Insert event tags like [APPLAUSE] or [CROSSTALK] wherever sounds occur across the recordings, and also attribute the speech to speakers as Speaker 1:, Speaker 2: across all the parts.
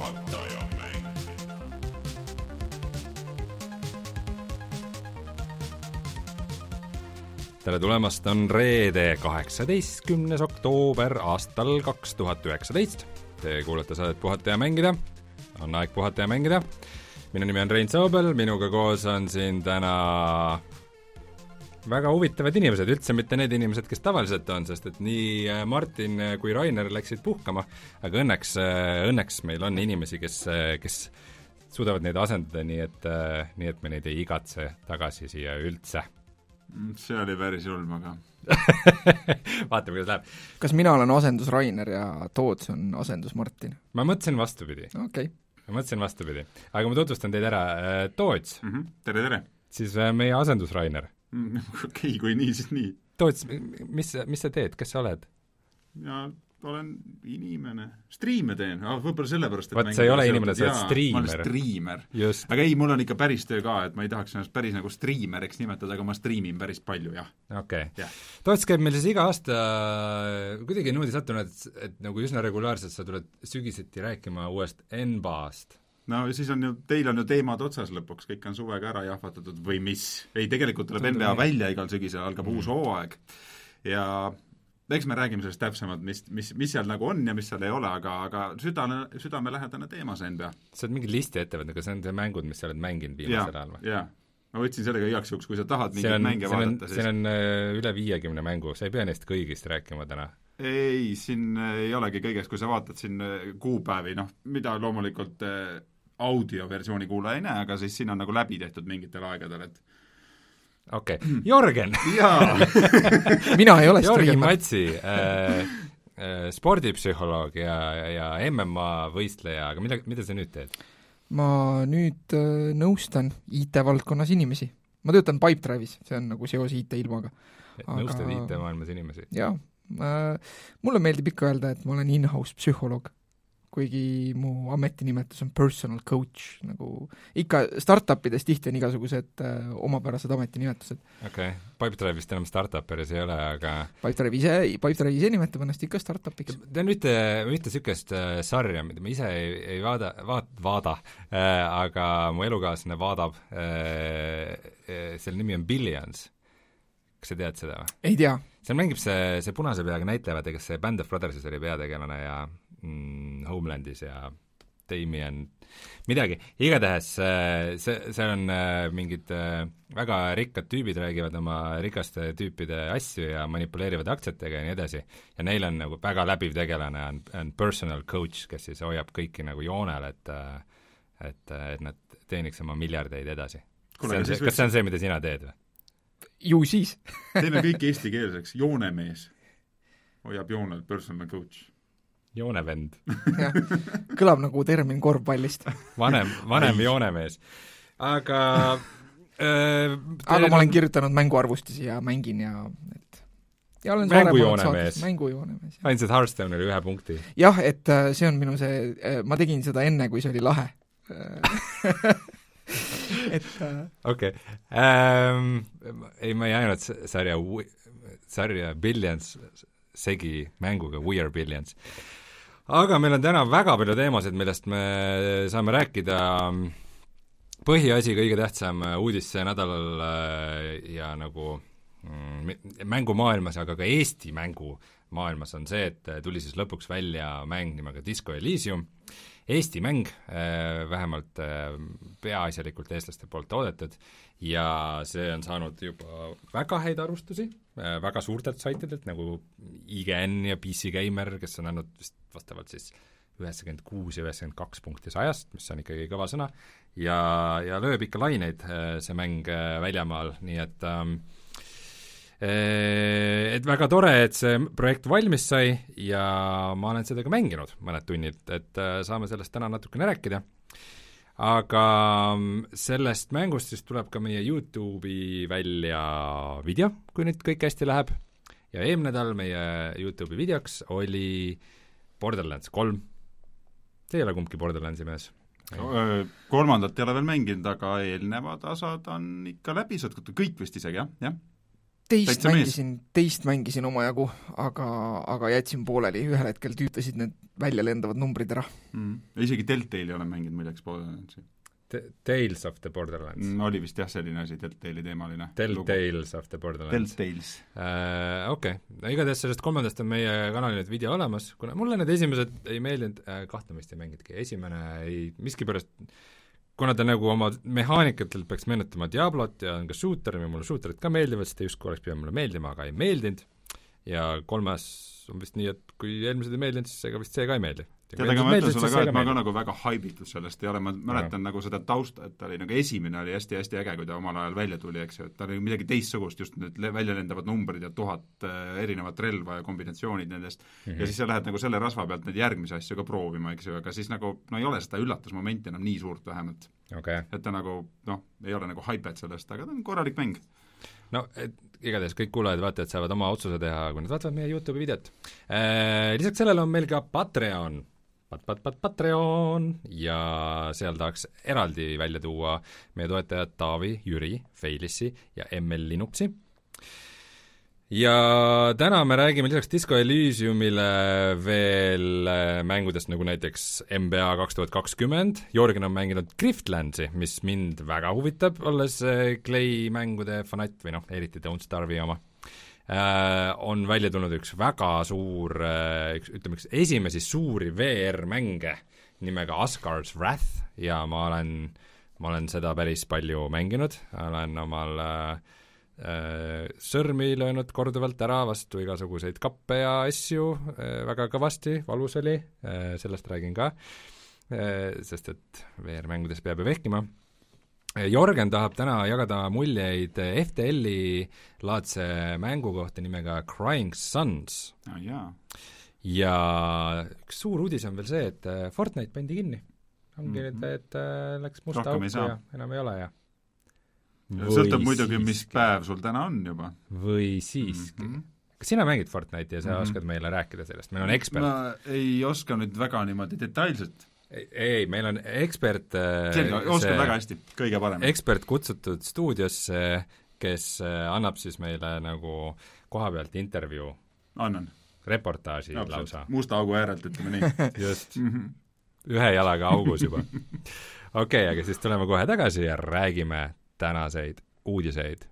Speaker 1: puhataja mäng.
Speaker 2: tere tulemast, on reede, kaheksateistkümnes oktoober aastal kaks tuhat üheksateist. Te kuulate saadet Puhata ja mängida, on aeg puhata ja mängida. minu nimi on Rein Soobel, minuga koos on siin täna väga huvitavad inimesed, üldse mitte need inimesed, kes tavaliselt on, sest et nii äh, Martin kui Rainer läksid puhkama, aga õnneks, õnneks meil on inimesi, kes, kes suudavad neid asendada, nii et, nii et me neid ei igatse tagasi siia üldse
Speaker 3: see oli päris julm, aga [LAUGHS]
Speaker 2: vaatame, kuidas läheb.
Speaker 4: kas mina olen asendus Rainer ja Toots on asendus Martin?
Speaker 2: ma mõtlesin vastupidi,
Speaker 4: okei okay..
Speaker 2: ma mõtlesin vastupidi. aga ma tutvustan teid ära, Toots,
Speaker 3: mm -hmm. tere, tere
Speaker 2: siis äh, meie asendus Rainer.
Speaker 3: Mm. [LAUGHS] okei, kui nii, siis nii.
Speaker 2: Toots, mis, mis sa teed, kes sa oled?
Speaker 3: ja olen inimene, striime teen, võib-olla sellepärast, et
Speaker 2: Vaat sa ei ole inimene, sa oled striimer.
Speaker 3: ma olen striimer. aga ei, mul on ikka päris töö ka, et ma ei tahaks ennast päris nagu striimeriks nimetada, aga ma striimin päris palju, jah.
Speaker 2: okei okay.
Speaker 3: Jah..
Speaker 2: Toots käib meil siis iga aasta kuidagi niimoodi sattunud, et, et nagu üsna regulaarselt sa tuled sügiseti rääkima uuest NBA-st.
Speaker 3: No siis on ju, teil on ju teemad otsas lõpuks, kõik on suvega ära jahvatatud või mis. ei, tegelikult tuleb NBA välja igal sügisel, algab mm. uus hooaeg ja eks me räägime sellest täpsemalt, mis, mis, mis seal nagu on ja mis seal ei ole, aga, aga südame, südamelähedane teema see NBA.
Speaker 2: sa oled mingi listi ette võtnud, aga see on see mängud, mis sa oled mänginud viimasel ajal, või?
Speaker 3: jaa. ma võtsin sellega igaks juhuks, kui sa tahad
Speaker 2: siin
Speaker 3: mingeid mänge
Speaker 2: siin
Speaker 3: vaadata,
Speaker 2: siin
Speaker 3: siis
Speaker 2: on äh, üle viiekümne mängu, sa ei pea neist kõigist rääkima täna.
Speaker 3: ei, siin ei olegi kõigest, kui sa vaatad siin äh, kuupäevi, noh, mida loomulikult äh, audioversiooni kuulaja ei näe, aga siis siin on nagu läbi tehtud mingitel aegadel, et
Speaker 2: okei okay., Jörgen [LAUGHS]
Speaker 3: jaa [LAUGHS]
Speaker 4: mina ei ole
Speaker 2: Jörgen. Matsi äh,, äh, spordipsühholoog ja, ja MMA võistleja, aga mida, mida sa nüüd teed?
Speaker 4: ma nüüd äh, nõustan IT-valdkonnas inimesi. ma töötan Pipedrive'is, see on nagu seos IT-ilmaga. Aga-
Speaker 2: nõustad IT-maailmas inimesi?
Speaker 4: jaa äh,, mulle meeldib ikka öelda, et ma olen in-house psühholoog. Kuigi mu ametinimetus on personal coach, nagu ikka startup ides tihti on igasugused äh, omapärased ametinimetused.
Speaker 2: okei okay., Pipedrive'ist enam startuperis ei ole, aga
Speaker 4: Pipedrive ise, Pipedrive ise nimetab ennast ikka startup'iks.
Speaker 2: tean ühte, ühte niisugust äh, sarja, mida ma ise ei, ei vaada, vaat-, vaada äh,, aga mu elukaaslane vaadab äh,, äh, selle nimi on Billions. kas sa tead seda või?
Speaker 4: ei tea,
Speaker 2: seal mängib see, see punase peaga näitleja, vaata kes see Band of Brothersis oli peategelane ja mm, Homelandis ja Damien midagi, igatahes äh, see, see on äh, mingid äh, väga rikkad tüübid räägivad oma rikaste tüüpide asju ja manipuleerivad aktsiatega ja nii edasi. ja neil on nagu väga läbiv tegelane on, on personal coach, kes siis hoiab kõiki nagu joonel, et et, et nad teeniks oma miljardeid edasi. Kas see on see, mida sina teed või?
Speaker 4: ju siis.
Speaker 3: teeme kõik [LAUGHS] eestikeelseks, joonemees hoiab joonel personal coach.
Speaker 2: joonevend,
Speaker 4: kõlab nagu termin korvpallist.
Speaker 2: vanem, vanem joonemees. aga äh,
Speaker 4: aga ma olen kirjutanud mänguarvustusi ja mängin ja et ja olen
Speaker 2: Mängujoonemees.
Speaker 4: mängujoonemees.
Speaker 2: andsid Hearthstone'ile ühe punkti.
Speaker 4: jah, et äh, see on minu see, ma tegin seda enne, kui see oli lahe. [LAUGHS] et äh,
Speaker 2: okei ähm,, ei ma ei ajanud sarja, sarja Billions segi mänguga We are Billions. Aga meil on täna väga palju teemasid, millest me saame rääkida. põhiasi, kõige tähtsam uudis see nädalal äh, ja nagu mm, mängumaailmas, aga ka Eesti mängumaailmas on see, et tuli siis lõpuks välja mäng nimega Disco Elysium, Eesti mäng, vähemalt äh, peaasjalikult eestlaste poolt toodetud ja see on saanud juba väga häid arvustusi, väga suurtelt saitidelt nagu IGN ja PC Gamer, kes on andnud vist vastavalt siis üheksakümmend kuus ja üheksakümmend kaks punkti sajast, mis on ikkagi kõva sõna, ja, ja lööb ikka laineid äh, see mäng äh, väljamaal, nii et ähm, et väga tore, et see projekt valmis sai ja ma olen seda ka mänginud mõned tunnid, et äh, saame sellest täna natukene rääkida aga mm, sellest mängust siis tuleb ka meie Youtube'i välja video, kui nüüd kõik hästi läheb. ja eelmine nädal meie Youtube'i videoks oli Borderlands kolm. Te ei ole kumbki Borderlandsi mees?
Speaker 3: kolmandat ei ole veel mänginud, aga eelnevad osad on ikka läbi suutnud, kõik vist isegi jah, jah.
Speaker 4: Teist
Speaker 3: Täitsa
Speaker 4: mängisin, teist mängisin omajagu, aga, aga jätsin pooleli, ühel hetkel tüütasid need välja lendavad numbrid ära.
Speaker 3: mm.. isegi Deltali olen mänginud muideks Borderlandsi
Speaker 2: Tales of the Borderlands
Speaker 3: mm,. oli vist jah, selline asi, Deltali teemaline.
Speaker 2: Telltales of the Borderlands.
Speaker 3: Deltales.
Speaker 2: Äh, okei okay., igatahes sellest kolmandast on meie kanalil nüüd video olemas, kuna mulle need esimesed ei meeldinud äh,, kahtlemist ei mängidki, esimene ei, miskipärast kuna ta nagu oma mehaanikatelt peaks meenutama Diablot ja on ka shooter ja mulle shooterid ka meeldivad, siis ta justkui oleks pidanud mulle meeldima, aga ei meeldinud ja kolmas on vist nii, et kui eelmised ei meeldinud, siis ega vist see ka ei meeldi.
Speaker 3: tead, aga ma ütlen sulle ka, et ma ka nagu väga haibitud sellest ei ole, ma mäletan nagu seda tausta, et ta oli nagu esimene oli hästi-hästi äge, kui ta omal ajal välja tuli, eks ju, et ta oli midagi teistsugust, just need välja lendavad numbrid ja tuhat äh, erinevat relva ja kombinatsioonid nendest mm,
Speaker 2: Mhm.
Speaker 3: -hmm. ja siis sa lähed nagu selle rasva pealt neid järgmisi asju ka proovima, eks ju, aga siis nagu no ei ole seda üllatusmomenti enam nii suurt vähemalt.
Speaker 2: okay.,
Speaker 3: et ta nagu noh, ei ole nagu haipet sellest, aga ta on korralik mäng.
Speaker 2: no et igatahes kõik kuulajad-vaatajad saavad oma otsuse teha, kui nad vaatavad meie Youtube'i videot äh,. Lisaks sellele on meil ka Patreon pat, pat, pat, Patreon. Ja seal tahaks eraldi välja tuua meie toetajad Taavi, Jüri, Feilissi ja ML Linuxi. ja täna me räägime lisaks Disco Elysiumile veel äh, mängudest nagu näiteks NBA kaks tuhat kakskümmend, Jörgen on mänginud Griftlandsi, mis mind väga huvitab, olles äh, Clay mängude fanatt või noh, eriti Don't Starve'i oma on välja tulnud üks väga suur äh,, üks, ütleme üks esimesi suuri VR-mänge nimega Asgard's Wrath ja ma olen, ma olen seda päris palju mänginud, olen omal äh, äh, sõrmi löönud korduvalt ära vastu igasuguseid kappe ja asju äh, väga kõvasti, valus oli äh,, sellest räägin ka äh,, sest et VR-mängudes peab ju vehkima Jorgen tahab täna jagada muljeid FTL-i laadse mängu kohta nimega Crying Sons
Speaker 3: aa jaa,
Speaker 2: ja üks suur uudis on veel see, et äh, Fortnite pandi kinni. ongi nüüd
Speaker 3: Mhm.
Speaker 2: mm, -hmm. et äh, läks musta auku ja enam ei ole ja
Speaker 3: sõltub muidugi, mis päev sul täna on juba.
Speaker 2: või siiski mm. -hmm. kas sina mängid Fortnite'i ja sa mm. -hmm. oskad meile rääkida sellest, meil on ekspert
Speaker 3: ma ei oska nüüd väga niimoodi detailselt.
Speaker 2: Ei, ei, meil on ekspert äh,
Speaker 3: selge, oskan väga hästi, kõige parem.
Speaker 2: ekspert kutsutud stuudiosse, kes äh, annab siis meile nagu koha pealt intervjuu,
Speaker 3: annan,
Speaker 2: reportaaži lausa
Speaker 3: absoluutselt, musta augu äärelt, ütleme nii [LAUGHS]
Speaker 2: just
Speaker 3: mm. -hmm.
Speaker 2: ühe jalaga augus juba. [LAUGHS] okei okay,, aga siis tuleme kohe tagasi ja räägime tänaseid uudiseid.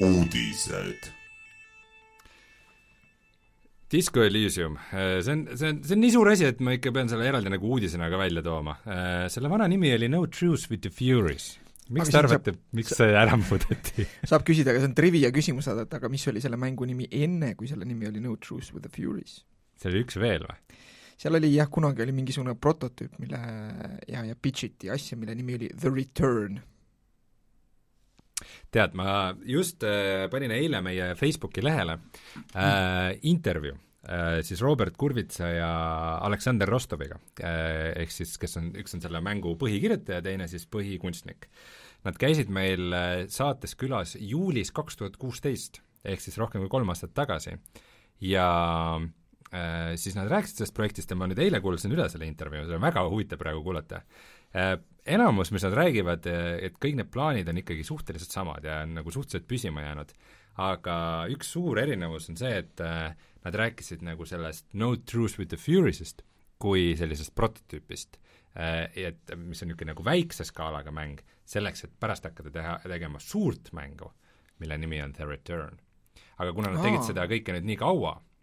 Speaker 1: uudised.
Speaker 2: Disco Elysium, see on, see on, see on nii suur asi, et ma ikka pean selle eraldi nagu uudisena ka välja tooma. selle vana nimi oli No Truce with the Furies. miks te arvate, miks see ära muudeti? [LAUGHS]
Speaker 4: saab küsida, aga see on trivia küsimus, et aga mis oli selle mängu nimi enne, kui selle nimi oli No Truce with the Furies?
Speaker 2: see oli üks veel või?
Speaker 4: seal oli jah, kunagi oli mingisugune prototüüp, mille ja, ja pitch iti asja, mille nimi oli The Return.
Speaker 2: tead, ma just äh, panin eile meie Facebooki lehele äh, intervjuu äh, siis Robert Kurvitsa ja Aleksander Rostoviga äh,, ehk siis kes on, üks on selle mängu põhikirjutaja, teine siis põhikunstnik. Nad käisid meil äh, saates külas juulis kaks tuhat kuusteist, ehk siis rohkem kui kolm aastat tagasi ja äh, siis nad rääkisid sellest projektist ja ma nüüd eile kuulasin üle selle intervjuu, seda on väga huvitav praegu kuulata äh, enamus, mis nad räägivad, et kõik need plaanid on ikkagi suhteliselt samad ja on nagu suhteliselt püsima jäänud, aga üks suur erinevus on see, et äh, nad rääkisid nagu sellest No Truth with the Furious'ist kui sellisest prototüüpist, et mis on niisugune nagu väikse skaalaga mäng, selleks, et pärast hakata teha, tegema suurt mängu, mille nimi on The Return. aga kuna nad tegid
Speaker 4: Aa.
Speaker 2: seda kõike nüüd nii kaua, Äh,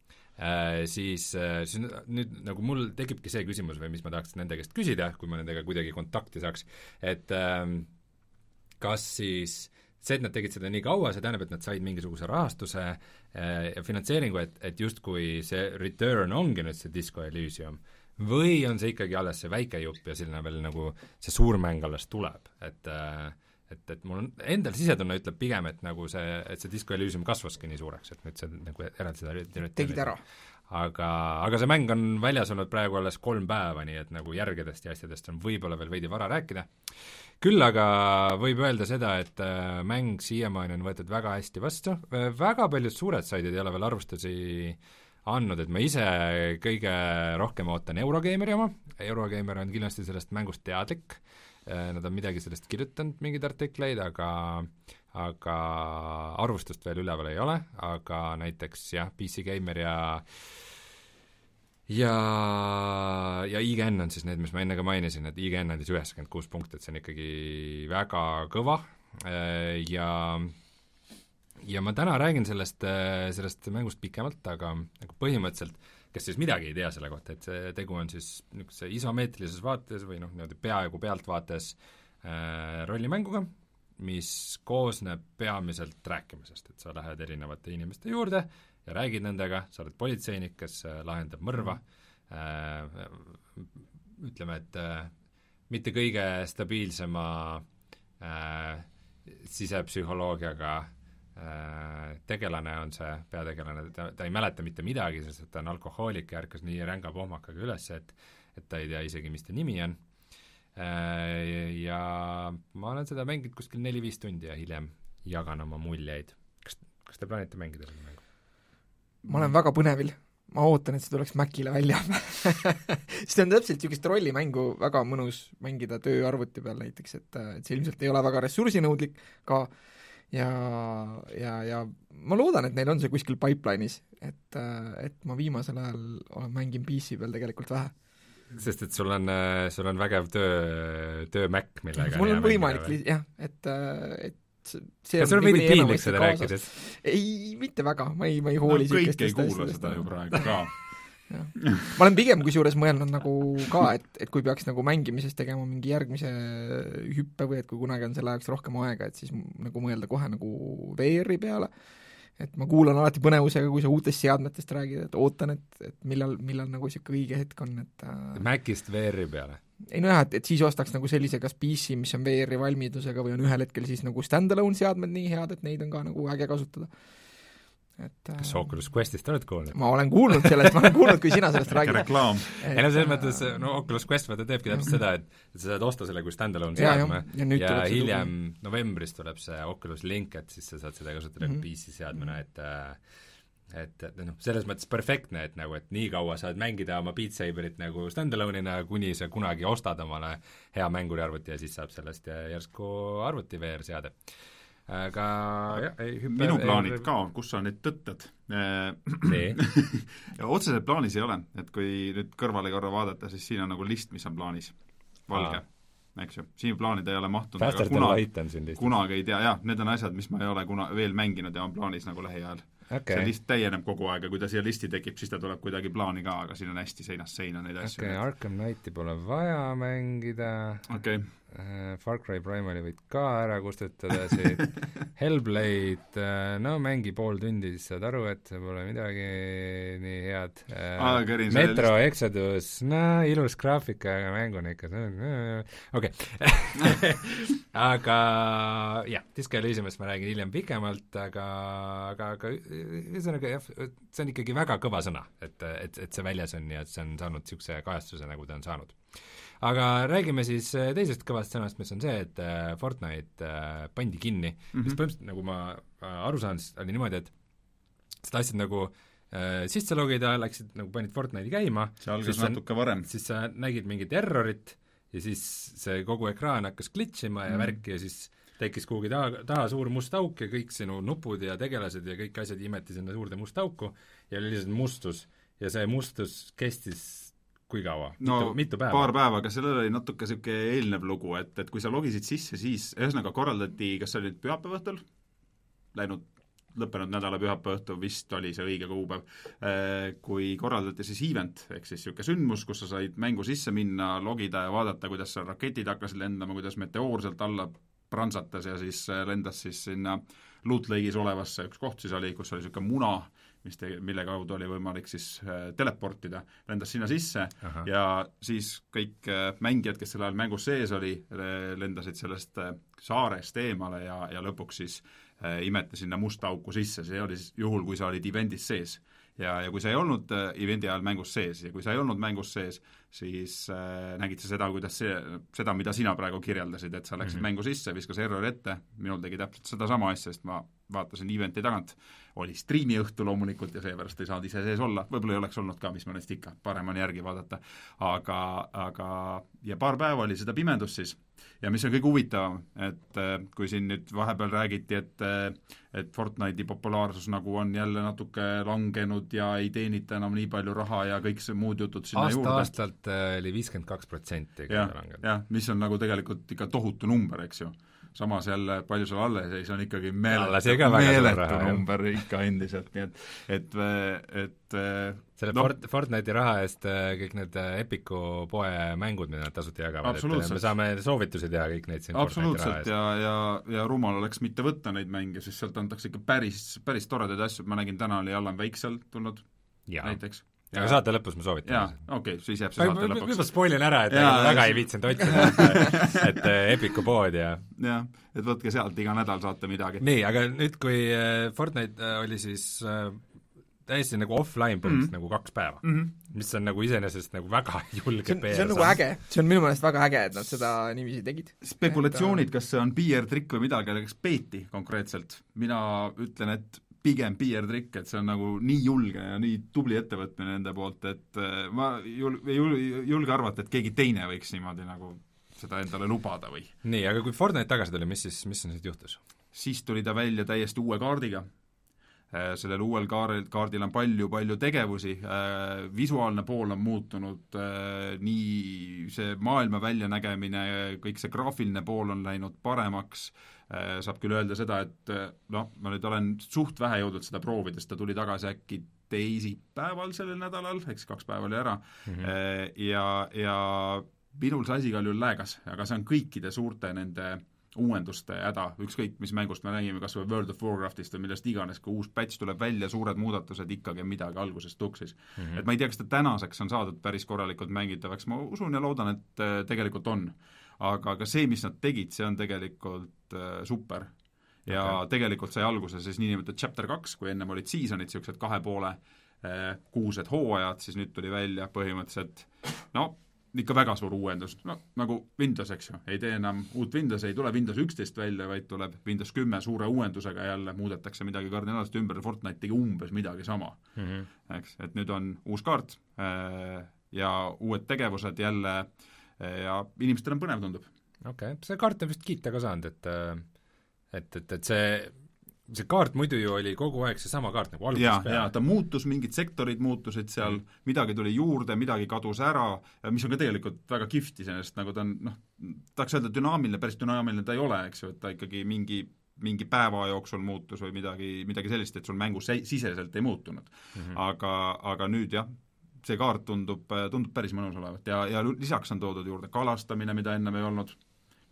Speaker 2: siis, siis nüüd nagu mul tekibki see küsimus või mis ma tahaks nende käest küsida, kui ma nendega kuidagi kontakti saaks, et ähm, kas siis see, et nad tegid seda nii kaua, see tähendab, et nad said mingisuguse rahastuse äh, ja finantseeringu, et, et justkui see return ongi nüüd see Disco Elysium. Või on see ikkagi alles see väike jupp ja selline veel nagu see suur mäng alles tuleb, et äh, et, et mul on endal sisetunne ütleb pigem, et nagu see, et see Disco Elysium kasvaski nii suureks, et nüüd see nagu eraldi seda
Speaker 4: tegid ära.
Speaker 2: aga, aga see mäng on väljas olnud praegu alles kolm päeva, nii et nagu järgedest ja asjadest on võib-olla veel veidi vara rääkida. küll aga võib öelda seda, et äh, mäng siiamaani on võetud väga hästi vastu, väga paljud suured saidid ei ole veel arvustusi andnud, et ma ise kõige rohkem ootan Eurogeimeri oma, Eurogeimer on kindlasti sellest mängust teadlik, nad on midagi sellest kirjutanud, mingeid artikleid, aga aga arvustust veel üleval ei ole, aga näiteks jah, PC Gamer ja ja, ja IGN on siis need, mis ma enne ka mainisin, et IGN andis üheksakümmend kuus punkti, et see on ikkagi väga kõva. Ja ja ma täna räägin sellest, sellest mängust pikemalt, aga nagu põhimõtteliselt kes siis midagi ei tea selle kohta, et see tegu on siis niisuguse isomeetrilises vaates või noh, niimoodi peaaegu pealtvaates äh, rollimänguga, mis koosneb peamiselt rääkimisest, et sa lähed erinevate inimeste juurde ja räägid nendega, sa oled politseinik, kes äh, lahendab mõrva äh,, ütleme, et äh, mitte kõige stabiilsema äh, sisepsühholoogiaga äh, tegelane on see peategelane, ta, ta ei mäleta mitte midagi, sest et ta on alkohoolik ja ärkas nii ränga pohmakaga üles, et et ta ei tea isegi, mis ta nimi on äh,. Ja ma olen seda mänginud kuskil neli-viis tundi ja hiljem jagan oma muljeid. kas, kas te plaanite mängida seda mängu?
Speaker 4: ma olen väga põnevil, ma ootan, et see tuleks Macile välja [LAUGHS] see on täpselt niisugust rollimängu väga mõnus mängida tööarvuti peal näiteks, et, et see ilmselt ei ole väga ressursinõudlik ka ja, ja, ja ma loodan, et neil on see kuskil pipeline'is, et, et ma viimasel ajal olen mänginud PC peal tegelikult vähe.
Speaker 2: Sest et sul on, sul on vägev töö, töömäkk, millega
Speaker 4: mul on võimalik li-, jah, et, et
Speaker 2: see kas sul on veidi piinlik seda rääkides?
Speaker 4: ei, mitte väga, ma ei, ma ei hooli
Speaker 3: no, kõik ei kuula seda ju praegu ka [LAUGHS]
Speaker 4: ma olen pigem kusjuures mõelnud nagu ka, et, et kui peaks nagu mängimisest tegema mingi järgmise hüppe või et kui kunagi on selle jaoks rohkem aega, et siis nagu mõelda kohe nagu VR-i peale, et ma kuulan alati põnevusega, kui sa uutest seadmetest räägid, et ootan, et, et millal, millal nagu niisugune õige hetk on, et
Speaker 2: äh... Macist VR-i peale?
Speaker 4: ei nojah, et, et siis ostaks nagu sellise kas PC, mis on VR-i valmidusega või on ühel hetkel siis nagu stand-alone seadmed nii head, et neid on ka nagu äge kasutada.
Speaker 2: Et kas sa Oculus Questist oled kuulnud?
Speaker 4: ma olen kuulnud sellest, ma olen kuulnud, kui sina sellest räägid.
Speaker 3: reklaam.
Speaker 2: ei no selles mõttes, no Oculus Quest vaata teebki täpselt seda, et et sa saad osta selle kui stand-alone seadme ja, ja, ja hiljem novembris tuleb see Oculus Link, et siis sa saad seda kasutada mm -hmm. PC seadmena, et äh, et, et noh, selles mõttes perfektne, et nagu, et nii kaua saad mängida oma Beat Saberit nagu stand-alone'ina, kuni sa kunagi ostad omale hea mänguriarvuti ja siis saab sellest järsku arvuti VR-seade. Aga jah, ei
Speaker 3: hüppe minu plaanid ka, kus sa nüüd tõttad? otseselt plaanis ei ole, et kui nüüd kõrvale korra vaadata, siis siin on nagu list, mis on plaanis, valge eks ju, siia plaanida ei ole mahtunud,
Speaker 2: aga kunagi,
Speaker 3: kunagi ei tea, jah, need on asjad, mis ma ei ole kuna veel mänginud ja on plaanis nagu lähiajal. Okay.. see list täieneb kogu aeg ja kui ta siia listi tekib, siis ta tuleb kuidagi plaani ka, aga siin on hästi seinast seina neid asju.
Speaker 2: okei okay,, Arkham Knighti pole vaja mängida.
Speaker 3: Okei. okay
Speaker 2: Far Cry Primali võid ka ära kustutada siit [LAUGHS] Hellblade, äh, no mängi pool tundi, siis saad aru, et see pole midagi nii head
Speaker 3: ah,.
Speaker 2: Metro Exodus, no ilus graafika, aga mäng on ikka okei. [LAUGHS] aga jah, Disco Elysiumist ma räägin hiljem pikemalt, aga, aga, aga ühesõnaga jah, see on ikkagi väga kõva sõna, et, et, et see väljas on ja et see on saanud niisuguse kajastuse, nagu ta on saanud aga räägime siis äh, teisest kõvast sõnast, mis on see, et äh, Fortnite äh, pandi kinni mm, -hmm. mis põhimõtteliselt, nagu ma aru saan, siis oli niimoodi, et sa tahtsid nagu äh, sisse logida, läksid nagu, panid Fortnite'i käima
Speaker 3: see algas natuke varem.
Speaker 2: siis sa nägid mingit errorit ja siis see kogu ekraan hakkas glitch ima ja mm -hmm. värk ja siis tekkis kuhugi taha, taha suur must auk ja kõik sinu nupud ja tegelased ja kõik asjad imeti sinna suurde musta auku ja oli lihtsalt mustus ja see mustus kestis kui kaua
Speaker 3: no,?
Speaker 2: mitu, päeva?
Speaker 3: paar päeva, aga sellel oli natuke niisugune eelnev lugu, et, et kui sa logisid sisse, siis ühesõnaga korraldati, kas see oli pühapäeva õhtul, läinud lõppenud nädala pühapäeva õhtu vist oli see õige kuupäev, äh, kui korraldati siis event, ehk siis niisugune sündmus, kus sa said mängu sisse minna, logida ja vaadata, kuidas seal raketid hakkasid lendama, kuidas meteoor sealt alla prantsatas ja siis äh, lendas siis sinna Loot Lake'is olevasse, üks koht siis oli, kus oli niisugune muna, mis te-, mille kaudu oli võimalik siis äh, teleportida, lendas sinna sisse Aha. ja siis kõik äh, mängijad, kes sel ajal mängus sees oli, lendasid sellest äh, saarest eemale ja, ja lõpuks siis imeti sinna musta auku sisse, see oli siis juhul, kui sa olid event'is sees. Ja, ja kui sa ei olnud äh, event'i ajal mängus sees ja kui sa ei olnud mängus sees, siis äh, nägid sa seda, kuidas see, seda, mida sina praegu kirjeldasid, et sa läksid mm -hmm. mängu sisse, viskas errori ette, minul tegi täpselt sedasama asja, sest ma vaatasin event'i tagant, oli striimiõhtu loomulikult ja seepärast ei saanud ise sees olla, võib-olla ei oleks olnud ka, mis ma neist ikka, parem on järgi vaadata, aga, aga ja paar päeva oli seda pimendust siis ja mis on kõige huvitavam, et äh, kui siin nüüd vahepeal räägiti, et äh, et Fortnite'i populaarsus nagu on jälle natuke langenud ja ei teenita enam nii palju raha ja kõik see muud jutud sinna
Speaker 2: aasta
Speaker 3: juurde.
Speaker 2: aastalt äh, oli viiskümmend kaks protsenti
Speaker 3: jah, mis on nagu tegelikult ikka tohutu number, eks ju samas jälle, palju sul alles jäi, see on ikkagi meeletu, meeletu number ikka endiselt, nii et et, et
Speaker 2: selle no, Fort-, Fortnite'i raha eest äh, kõik need äh, Epiku poe mängud, mida nad tasuta jagavad, et äh, me saame soovitusi teha kõik neid siin
Speaker 3: absoluutselt, ja, ja, ja rumal oleks mitte võtta neid mänge, sest sealt antakse ikka päris, päris toredaid asju, ma nägin, täna oli Allan seal tulnud ja. näiteks
Speaker 2: aga saate lõpus ma soovitan.
Speaker 3: jaa, okei okay,, siis jääb see saate lõpuks.
Speaker 2: juba spoilin ära, et jaa, väga ei viitsinud otsida [LAUGHS] et, et Epiku pood ja
Speaker 3: jah, et võtke sealt, iga nädal saate midagi.
Speaker 2: nii, aga nüüd, kui Fortnite oli siis täiesti nagu offline põhimõtteliselt mm -hmm. nagu kaks päeva mm, -hmm. mis on nagu iseenesest nagu väga [LAUGHS] julge
Speaker 4: see on, see on nagu äge, see on minu meelest väga äge, et nad seda niiviisi tegid.
Speaker 3: spekulatsioonid, kas see on PR-trikk või midagi, kas peeti konkreetselt, mina ütlen, et pigem PR-trikk, et see on nagu nii julge ja nii tubli ettevõtmine nende poolt, et äh, ma jul-, jul, julge arvata, et keegi teine võiks niimoodi nagu seda endale lubada või.
Speaker 2: nii, aga kui Fortnite tagasi tuli, mis siis, mis siis juhtus?
Speaker 3: siis tuli ta välja täiesti uue kaardiga, äh, sellel uuel kaardil, kaardil on palju-palju tegevusi, äh, visuaalne pool on muutunud, nii see maailma väljanägemine, kõik see graafiline pool on läinud paremaks, saab küll öelda seda, et äh, noh, ma nüüd olen suht vähe jõudnud seda proovida, sest ta tuli tagasi äkki teisipäeval sellel nädalal, eks kaks päeva oli ära mm, -hmm. ja, ja minul see asi igal juhul läägas, aga see on kõikide suurte nende uuenduste häda, ükskõik mis mängust me räägime, kas või World of Warcraftist või millest iganes, kui uus patch tuleb välja, suured muudatused, ikkagi on midagi alguses tuksis mm. -hmm. et ma ei tea, kas ta tänaseks on saadud päris korralikult mängitavaks, ma usun ja loodan, et tegelikult on aga ka see, mis nad tegid, see on tegelikult äh, super. ja okay. tegelikult sai alguse siis niinimetatud chapter kaks, kui ennem olid season'id, niisugused kahe poole äh, kuused hooajad, siis nüüd tuli välja põhimõtteliselt no ikka väga suur uuendus, no nagu Windows, eks ju, ei tee enam uut Windowsi, ei tule Windows üksteist välja, vaid tuleb Windows kümme suure uuendusega jälle, muudetakse midagi kardinaalselt ümber, Fortnite tegi umbes midagi sama mm, -hmm. eks, et nüüd on uus kaart äh, ja uued tegevused jälle äh, ja inimestel on põnev, tundub.
Speaker 2: Okei okay., see kaart on vist kiita ka saanud, et et, et, et see see kaart muidu ju oli kogu aeg seesama kaart nagu algusest
Speaker 3: peale. jaa, ta muutus, mingid sektorid muutusid seal mm., midagi tuli juurde, midagi kadus ära, mis on ka tegelikult väga kihvt iseenesest, nagu ta on noh, tahaks öelda dünaamiline, päris dünaamiline ta ei ole, eks ju, et ta ikkagi mingi mingi päeva jooksul muutus või midagi, midagi sellist, et sul mängus siseselt ei muutunud mm. -hmm. aga, aga nüüd jah, see kaart tundub, tundub päris mõnus olevat ja, ja lisaks on toodud juurde kalastamine, mida ennem ei olnud,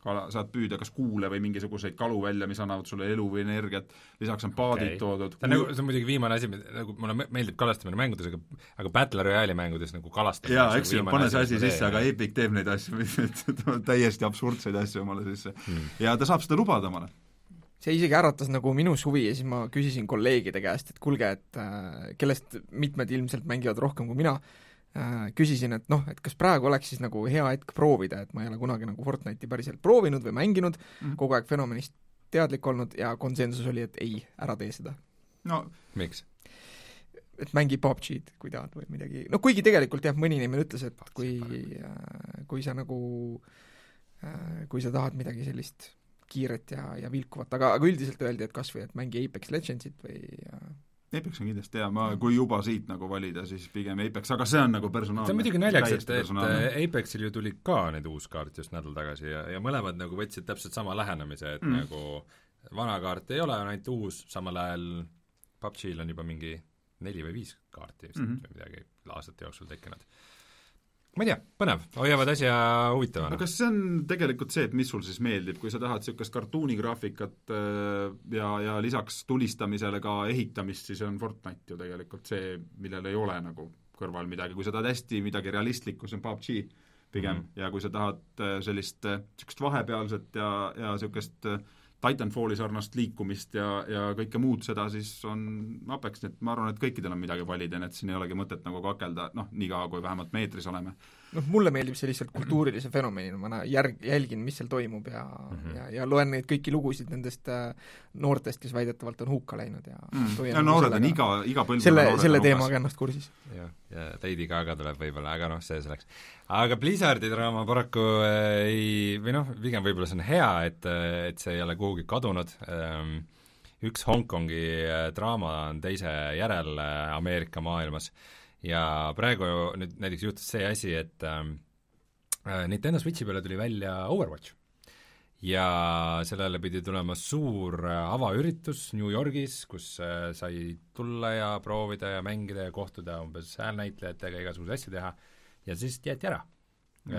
Speaker 3: kala, saad püüda kas kuule või mingisuguseid kalu välja, mis annavad sulle elu või energiat, lisaks on paadid okay. toodud.
Speaker 2: see on nagu, see on muidugi viimane asi, nagu mulle meeldib kalastamine mängudes, aga aga Battle Royale'i mängudes nagu kalastamine
Speaker 3: jaa, eks ju, pane see asi sisse, aga Epic teeb neid asju, [LAUGHS] täiesti absurdseid asju omale sisse. Hmm.. ja ta saab seda lubada omale
Speaker 4: see isegi äratas nagu minus huvi ja siis ma küsisin kolleegide käest, et kuulge, et äh, kellest mitmed ilmselt mängivad rohkem kui mina küsisin, et noh, et kas praegu oleks siis nagu hea hetk proovida, et ma ei ole kunagi nagu Fortnite'i päriselt proovinud või mänginud mm, -hmm. kogu aeg fenomenist teadlik olnud ja konsensus oli, et ei, ära tee seda.
Speaker 2: no miks?
Speaker 4: et mängi PUBG-d, kui tahad, või midagi, no kuigi tegelikult jah, mõni inimene ütles, et kui, äh, kui sa nagu, äh, kui sa tahad midagi sellist kiiret ja, ja vilkuvat, aga, aga üldiselt öeldi, et kas või et mängi Apex Legendsit või
Speaker 3: Apex on kindlasti hea, ma, kui juba siit nagu valida, siis pigem Apex, aga see on nagu personaalne.
Speaker 2: see on muidugi naljakas, et, et Apexil ju tuli ka nüüd uus kaart just nädal tagasi ja, ja mõlemad nagu võtsid täpselt sama lähenemise, et mm. nagu vana kaart ei ole, on ainult uus, samal ajal PUBG-l on juba mingi neli või viis kaarti vist mm -hmm. või midagi aastate jooksul tekkinud ma ei tea, põnev, hoiavad asja huvitavana.
Speaker 3: kas see on tegelikult see, et mis sul siis meeldib, kui sa tahad niisugust kartuunigraafikat äh, ja, ja lisaks tulistamisele ka ehitamist, siis on Fortnite ju tegelikult see, millel ei ole nagu kõrval midagi, kui sa tahad hästi midagi realistlikku, see on PUBG pigem mm, -hmm. ja kui sa tahad äh, sellist niisugust äh, vahepealset ja, ja niisugust äh, Titanfalli sarnast liikumist ja, ja kõike muud seda, siis on Apex, nii et ma arvan, et kõikidel on midagi valida, nii et siin ei olegi mõtet nagu kakelda, noh, niikaua kui vähemalt meetris oleme.
Speaker 4: Noh, mulle meeldib see lihtsalt kultuurilise fenomenina, ma järg, jälgin, mis seal toimub ja mm, -hmm. ja, ja loen neid kõiki lugusid nendest äh, noortest, kes väidetavalt on hukka läinud ja
Speaker 3: mm. ja noored on iga, iga põlvkonna
Speaker 4: selle, selle teemaga ennast kursis.
Speaker 2: jah, ja Lady Gaga tuleb võib-olla, aga noh, see selleks. aga Blizzardi draama paraku äh, ei, või noh, pigem võib-olla see on hea, et, et see ei ole kuhugi kadunud ähm,, üks Hongkongi äh, draama on teise järel äh, Ameerika maailmas ja praegu nüüd näiteks juhtus see asi, et ähm, äh, Nintendo Switchi peale tuli välja Overwatch. Ja sellele pidi tulema suur avaüritus New Yorgis, kus sai tulla ja proovida ja mängida ja kohtuda umbes häälnäitlejatega, igasuguseid asju teha, ja siis jäeti ära. Mm..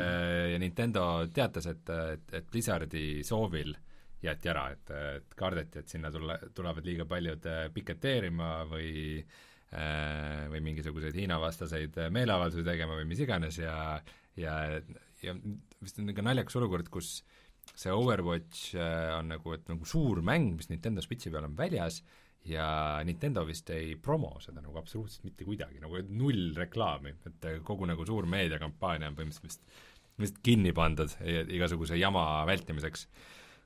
Speaker 2: Ja Nintendo teatas, et, et, et Blizzardi soovil äh, jäeti ära, et, et kardeti, et sinna tulla, tulevad liiga paljud äh, piketeerima või äh, või mingisuguseid Hiina-vastaseid meeleavaldusi tegema või mis iganes ja ja, ja vist on niisugune naljakas olukord, kus see Overwatch äh, on nagu, et nagu suur mäng, mis Nintendo Switchi peal on väljas, ja Nintendo vist ei promo seda nagu absoluutselt mitte kuidagi, nagu null reklaami, et kogu nagu suur meediakampaania on põhimõtteliselt vist, vist kinni pandud igasuguse jama vältimiseks.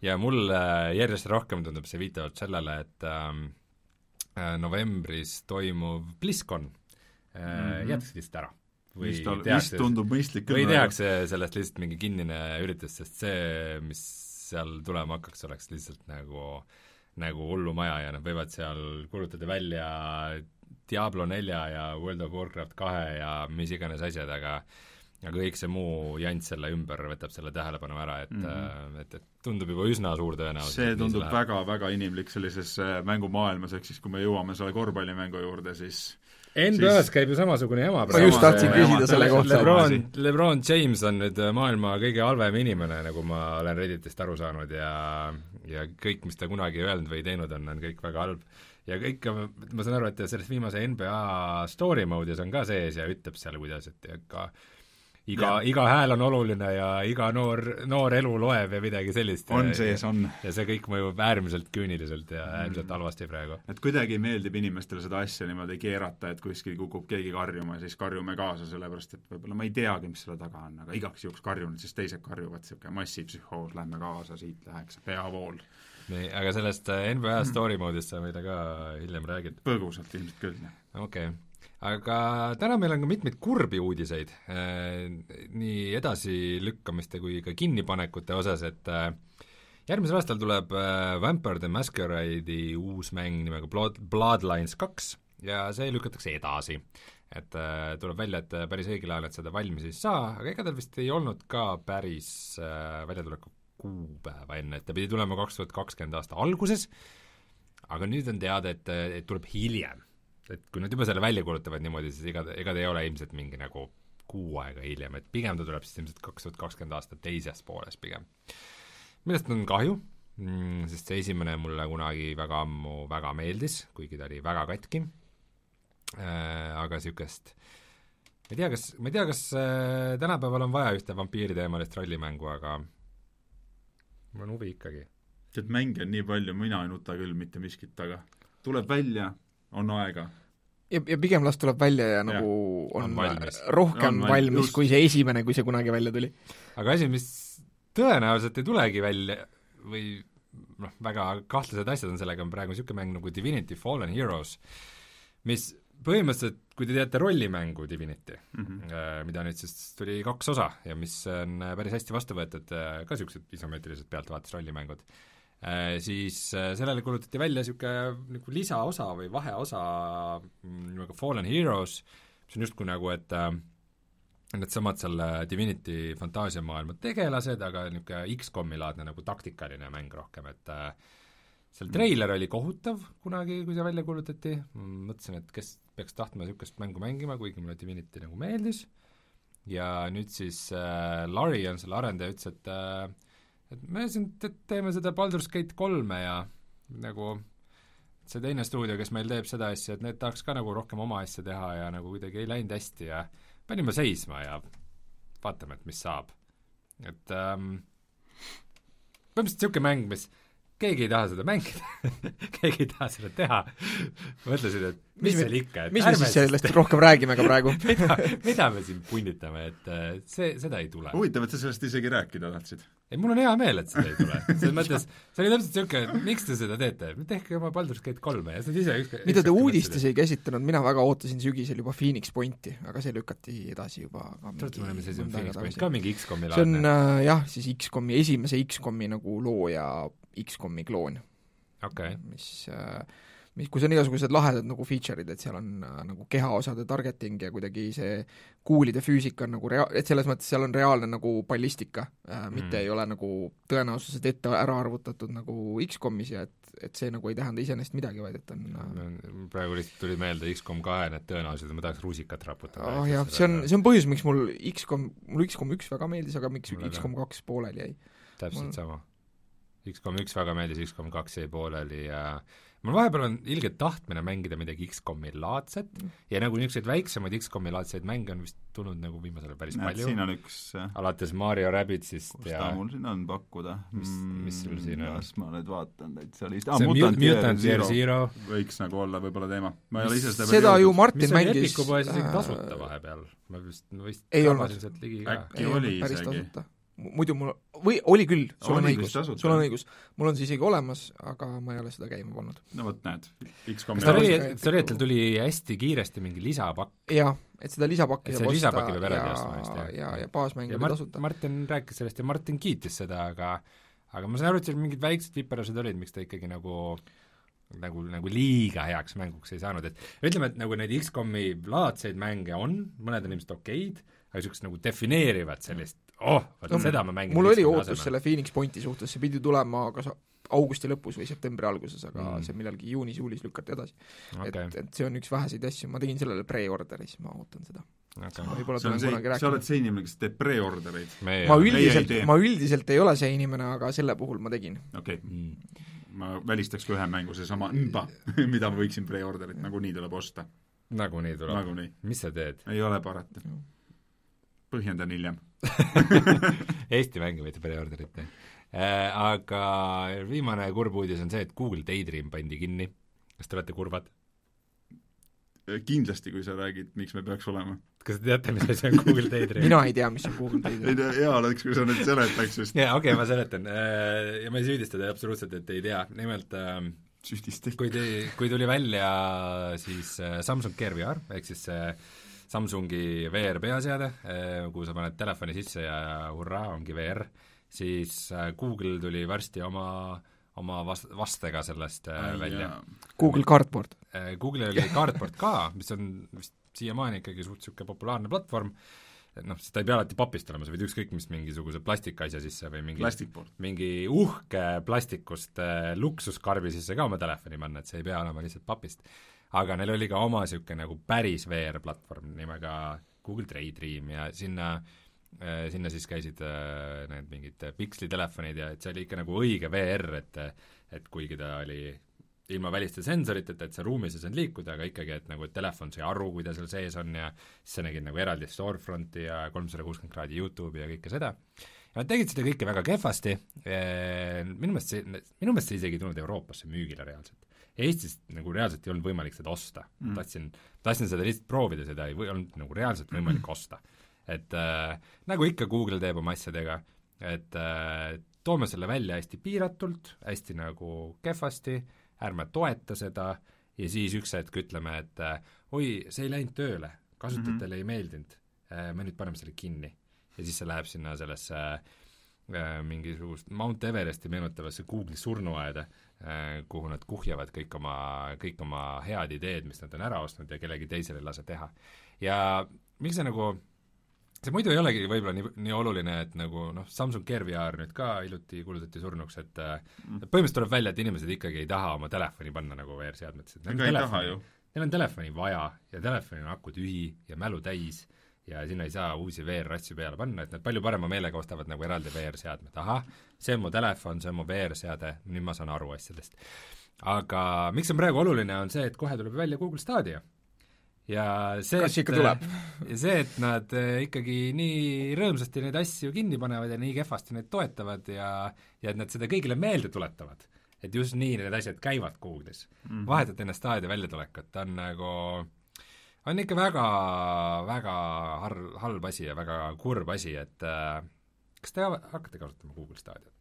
Speaker 2: Ja mulle järjest rohkem tundub see viitavat sellele, et ähm, äh, novembris toimuv BlizzCon äh, mm -hmm. jäetakse lihtsalt ära.
Speaker 3: või vist, tehakse, vist tundub mõistlik
Speaker 2: küll. või tehakse sellest lihtsalt mingi kinnine üritus, sest see, mis seal tulema hakkaks, oleks lihtsalt nagu nagu hullumaja ja nad võivad seal kuulutada välja Diablo nelja ja World of Warcraft kahe ja mis iganes asjad, aga aga kõik see muu jant selle ümber võtab selle tähelepanu ära, et mm, -hmm. et, et tundub juba üsna suur tõenäosus.
Speaker 3: see tundub väga-väga inimlik sellises äh, mängumaailmas, ehk siis kui me jõuame selle korvpallimängu juurde, siis
Speaker 2: NBA-s siis... käib ju samasugune jama
Speaker 4: ma just tahtsin küsida selle kohta.
Speaker 2: Lebron, Lebron James on nüüd äh, maailma kõige halvem inimene, nagu ma olen Redditist aru saanud ja ja kõik, mis ta kunagi öelnud või teinud on, on kõik väga halb. ja kõik, ma saan aru, et selles viimase NBA story mode'is on ka sees ja ütleb seal, kuidas, et ka iga, iga hääl on oluline ja iga noor, noor elu loeb ja midagi sellist.
Speaker 3: on sees, on.
Speaker 2: ja see kõik mõjub äärmiselt küüniliselt ja äärmiselt halvasti praegu.
Speaker 3: et kuidagi meeldib inimestele seda asja niimoodi keerata, et kuskil kukub keegi karjuma siis karjume kaasa, sellepärast et võib-olla ma ei teagi, mis selle taga on, aga igaks juhuks karjun, siis teised karjuvad, niisugune massipsühhoos, lähme kaasa, siit läheks peavool.
Speaker 2: nii, aga sellest äh, NBA story mode'ist sa meile ka hiljem räägid?
Speaker 3: põgusalt ilmselt küll, jah.
Speaker 2: okei okay aga täna meil on ka mitmeid kurbi uudiseid äh, nii edasilükkamiste kui ka kinnipanekute osas, et äh, järgmisel aastal tuleb äh, Vampire the Masquerade'i uus mäng nimega Blood, Bloodlines kaks ja see lükatakse edasi. et tuleb välja, et päris õigel ajal nad seda valmis ei saa, aga ega tal vist ei olnud ka päris väljatuleku kuupäeva enne, et ta pidi tulema kaks tuhat kakskümmend aasta alguses, aga nüüd on teada, et, et tuleb hiljem et kui nad juba selle välja kuulutavad niimoodi, siis ega, ega ta ei ole ilmselt mingi nagu kuu aega hiljem, et pigem ta tuleb siis ilmselt kaks tuhat kakskümmend aasta teises pooles pigem. millest on kahju mm,, sest see esimene mulle kunagi väga ammu väga meeldis, kuigi ta oli väga katki äh,, aga niisugust ma ei tea, kas, ma ei tea, kas äh, tänapäeval on vaja ühte vampiiriteemalist rollimängu, aga mul on huvi ikkagi.
Speaker 3: tead, mänge on nii palju, mina ei nuta küll mitte miskit taga. tuleb välja, on aega.
Speaker 4: ja, ja pigem las tuleb välja ja nagu ja, on, on valmis. rohkem on valmis, valmis kui see esimene, kui see kunagi välja tuli.
Speaker 2: aga asi, mis tõenäoliselt ei tulegi välja või noh, väga kahtlased asjad on sellega, on praegu niisugune mäng nagu Divinity Fallen Heroes, mis põhimõtteliselt, kui te teate rollimängu Divinity mm, -hmm. mida nüüd siis tuli kaks osa ja mis on päris hästi vastu võetud, äh, ka niisugused isomeetrilised pealtvaatusrollimängud, Äh, siis äh, sellele kuulutati välja niisugune nagu lisaosa või vaheosa mm, nimega Fallen Heroes, mis on justkui nagu, et äh, needsamad selle Divinity fantaasiamaailma tegelased, aga niisugune X-komi laadne nagu taktikaline mäng rohkem, et äh, seal treiler oli kohutav kunagi, kui see välja kuulutati, mõtlesin, et kes peaks tahtma niisugust mängu mängima, kuigi mulle Divinity nagu meeldis, ja nüüd siis äh, Larry on selle arendaja, ütles, et äh, et me siin teeme seda Baldur's Gate kolme ja nagu see teine stuudio, kes meil teeb seda asja, et need tahaks ka nagu rohkem oma asja teha ja nagu kuidagi ei läinud hästi ja panime seisma ja vaatame, et mis saab. et ähm, põhimõtteliselt niisugune mäng, mis keegi ei taha seda mängida [LAUGHS] keegi ei taha seda teha mõtlesin, et mis seal ikka, et
Speaker 4: mis me siis sellest rohkem räägime ka praegu [LAUGHS]
Speaker 2: mida, mida me siin punnitame, et äh, see, seda ei tule.
Speaker 3: huvitav, et sa sellest isegi rääkida tahtsid.
Speaker 2: ei, mul on hea meel, et seda ei tule. selles mõttes, see oli täpselt niisugune, miks te seda teete, tehke oma Baldur's Gate kolme ja siis ise üks
Speaker 4: mida te uudistes ei käsitlenud, mina väga ootasin sügisel juba Phoenix Pointi, aga see lükati edasi juba
Speaker 2: ka mingi Phoenix Point ka mingi X-komi
Speaker 4: laadne? see on äh, jah, siis X-komi, esimese X-komi nagu looja X-komi kloon
Speaker 2: okay..
Speaker 4: mis äh, mis, kus on igasugused lahedad nagu feature'id, et seal on äh, nagu kehaosade targeting ja kuidagi see kuulide füüsika on nagu rea-, et selles mõttes seal on reaalne nagu ballistika äh,, mitte mm. ei ole nagu tõenäosused ette ära arvutatud nagu X-komis ja et, et see nagu ei tähenda iseenesest midagi, vaid et on
Speaker 2: äh, praegu lihtsalt tuli meelde X-kom kahe need tõenäosused, ma tahaks rusikat raputada
Speaker 4: oh,. jah, see on, see on põhjus, miks mul X-kom, mul X-kom üks väga meeldis, aga miks X-kom kaks pooleli jäi.
Speaker 2: täpselt mul... sama. X-kom üks väga meeldis, X-kom kaks jäi pooleli ja äh, mul vahepeal on ilge tahtmine mängida midagi X-komi laadset mm. ja nagu niisuguseid väiksemaid X-komi laadseid mänge on vist tulnud nagu viimasel ajal päris Näed, palju.
Speaker 3: siin on üks
Speaker 2: alates Mario Rabbidsist
Speaker 3: kus ja ta mul siin on pakkuda?
Speaker 2: mis, mis sul siin on?
Speaker 3: las ma nüüd vaatan täitsa
Speaker 2: lihtsalt ah, see Mutant, Mutant Year Zero
Speaker 3: võiks nagu olla võib-olla teema. ma ei ole ise seda
Speaker 4: seda ju Martin
Speaker 2: mis
Speaker 4: mängis
Speaker 2: Epiku poes isegi tasuta vahepeal, ma vist, ma vist
Speaker 4: ei olnud.
Speaker 3: äkki oli isegi
Speaker 4: muidu mul, või oli küll, sul on õigus, sul on õigus. mul on see isegi olemas, aga ma ei ole seda käima pannud.
Speaker 3: no vot, näed,
Speaker 2: X-kom kas ta oli, see oli, et tal tuli hästi kiiresti mingi lisapakk?
Speaker 4: jah, et seda lisapakki
Speaker 2: saab osta ostma
Speaker 4: vist, jah? ja, ja baasmäng oli tasuta.
Speaker 2: Martin rääkis sellest ja Martin kiitis seda, aga aga ma saan aru, et seal mingid väiksed viperused olid, miks ta ikkagi nagu nagu, nagu liiga heaks mänguks ei saanud, et ütleme, et nagu neid X-komi laadseid mänge on, mõned on ilmselt okeid, aga niisugust nagu defineerivat sellist oh, vot no, seda ma mängin
Speaker 4: mul oli ootus asemel. selle Phoenix Pointi suhtes, see pidi tulema kas augusti lõpus või septembri alguses, aga mm. see millalgi juunis-juulis lükati edasi okay.. et, et see on üks väheseid asju, ma tegin sellele pre-order'i, siis ma ootan seda
Speaker 3: okay.. võib-olla tulen kunagi rääkima. sa oled see inimene, kes teeb pre-order'eid?
Speaker 4: ma üldiselt, ma üldiselt ei ole see inimene, aga selle puhul ma tegin.
Speaker 3: okei okay. mm., ma välistaks ka ühe mängu, seesama Mba, [LAUGHS] mida ma võiksin pre-order'it nagunii tuleb osta.
Speaker 2: nagunii tuleb mis sa teed?
Speaker 3: ei ole parata mm põhjendan hiljem [LAUGHS]
Speaker 2: Eesti mänge võite preorderit teha äh,. Aga viimane kurb uudis on see, et Google Daydream pandi kinni. kas te olete kurvad?
Speaker 3: Äh, kindlasti, kui sa räägid, miks me peaks olema.
Speaker 2: kas te teate, mis asi on Google Daydream
Speaker 4: mina ei tea, mis on Google [LAUGHS] Daydream.
Speaker 3: ei tea, hea oleks, kui sa nüüd seletaks just.
Speaker 2: jaa, okei okay,, ma seletan. Äh, ja ma ei süüdista teid absoluutselt, et ei tea, nimelt äh,
Speaker 3: süüdista ikka.
Speaker 2: kui te, kui tuli välja siis Samsung Gear VR, ehk siis see Samsungi VR peaseade, eh, kuhu sa paned telefoni sisse ja hurraa, ongi VR, siis eh, Google tuli varsti oma oma vast-, vastega sellest äh, Ai, välja.
Speaker 4: Google Cardboard.
Speaker 2: Google'il oli Cardboard ka, mis on vist siiamaani ikkagi suht niisugune populaarne platvorm, noh, sest ta ei pea alati papist olema, sa võid ükskõik mis mingisuguse plastikasja sisse või mingi mingi uhke plastikust äh, luksuskarbi sisse ka oma telefoni panna, et see ei pea olema lihtsalt papist aga neil oli ka oma niisugune nagu päris VR-platvorm nimega Google Daydream ja sinna äh, sinna siis käisid äh, need mingid pikslitelefonid ja et see oli ikka nagu õige VR, et et kuigi ta oli ilma väliste sensoriteta, et sa ruumis ei saanud liikuda, aga ikkagi, et nagu et telefon sai aru, kui ta seal sees on ja siis sa nägid nagu eraldi storefront'i ja kolmsada kuuskümmend kraadi YouTube'i ja kõike seda. ja nad tegid seda kõike väga kehvasti, minu meelest see, minu meelest see isegi ei tulnud Euroopasse müügile reaalselt. Eestis nagu reaalselt ei olnud võimalik seda osta mm.. tahtsin, tahtsin seda lihtsalt proovida, seda ei või, olnud nagu reaalselt võimalik mm. osta. et äh, nagu ikka Google teeb oma asjadega, et äh, toome selle välja hästi piiratult, hästi nagu kehvasti, ärme toeta seda ja siis üks hetk ütleme, et äh, oi, see ei läinud tööle, kasutajatele mm -hmm. ei meeldinud äh,, me nüüd paneme selle kinni. ja siis see läheb sinna sellesse äh, mingisugust Mount Everesti meenutavasse Google'i surnuaeda Äh, kuhu nad kuhjavad kõik oma, kõik oma head ideed, mis nad on ära ostnud ja kellegi teisele ei lase teha. ja miks see nagu, see muidu ei olegi võib-olla nii, nii oluline, et nagu noh, Samsung Gear VR nüüd ka hiljuti kuulutati surnuks, et mm. põhimõtteliselt tuleb välja, et inimesed ikkagi ei taha oma telefoni panna nagu VR-seadmetesse.
Speaker 3: ega ei taha ju.
Speaker 2: Neil on telefoni vaja ja telefonil on aku tühi ja mälu täis ja sinna ei saa uusi VR-asju peale panna, et nad palju parema meelega ostavad nagu eraldi VR-seadmed, ahah, see on mu telefon, see on mu VR-seade, nüüd ma saan aru asjadest. aga miks on praegu oluline, on see, et kohe tuleb välja Google Stadia. ja see,
Speaker 4: kas ikka tuleb? [LAUGHS]
Speaker 2: see, et nad eh, ikkagi nii rõõmsasti neid asju kinni panevad ja nii kehvasti neid toetavad ja ja et nad seda kõigile meelde tuletavad et just nii need asjad käivad Google'is mm. -hmm. vahetult enne staadio väljatulekut, on nagu on ikka väga, väga har-, halb asi ja väga kurb asi, et äh, kas te hakkate kasutama Google staadiot?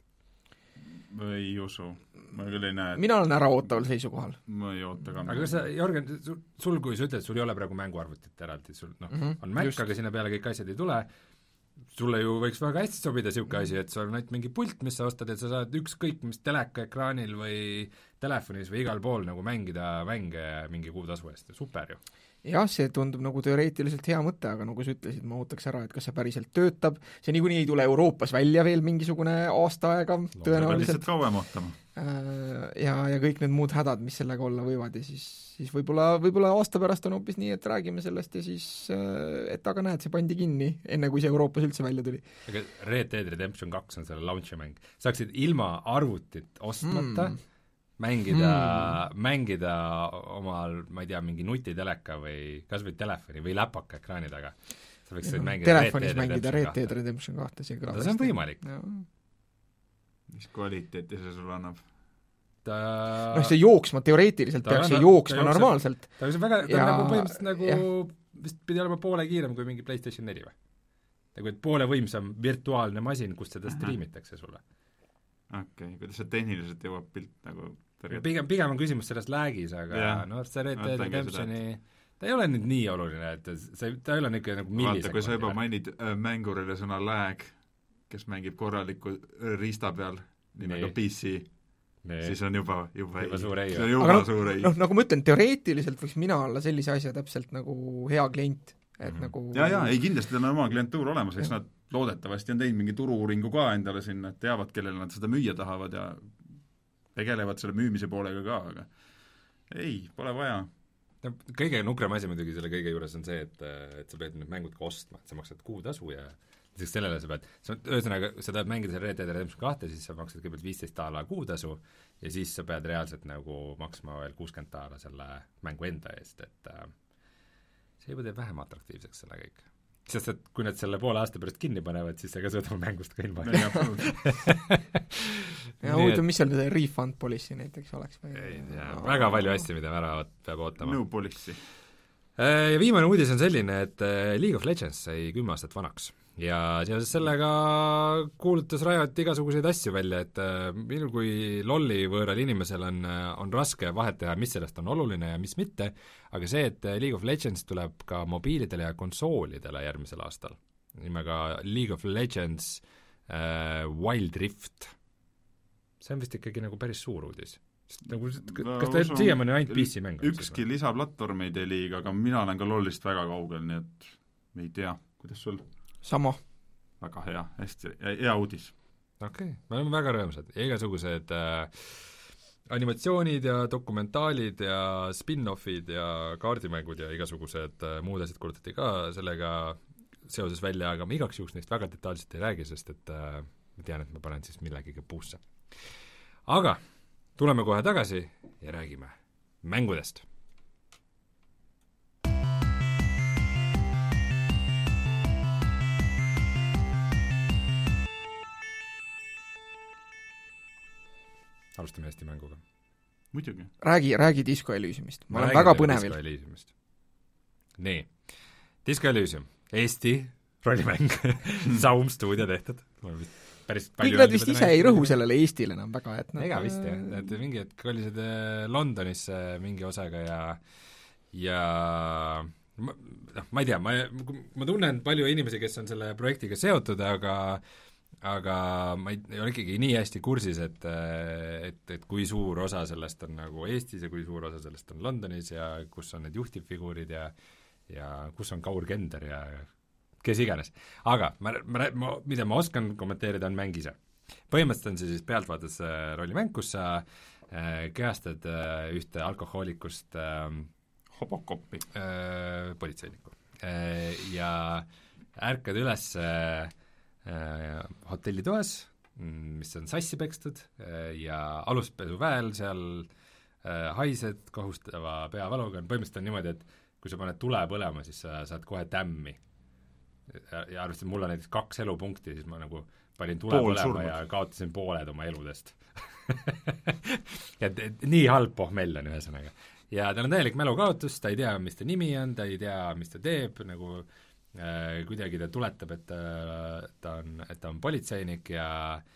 Speaker 3: ei usu, ma küll ei näe.
Speaker 4: mina olen äraootaval seisukohal.
Speaker 3: ma ei oota ka.
Speaker 2: aga kas sa, Jörgen, sul, kui sa ütled, sul ei ole praegu mänguarvutit eraldi, sul noh mm, -hmm, on Mac, aga sinna peale kõik asjad ei tule, sulle ju võiks väga hästi sobida niisugune asi, et sul on ainult mingi pult, mis sa ostad, et sa saad ükskõik mis telekaekraanil või telefonis või igal pool nagu mängida mänge mingi kuutasu eest, super ju
Speaker 4: jah, see tundub nagu teoreetiliselt hea mõte, aga nagu sa ütlesid, ma ootaks ära, et kas see päriselt töötab, see niikuinii ei tule Euroopas välja veel mingisugune aasta aega no, tõenäoliselt.
Speaker 3: kauem ootama.
Speaker 4: Äh, ja, ja kõik need muud hädad, mis sellega olla võivad ja siis, siis võib-olla, võib-olla aasta pärast on hoopis nii, et räägime sellest ja siis äh, et aga näed, see pandi kinni, enne kui see Euroopas üldse välja tuli.
Speaker 2: aga Red Dead Redemption kaks on selle launch'i mäng, saaksid ilma arvutit ostmata mm mängida hmm., mängida omal, ma ei tea, mingi nutiteleka või kas või telefoni või läpaka ekraani taga. sa võiksid mängida
Speaker 4: telefonis mängida Red Dead Redemption kahte, kõlab
Speaker 2: hästi. see on võimalik.
Speaker 3: mis kvaliteeti see sulle annab?
Speaker 2: ta
Speaker 4: noh, see jooksma, teoreetiliselt peaks see jooksma ta normaalselt.
Speaker 2: ta on väga, ta on nagu põhimõtteliselt nagu ja. vist pidi olema poole kiirem kui mingi PlayStation neli või? nagu et poole võimsam virtuaalne masin, kust seda striimitakse sulle.
Speaker 3: okei okay., kuidas see tehniliselt jõuab pilt nagu
Speaker 2: pigem, pigem on küsimus selles lag'is, aga yeah. noh, see Red Dead Redemptioni ta ei ole nüüd nii oluline, et see, ta ei ole niisugune nagu
Speaker 3: vaata, kui sa juba mainid äh, mängurile sõna lag, kes mängib korraliku äh, riista peal nimega PC, siis on juba, juba
Speaker 2: juba suur ei.
Speaker 3: see on juba
Speaker 4: aga
Speaker 3: suur ei.
Speaker 4: noh, nagu ma ütlen, teoreetiliselt võiks mina olla sellise asja täpselt nagu hea klient, et mm -hmm. nagu
Speaker 3: jaa, jaa, ei kindlasti on oma klientuur olemas, eks nad loodetavasti on teinud mingi turu-uuringu ka endale sinna, et teavad, kellele nad seda müüa tahavad ja tegelevad selle müümise poolega ka, aga ei, pole vaja.
Speaker 2: no kõige nukram asi muidugi selle kõige juures on see, et, et sa pead need mängud ka ostma, et sa maksad kuutasu ja lisaks sellele sa pead, sa, ühesõnaga, sa tahad mängida selle Red Dead Redemption kahte, siis sa maksad kõigepealt viisteist daala kuutasu ja siis sa pead reaalselt nagu maksma veel kuuskümmend daala selle mängu enda eest, et äh, see juba teeb vähem atraktiivseks selle kõik sest et kui nad selle poole aasta pärast kinni panevad, siis ka suudad mängust ka ilma
Speaker 4: jääda. [LAUGHS] ja huvitav, mis seal see refund policy näiteks oleks või?
Speaker 2: ei tea, väga palju asju, mida ära peab ootama.
Speaker 3: no policy.
Speaker 2: Äh, ja viimane uudis on selline, et äh, League of Legends sai kümme aastat vanaks ja seoses sellega kuulutas Riot igasuguseid asju välja, et äh, minul kui lolli võõral inimesel on, on raske vahet teha, mis sellest on oluline ja mis mitte, aga see, et League of Legends tuleb ka mobiilidele ja konsoolidele järgmisel aastal, nimega League of Legends äh, Wild Rift, see on vist ikkagi nagu päris suur uudis nagu, kas ta siiamaani ainult PC mäng
Speaker 3: on? ükski lisaplatvorm ei tee liiga, aga mina olen ka LoList väga kaugel, nii et ei tea, kuidas sul?
Speaker 4: sama.
Speaker 3: väga hea, hästi, hea uudis.
Speaker 2: okei okay., me oleme väga rõõmsad ja igasugused äh, animatsioonid ja dokumentaalid ja spin-offid ja kaardimängud ja igasugused äh, muud asjad kuulutati ka sellega seoses välja, aga ma igaks juhuks neist väga detailselt ei räägi, sest et äh, ma tean, et ma panen siis millegagi puusse. Aga tuleme kohe tagasi ja räägime mängudest. Alustame Eesti mänguga.
Speaker 3: muidugi.
Speaker 4: räägi, räägi Disco Elysiumist, ma, ma olen väga põnevil.
Speaker 2: nii, Disco Elysium, Eesti rollimäng. [LAUGHS] Saum stuudio tehtud, päris
Speaker 4: kõik nad vist ise ei rõhu sellele Eestile enam väga, et
Speaker 2: nad ega vist jah, et mingi hetk kolisid äh, Londonisse mingi osaga ja ja ma, noh, ma ei tea, ma, ma tunnen palju inimesi, kes on selle projektiga seotud, aga aga ma ei, ei ole ikkagi nii hästi kursis, et, et, et kui suur osa sellest on nagu Eestis ja kui suur osa sellest on Londonis ja kus on need juhtivfiguurid ja ja kus on Kaur Kender ja kes iganes. aga ma, ma, ma, mida ma oskan kommenteerida, on mäng ise. põhimõtteliselt on see siis pealtvaates äh, rollimäng, kus sa äh, kehastad äh, ühte alkohoolikust äh,
Speaker 3: hobokoppi
Speaker 2: äh,, politseinikku äh,. ja ärkad üles äh, Äh, hotellitoas, mm, mis on sassi pekstud äh, ja aluspesuväel seal äh, haised kohustava peavaluga, põhimõtteliselt on niimoodi, et kui sa paned tule põlema, siis sa saad kohe tämmi. Ja arvestades, mul on näiteks kaks elupunkti, siis ma nagu panin tule põlema ja kaotasin pooled oma eludest [LAUGHS] et, et nii halb pohmell on ühesõnaga. ja tal on täielik mälukaotus, ta ei tea, mis ta nimi on, ta ei tea, mis ta teeb, nagu äh, kuidagi ta tuletab, et ta, ta on, et ta on politseinik ja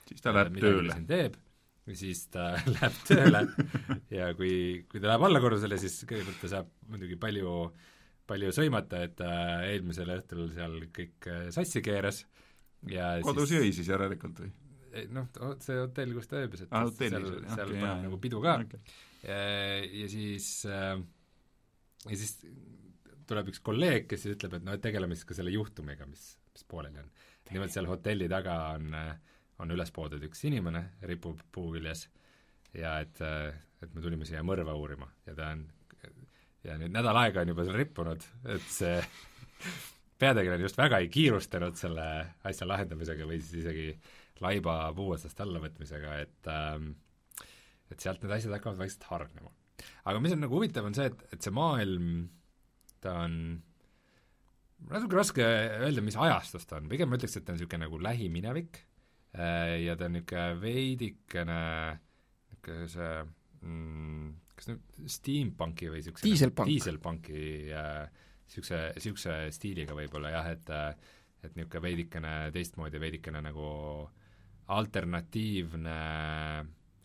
Speaker 3: siis ta läheb tööle.
Speaker 2: teeb ja siis ta [LAUGHS] läheb tööle ja kui, kui ta läheb allakorrusele, siis kõigepealt ta saab muidugi palju, palju sõimata, et ta eelmisel õhtul seal kõik äh, sassi keeras ja
Speaker 3: kodus
Speaker 2: siis,
Speaker 3: jõi siis järelikult või?
Speaker 2: noh, see hotell, kus ta ööbis, et
Speaker 3: ah,
Speaker 2: seal, seal okay, paneb nagu pidu ka okay. ja, ja siis äh, ja siis tuleb üks kolleeg, kes siis ütleb, et noh, et tegeleme siis ka selle juhtumiga, mis, mis pooleli on. nimelt seal hotelli taga on, on üles poodud üks inimene, ripub puu küljes ja et, et me tulime siia mõrva uurima ja ta on, ja nüüd nädal aega on juba seal rippunud, et see [LAUGHS] peategelane just väga ei kiirustanud selle asja lahendamisega või siis isegi laiba puu otsast allavõtmisega, et ähm, et sealt need asjad hakkavad vaikselt hargnema. aga mis on nagu huvitav, on see, et, et see maailm, ta on natuke raske öelda, mis ajastus ta on, pigem ma ütleks, et ta on niisugune nagu lähiminevik äh, ja ta on niisugune veidikene niisugune see mm, kas nüüd steampunki või niisuguse
Speaker 4: diiselpunk,
Speaker 2: diiselpunki niisuguse äh,, niisuguse stiiliga võib-olla jah, et et niisugune veidikene teistmoodi, veidikene nagu alternatiivne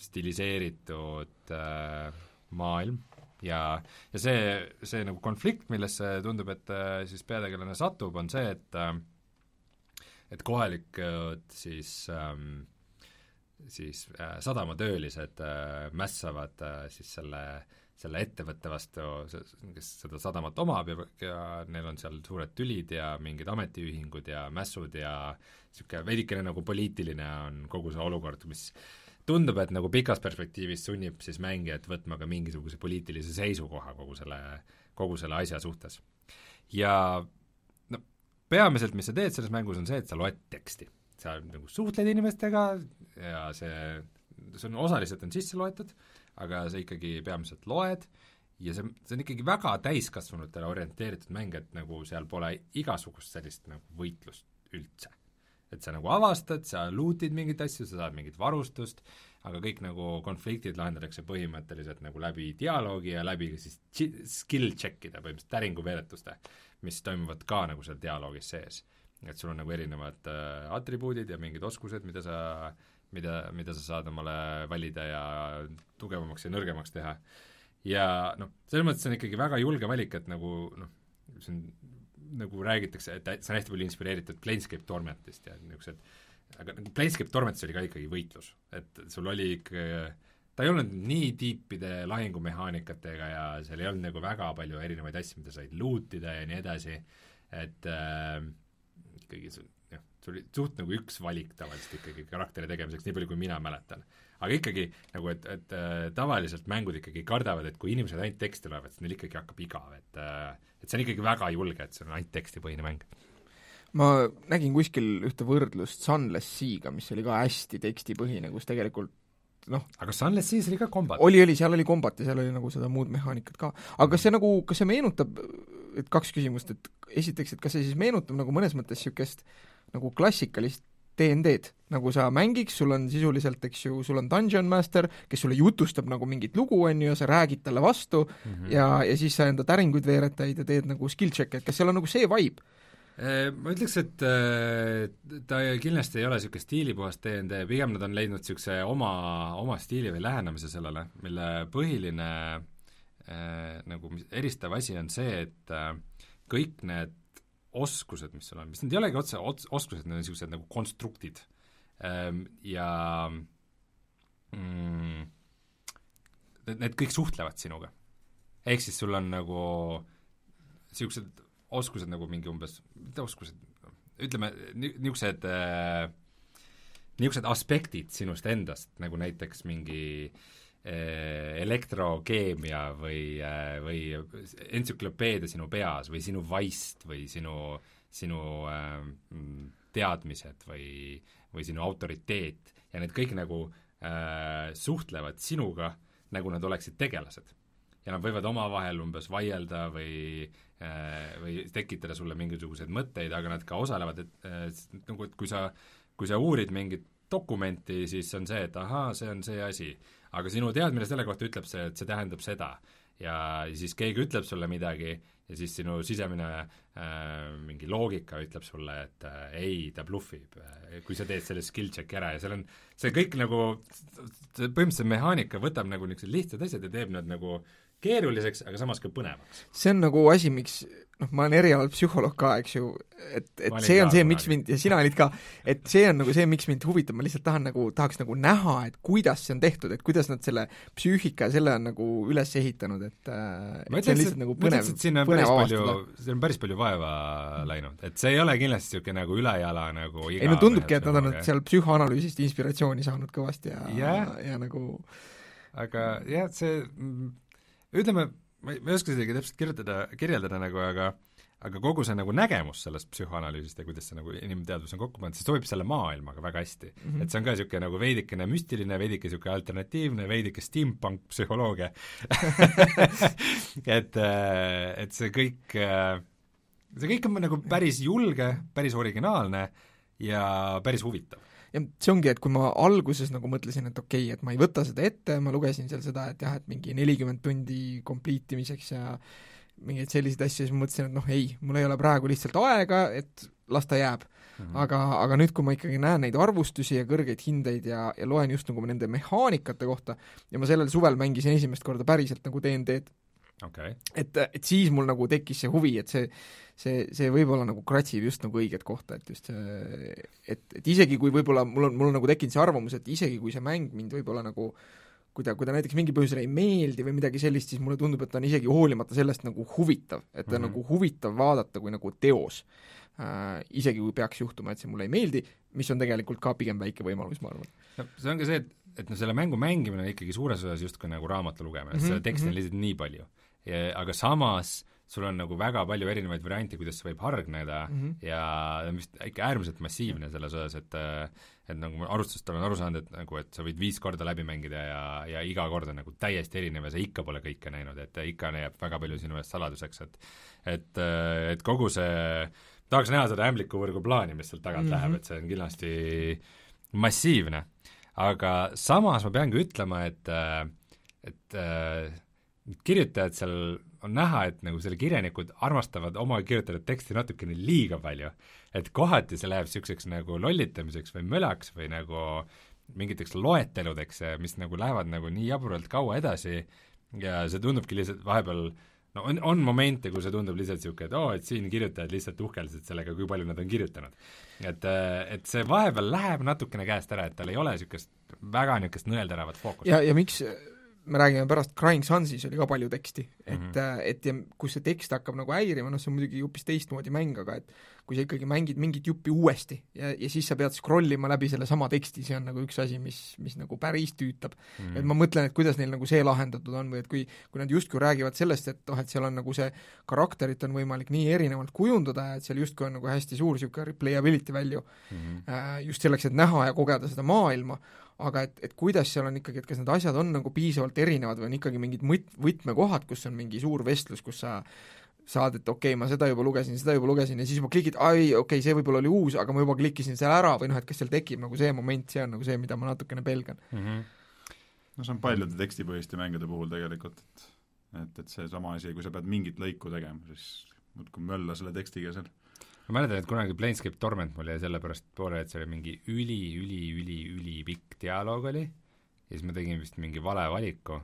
Speaker 2: stiliseeritud äh, maailm. Ja, ja see, see nagu konflikt, millesse tundub, et äh, siis peategelane satub, on see, et äh, et kohalikud siis ähm, siis äh, sadamatöölised äh, mässavad äh, siis selle, selle ettevõtte vastu, kes seda sadamat omab ja, ja neil on seal suured tülid ja mingid ametiühingud ja mässud ja niisugune veidikene nagu poliitiline on kogu see olukord, mis tundub, et nagu pikas perspektiivis sunnib siis mängijat võtma ka mingisuguse poliitilise seisukoha kogu selle, kogu selle asja suhtes. ja no peamiselt, mis sa teed selles mängus, on see, et sa loed teksti. Sa nagu suhtled inimestega ja see, see on osaliselt on sisse loetud, aga sa ikkagi peamiselt loed ja see, see on ikkagi väga täiskasvanutele orienteeritud mäng, et nagu seal pole igasugust sellist nagu võitlust üldse et sa nagu avastad, sa loot'id mingeid asju, sa saad mingit varustust, aga kõik nagu konfliktid lahendatakse põhimõtteliselt nagu läbi dialoogi ja läbi siis skill check'ide, põhimõtteliselt täringuveeretuste, mis toimuvad ka nagu seal dialoogis sees. Et sul on nagu erinevad äh, atribuudid ja mingid oskused, mida sa, mida, mida sa saad omale valida ja tugevamaks ja nõrgemaks teha. ja noh, selles mõttes on ikkagi väga julge valik, et nagu noh, see on nagu räägitakse, et see on hästi palju inspireeritud Planescape Tormentist ja niisugused, aga nagu Planescape Tormentis oli ka ikkagi võitlus, et sul oli ikka ta ei olnud nii tiipide lahingumehaanikatega ja seal ei olnud nagu väga palju erinevaid asju, mida said loot ida ja nii edasi, et äh, ikkagi see, jah, see oli suht nagu üks valik tavaliselt ikkagi karakteri tegemiseks, nii palju kui mina mäletan. aga ikkagi nagu, et, et äh, tavaliselt mängud ikkagi kardavad, et kui inimesed ainult teksti loevad, siis neil ikkagi hakkab igav, et äh, et see on ikkagi väga julge, et see on ainult tekstipõhine mäng.
Speaker 4: ma nägin kuskil ühte võrdlust Sunless Seaga, mis oli ka hästi tekstipõhine, kus tegelikult noh
Speaker 2: aga Sunless Seas oli ka kombat?
Speaker 4: oli, oli, seal oli kombat ja seal oli nagu seda muud mehaanikat ka. aga kas see nagu, kas see meenutab, et kaks küsimust, et esiteks, et kas see siis meenutab nagu mõnes mõttes niisugust nagu klassikalist DND-d, nagu sa mängiks, sul on sisuliselt, eks ju, sul on Dungeon Master, kes sulle jutustab nagu mingit lugu, on ju, ja sa räägid talle vastu mm -hmm. ja, ja siis sa enda täringuid veeretad ja teed nagu skill check'e, et kas seal on nagu see vibe?
Speaker 2: Äh, ma ütleks, et äh, ta kindlasti ei ole niisugune stiilipuhas DND, pigem nad on leidnud niisuguse oma, oma stiili või lähenemise sellele, mille põhiline äh, nagu eristav asi on see, et äh, kõik need oskused, mis sul on, mis need ei olegi otse ots-, oskused, need on niisugused nagu konstruktid ähm,. ja mm, need, kõik suhtlevad sinuga. ehk siis sul on nagu niisugused oskused nagu mingi umbes, mitte oskused, ütleme, niisugused äh, niisugused aspektid sinust endast, nagu näiteks mingi äh, elektrokeemia või, eh, või entsüklopeedia sinu peas või sinu vaist või sinu, sinu äh, teadmised või, või sinu autoriteet ja need kõik nagu äh, suhtlevad sinuga, nagu nad oleksid tegelased. ja nad võivad omavahel umbes vaielda või äh, või tekitada sulle mingisuguseid mõtteid, aga nad ka osalevad, et äh, nagu, et kui sa kui sa uurid mingit dokumenti, siis on see, et ahaa, see on see asi. Aga sinu teadmine selle kohta ütleb see, et see tähendab seda. ja siis keegi ütleb sulle midagi ja siis sinu sisemine äh, mingi loogika ütleb sulle, et äh, ei, ta bluffib äh,, kui sa teed selle skill check'i ära ja seal on, see kõik nagu, see põhimõtteliselt mehaanika võtab nagu niisugused lihtsad asjad ja teeb nad nagu keeruliseks, aga samas ka põnevaks.
Speaker 4: see on nagu asi, miks noh, ma olen erialalt psühholoog ka, eks ju, et, et see on see, miks mind, ja sina olid ka, et see on nagu see, miks mind huvitab, ma lihtsalt tahan nagu, tahaks nagu näha, et kuidas see on tehtud, et kuidas nad selle psüühika ja selle on nagu üles ehitanud, et äh,
Speaker 2: ma ütleks, et nagu põnev, siin on päris palju, siin on päris palju vaeva läinud, et see ei ole kindlasti niisugune nagu ülejala nagu
Speaker 4: ei no tundubki, et nad on seal psühhoanalüüsist inspiratsiooni saanud kõvasti ja yeah., ja nagu
Speaker 2: aga jah, see ütleme, ma ei, ma ei oska isegi täpselt kirjutada, kirjeldada nagu, aga aga kogu see nagu nägemus sellest psühhoanalüüsist ja kuidas see nagu inimteadvus on kokku pandud, see sobib selle maailmaga väga hästi mm. -hmm. et see on ka niisugune nagu veidikene müstiline, veidike niisugune alternatiivne, veidike steampunk psühholoogia [LAUGHS] et, et see kõik, see kõik on nagu päris julge, päris originaalne ja päris huvitav
Speaker 4: ja see ongi, et kui ma alguses nagu mõtlesin, et okei okay,, et ma ei võta seda ette, ma lugesin seal seda, et jah, et mingi nelikümmend tundi complete imiseks ja mingeid selliseid asju, siis ma mõtlesin, et noh, ei, mul ei ole praegu lihtsalt aega, et las ta jääb mm. -hmm. aga, aga nüüd, kui ma ikkagi näen neid arvustusi ja kõrgeid hindeid ja, ja loen just nagu nende mehaanikate kohta ja ma sellel suvel mängisin esimest korda päriselt nagu DND-d
Speaker 2: okay.,
Speaker 4: et, et siis mul nagu tekkis see huvi, et see see, see võib-olla nagu kratsib just nagu õiget kohta, et just see, et, et isegi kui võib-olla mul on, mul on nagu tekkinud see arvamus, et isegi kui see mäng mind võib-olla nagu kui ta, kui ta näiteks mingil põhjusel ei meeldi või midagi sellist, siis mulle tundub, et ta on isegi hoolimata sellest nagu huvitav, et ta mm -hmm. nagu huvitav vaadata kui nagu teos äh,. Isegi kui peaks juhtuma, et see mulle ei meeldi, mis on tegelikult ka pigem väike võimalus, ma arvan.
Speaker 2: no see on ka see, et, et noh, selle mängu mängimine on ikkagi suures osas justkui nagu raamatu lugemine mm, -hmm. seda teksti on mhm. lihtsalt nii palju. Aga samas sul on nagu väga palju erinevaid variante, kuidas see võib hargneda mm -hmm. ja ta on vist ikka äärmiselt massiivne selles osas, et et nagu ma arvustusest olen aru saanud, et nagu, et sa võid viis korda läbi mängida ja, ja iga kord on nagu täiesti erinev ja sa ikka pole kõike näinud, et ikka jääb väga palju sinu eest saladuseks, et et, et kogu see, tahaks näha seda ämblikuvõrgu plaani, mis sealt tagant mm -hmm. läheb, et see on kindlasti massiivne. aga samas ma peangi ütlema, et et kirjutajad seal on näha, et nagu selle kirjanikud armastavad oma kirjutatud teksti natukene liiga palju. et kohati see läheb niisuguseks nagu lollitamiseks või mölaks või nagu mingiteks loeteludeks, mis nagu lähevad nagu nii jaburalt kaua edasi ja see tundubki lihtsalt vahepeal no on, on momente, kus see tundub lihtsalt niisugune, et oo oh,, et siin kirjutajad lihtsalt uhkeldasid sellega, kui palju nad on kirjutanud. et, et see vahepeal läheb natukene käest ära, et tal ei ole niisugust väga niisugust nõelteravat fookust.
Speaker 4: ja, ja miks me räägime pärast, Crying Sunsis oli ka palju teksti, et mm, -hmm. et ja kus see tekst hakkab nagu häirima, noh see on muidugi hoopis teistmoodi mäng, aga et kui sa ikkagi mängid mingit juppi uuesti ja, ja siis sa pead scroll ima läbi sellesama teksti, see on nagu üks asi, mis, mis nagu päris tüütab mm. -hmm. et ma mõtlen, et kuidas neil nagu see lahendatud on või et kui, kui nad justkui räägivad sellest, et noh, et seal on nagu see karakterit on võimalik nii erinevalt kujundada ja et seal justkui on nagu hästi suur niisugune replayability value mm, -hmm. just selleks, et näha ja kogeda seda maailma, aga et, et kuidas seal on ikkagi, et kas need asjad on nagu piisavalt erinevad või on ikkagi mingid mõt-, võtmekohad, kus on mingi suur vestlus, kus sa saad, et okei okay,, ma seda juba lugesin, seda juba lugesin ja siis juba klikid, ai, okei okay,, see võib-olla oli uus, aga ma juba klikkisin selle ära või noh, et kas seal tekib nagu see moment, see on nagu see, mida ma natukene pelgan mm.
Speaker 3: -hmm. no see on paljude tekstipõhiste mängude puhul tegelikult, et et, et seesama asi, kui sa pead mingit lõiku tegema, siis muudkui mölla selle tekstiga seal
Speaker 2: ma mäletan, et kunagi Planescape Torment mul jäi sellepärast pooleli, et see oli mingi üli, üli, üli, ülipikk dialoog oli. Ja siis ma tegin vist mingi vale valiku.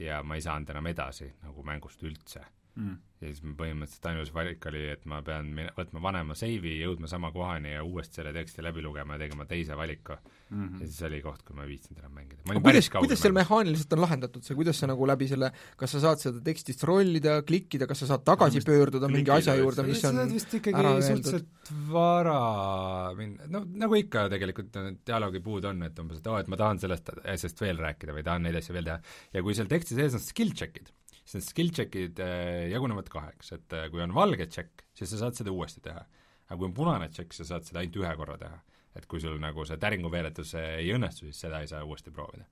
Speaker 2: Ja ma ei saanud enam edasi nagu mängust üldse mm ja siis põhimõtteliselt ainus valik oli, et ma pean võtma vanema seivi, jõudma sama kohani ja uuesti selle teksti läbi lugema ja tegema teise valiku mm. -hmm. ja siis oli koht, kui ma ei viitsinud enam mängida.
Speaker 4: kuidas, kuidas seal mehaaniliselt on lahendatud see, kuidas sa nagu läbi selle, kas sa saad seda teksti scrollida, klikkida, kas sa saad tagasi no, pöörduda mingi asja juurde, mis on
Speaker 2: vist ikkagi suhteliselt vara minna, no nagu ikka tegelikult dialoogipuud on, et umbes, et oo oh,, et ma tahan sellest asjast veel rääkida või tahan neid asju veel teha. ja kui seal teksti sees on skill check'id, siis need skill check'id äh, jagunevad kaheks, et äh, kui on valge check, siis sa saad seda uuesti teha. aga kui on punane check, sa saad seda ainult ühe korra teha. et kui sul nagu see täringuveeretus ei õnnestu, siis seda ei saa uuesti proovida.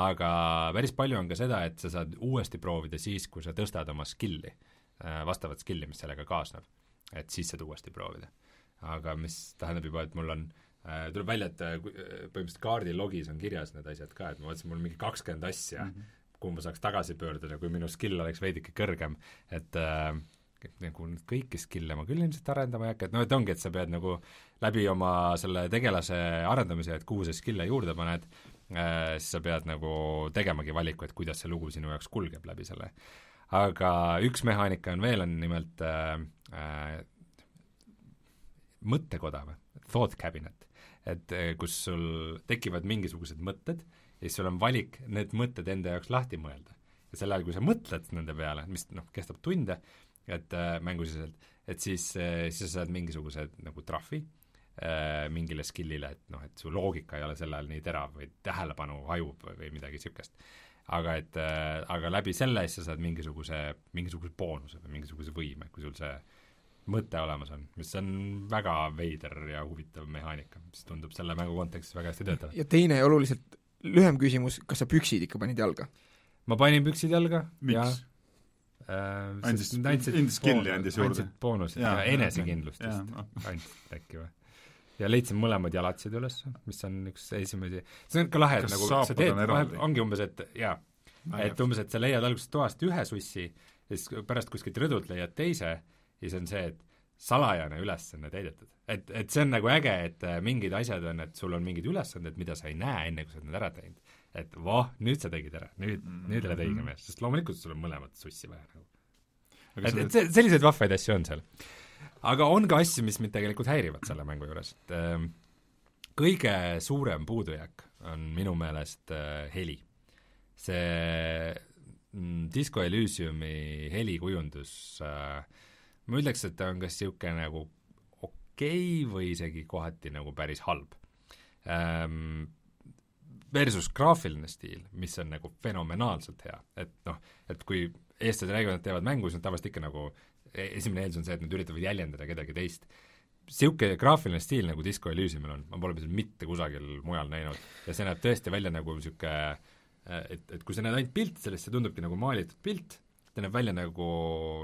Speaker 2: aga päris palju on ka seda, et sa saad uuesti proovida siis, kui sa tõstad oma skill'i, äh, vastavat skill'i, mis sellega kaasneb. et siis saad uuesti proovida. aga mis tähendab juba, et mul on äh, tuleb välja, et äh, põhimõtteliselt kaardi logis on kirjas need asjad ka, et ma mõtlesin, mul on mingi kakskümmend asja mm, -hmm. Kuhu ma saaks tagasi pöörduda, kui minu skill oleks veidike kõrgem, et äh, nagu kõiki skill'e ma küll ilmselt arendama ei hakka, et noh, et ongi, et sa pead nagu läbi oma selle tegelase arendamise, et kuhu sa skill'e juurde paned äh,, siis sa pead nagu tegemagi valiku, et kuidas see lugu sinu jaoks kulgeb läbi selle. aga üks mehaanika on veel, on nimelt äh, äh, mõttekoda või, thought cabinet, et äh, kus sul tekivad mingisugused mõtted ja siis sul on valik need mõtted enda jaoks lahti mõelda. ja sel ajal, kui sa mõtled nende peale, mis noh, kestab tunde, et äh, mängusiseselt, et siis äh,, siis sa saad mingisuguse nagu trahvi äh, mingile skill'ile, et noh, et su loogika ei ole sel ajal nii terav või tähelepanu hajub või, midagi niisugust. aga et äh,, aga läbi selle siis sa saad mingisuguse, mingisuguse boonuse või mingisuguse võime, kui sul see mõte olemas on, mis on väga veider ja huvitav mehaanika, mis tundub selle mängu kontekstis väga hästi töötav.
Speaker 4: ja teine oluliselt lühem küsimus, kas sa püksid ikka panid jalga?
Speaker 2: ma panin püksid jalga,
Speaker 3: miks?
Speaker 2: Äh,
Speaker 3: andis, andis skill'i andis juurde?
Speaker 2: andsid boonust ja, ja enesekindlust vist andsid äkki või? ja leidsin mõlemad jalatsid üles, mis on üks esimesi, see on ka lahe, et nagu sa teed, ongi umbes, et jaa, et umbes, et sa leiad alguses toast ühe sussi ja siis pärast kuskilt rõdult leiad teise ja siis on see, et salajane ülesanne täidetud. et, et see on nagu äge, et äh, mingid asjad on, et sul on mingid ülesanded, mida sa ei näe enne, kui sa oled need ära teinud et voh, nüüd sa tegid ära, nüüd mm, -hmm. nüüd oled õige mees, sest loomulikult sul on mõlemat sussi vaja nagu. et, et see, selliseid vahvaid asju on seal. aga on ka asju, mis mind tegelikult häirivad selle mängu juures, et äh, kõige suurem puudujääk on minu meelest äh, heli. see mm, Disco Elysiumi helikujundus äh, ma ütleks, et ta on kas niisugune nagu okei okay või isegi kohati nagu päris halb. Ähm, versus graafiline stiil, mis on nagu fenomenaalselt hea, et noh, et kui eestlased räägivad, et teevad mängu, siis nad tavaliselt ikka nagu e-, esimene eeldus on see, et nad üritavad jäljendada kedagi teist. niisugune graafiline stiil, nagu Disco Elysiumil on, ma pole seda mitte kusagil mujal näinud. Ja see näeb tõesti välja nagu niisugune et, et kui sa näed ainult pilti sellest, see tundubki nagu maalitud pilt, ta näeb välja nagu,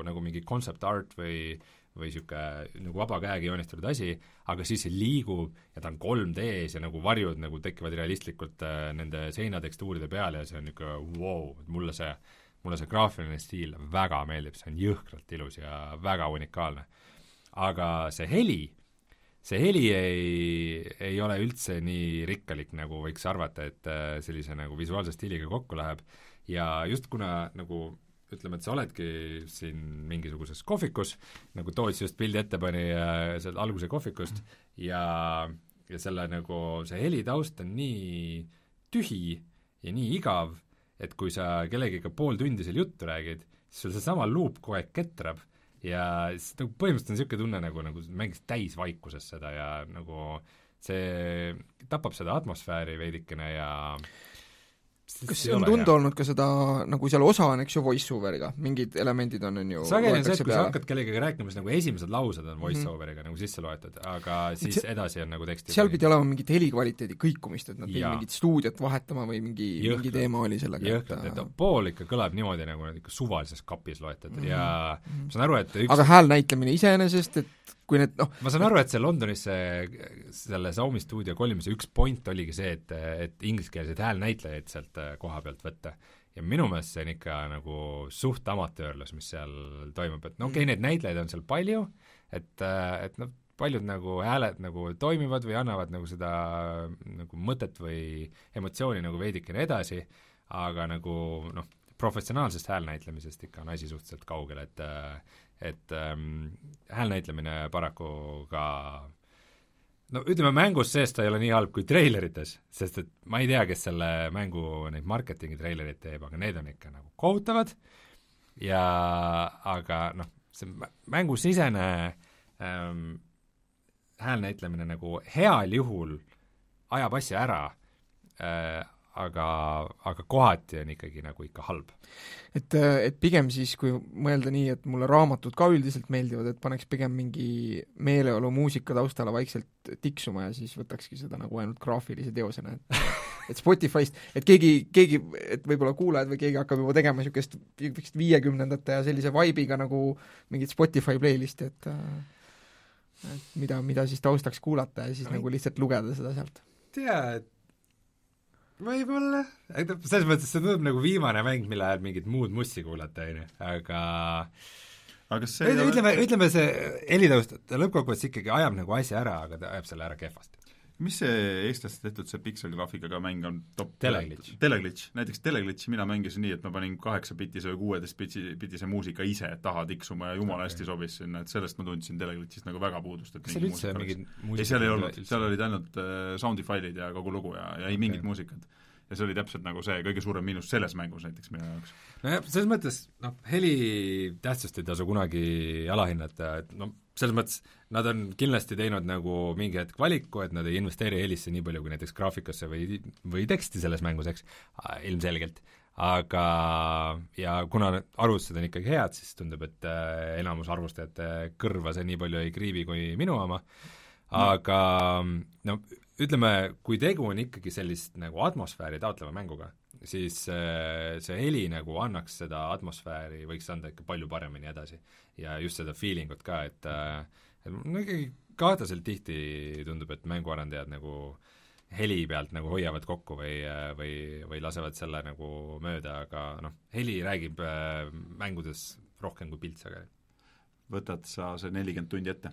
Speaker 2: nagu mingi concept art või või niisugune nagu vaba käega joonistatud asi, aga siis see liigub ja ta on 3D-s ja nagu varjud nagu tekivad realistlikult äh, nende seinatekstuuride peal ja see on niisugune vau wow,, et mulle see, mulle see graafiline stiil väga meeldib, see on jõhkralt ilus ja väga unikaalne. aga see heli, see heli ei, ei ole üldse nii rikkalik, nagu võiks arvata, et äh, sellise nagu visuaalse stiiliga kokku läheb ja just kuna nagu ütleme, et sa oledki siin mingisuguses kohvikus, nagu Toots just pildi ette pani äh, sealt alguse kohvikust ja, ja selle nagu, see helitaust on nii tühi ja nii igav, et kui sa kellegiga pool tundi seal juttu räägid, siis sul seesama luup kogu aeg ketrab ja siis nagu põhimõtteliselt on niisugune tunne, nagu, nagu mängiks täisvaikuses seda ja nagu see tapab seda atmosfääri veidikene ja
Speaker 4: kas on tunda olnud ka seda, nagu seal osa on, eks ju, voice-over'iga, mingid elemendid on, on ju
Speaker 2: sageli on see, et kui sa hakkad kellegagi rääkima, siis nagu esimesed laused on voice-over'iga mm -hmm. nagu sisse loetud, aga siis see, edasi on nagu teksti
Speaker 4: seal pidi olema mingit helikvaliteedi kõikumist, et nad pidid mingit stuudiot vahetama või mingi, mingi teema oli sellega.
Speaker 2: jõhkralt, et pool ikka kõlab niimoodi, nagu nad ikka suvalises kapis loetud mm -hmm. ja mhm. ma saan aru, et üks
Speaker 4: aga hääl näitlemine iseenesest, et kui need noh
Speaker 2: ma saan aru, et see Londonis see, selle Xiaomi stuudio kolimise üks point oligi see, et, et ingliskeelseid häälnäitlejaid sealt äh, koha pealt võtta. ja minu meelest see on ikka nagu suht amatöörlus, mis seal toimub, et no okei okay,, mm. neid näitlejaid on seal palju, et, äh, et noh, paljud nagu hääled nagu toimivad või annavad nagu seda nagu mõtet või emotsiooni nagu veidikene edasi, aga nagu noh, professionaalsest häälnäitlemisest ikka on asi suhteliselt kaugel, et et ähm, häälnäitlemine paraku ka no ütleme, mängus sees ta ei ole nii halb kui treilerites, sest et ma ei tea, kes selle mängu neid marketingi treilereid teeb, aga need on ikka nagu kohutavad. Ja aga noh, see mängusisene ähm, häälnäitlemine nagu heal juhul ajab asja ära äh,, aga, aga kohati on ikkagi nagu ikka halb.
Speaker 4: et, et pigem siis, kui mõelda nii, et mulle raamatud ka üldiselt meeldivad, et paneks pigem mingi meeleolumuusika taustale vaikselt tiksuma ja siis võtakski seda nagu ainult graafilise teosena, et et Spotify'st, et keegi, keegi, et võib-olla kuulajad või keegi hakkab juba tegema niisugust, niisugust viiekümnendate ja sellise vibe'iga nagu mingit Spotify playlist'i, et äh, et mida, mida siis taustaks kuulata ja siis Ai. nagu lihtsalt lugeda seda sealt.
Speaker 2: tead, võib-olla, selles mõttes see tundub nagu viimane mäng, mille ajal mingit muud mussi kuulata, on ju, aga
Speaker 3: aga see
Speaker 2: ütleme, ütleme see helitaust, ta lõppkokkuvõttes ikkagi ajab nagu asja ära, aga ta ajab selle ära kehvasti
Speaker 3: mis see eestlaste tehtud see pikselgraafikaga mäng on? Top
Speaker 2: Teleglitch.
Speaker 3: Teleglitch, näiteks Teleglitchi mina mängisin nii, et ma panin kaheksapitise või kuueteistpitise muusika ise taha tiksuma ja jumala hästi sobis sinna, et sellest ma tundsin Teleglitchist nagu väga puudust, et
Speaker 2: kas seal üldse mingit
Speaker 3: muusikat ei, seal ei olnud, seal olid ainult äh, sound'i failid ja kogu lugu ja, ja ei okay. mingit muusikat ja see oli täpselt nagu see kõige suurem miinus selles mängus näiteks minu jaoks.
Speaker 2: nojah, selles mõttes noh, heli tähtsust ei tasu kunagi alahinnata, et noh, selles mõttes nad on kindlasti teinud nagu mingi hetk valiku, et nad ei investeeri helisse nii palju kui näiteks graafikasse või, või teksti selles mängus, eks, ilmselgelt. aga, ja kuna arvutused on ikkagi head, siis tundub, et äh, enamus arvustajate kõrva see nii palju ei kriibi kui minu oma, aga no ütleme, kui tegu on ikkagi sellist nagu atmosfääri taotleva mänguga, siis äh, see heli nagu annaks seda atmosfääri, võiks anda ikka palju paremini edasi. ja just seda feeling ut ka, et äh, no ikkagi kahtlaselt tihti tundub, et mänguarendajad nagu heli pealt nagu hoiavad kokku või, või, või lasevad selle nagu mööda, aga noh, heli räägib äh, mängudes rohkem kui pilt sageli.
Speaker 3: võtad sa see nelikümmend tundi ette?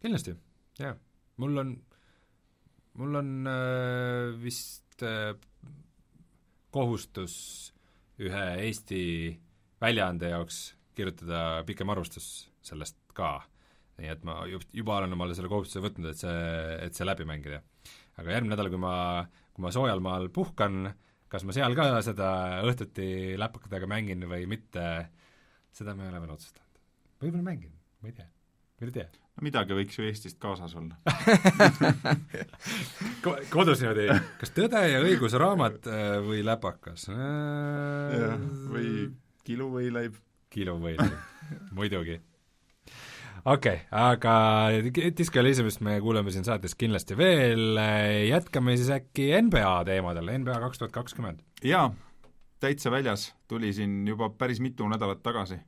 Speaker 2: kindlasti, jaa. mul on, mul on äh, vist äh, kohustus ühe Eesti väljaande jaoks kirjutada pikem arvustus sellest ka. nii et ma juba olen omale selle kohustuse võtnud, et see, et see läbi mängida. aga järgmine nädal, kui ma, kui ma soojal maal puhkan, kas ma seal ka seda õhtuti läpakatega mängin või mitte, seda ma ei ole veel otsustanud. võib-olla mängin, ma ei tea, mine tea
Speaker 3: no midagi võiks ju Eestist kaasas olla [LAUGHS]
Speaker 2: kodus niimoodi, kas Tõde ja õigus raamat äh, või läpakas?
Speaker 3: jah, või kiluvõileib.
Speaker 2: kiluvõileib, [LAUGHS] muidugi. okei okay,, aga Disco Elysiumist me kuuleme siin saates kindlasti veel, jätkame siis äkki NBA teemadel, NBA kaks tuhat kakskümmend.
Speaker 3: jaa, täitsa väljas, tuli siin juba päris mitu nädalat tagasi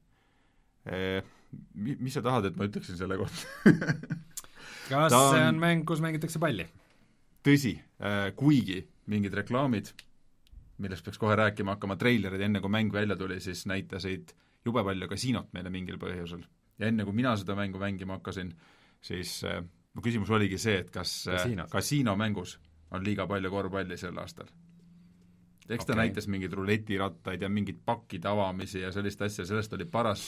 Speaker 3: mi-, mis sa tahad, et ma ütleksin selle kohta [LAUGHS]
Speaker 2: kas Ta see on mäng, kus mängitakse palli?
Speaker 3: tõsi äh,, kuigi mingid reklaamid, millest peaks kohe rääkima hakkama, treilerid, enne kui mäng välja tuli, siis näitasid jube palju kasiinot meile mingil põhjusel. ja enne, kui mina seda mängu mängima hakkasin, siis äh, mu küsimus oligi see, et kas äh, kasiinomängus on liiga palju korvpalli sel aastal eks ta okay. näitas mingeid ruletirattaid ja mingeid pakkide avamisi ja sellist asja, sellest oli paras,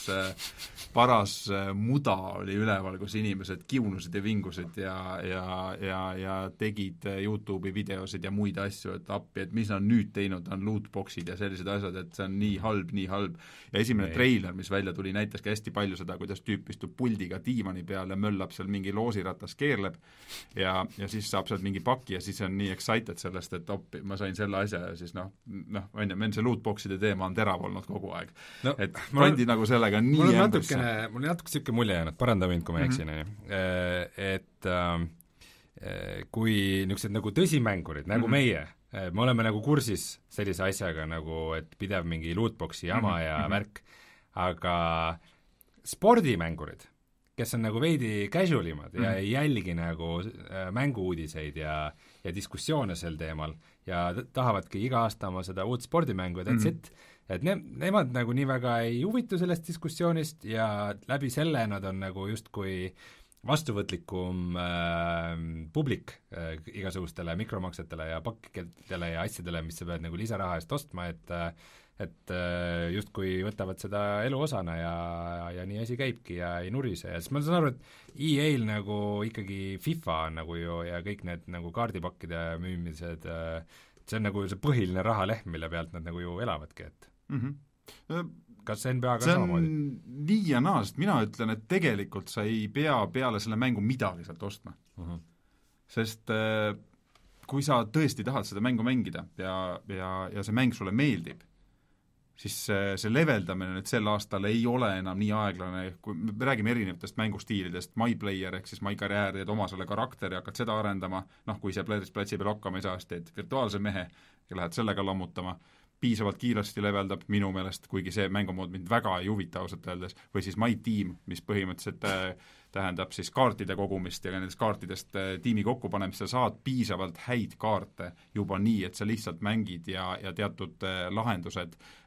Speaker 3: paras muda oli üleval, kus inimesed kiunusid ja vingusid ja, ja, ja, ja tegid YouTube'i videosid ja muid asju, et appi, et mis nad nüüd teinud on, lootbox'id ja sellised asjad, et see on nii halb, nii halb. ja esimene okay. treiler, mis välja tuli, näitaski hästi palju seda, kuidas tüüp istub puldiga diivani peal ja möllab seal mingi loosiratas, keerleb ja, ja siis saab sealt mingi paki ja siis on nii excited sellest, et appi, ma sain selle asja ja siis noh, noh, on ju, meil see lootbox'ide teema on terav olnud kogu aeg no,. et pandi nagu sellega nii
Speaker 2: mul on natukene, mul on natuke niisugune mulje jäänud, paranda mind, kui ma eksin, on ju, äh, et äh, kui niisugused nagu tõsimängurid, nagu mm -hmm. meie, äh, me oleme nagu kursis sellise asjaga nagu, et pidev mingi lootbox'i jama mm -hmm. ja mm -hmm. värk, aga spordimängurid, kes on nagu veidi casual imad mm -hmm. ja mhm. ei jälgi nagu äh, mängu-uudiseid ja, ja diskussioone sel teemal ja tahavadki iga aasta oma seda uut spordimängu ja that's mm -hmm. it, et ne-, nemad nagu nii väga ei huvitu sellest diskussioonist ja läbi selle nad on nagu justkui vastuvõtlikum äh, publik äh, igasugustele mikromaksetele ja pakkidele ja asjadele, mis sa pead nagu lisaraha eest ostma, et äh, et äh, justkui võtavad seda elu osana ja, ja nii asi käibki ja ei nurise ja siis ma saan aru, et EA-l nagu ikkagi FIFA on nagu ju ja kõik need nagu kaardipakkide müümised, äh, see on nagu see põhiline rahalehm, mille pealt nad nagu ju elavadki, et mm -hmm. kas NBA-ga samamoodi?
Speaker 3: nii ja naa, sest mina ütlen, et tegelikult sa ei pea peale selle mängu midagi sealt ostma uh. -huh. sest kui sa tõesti tahad seda mängu mängida ja, ja, ja see mäng sulle meeldib, siis see, see leveldamine nüüd sel aastal ei ole enam nii aeglane, kui me räägime erinevatest mängustiilidest, My Player ehk siis My Career, teed oma selle karakteri, hakkad seda arendama, noh, kui see platsi peal hakkama ei saa, siis teed virtuaalse mehe ja lähed sellega lammutama, piisavalt kiiresti leveldab minu meelest, kuigi see mängumood mind väga ei huvita ausalt öeldes, või siis My Team, mis põhimõtteliselt äh, tähendab siis kaartide kogumist ja nendest kaartidest äh, tiimi kokkupanemist, sa saad piisavalt häid kaarte juba nii, et sa lihtsalt mängid ja, ja teatud äh, lahendused äh,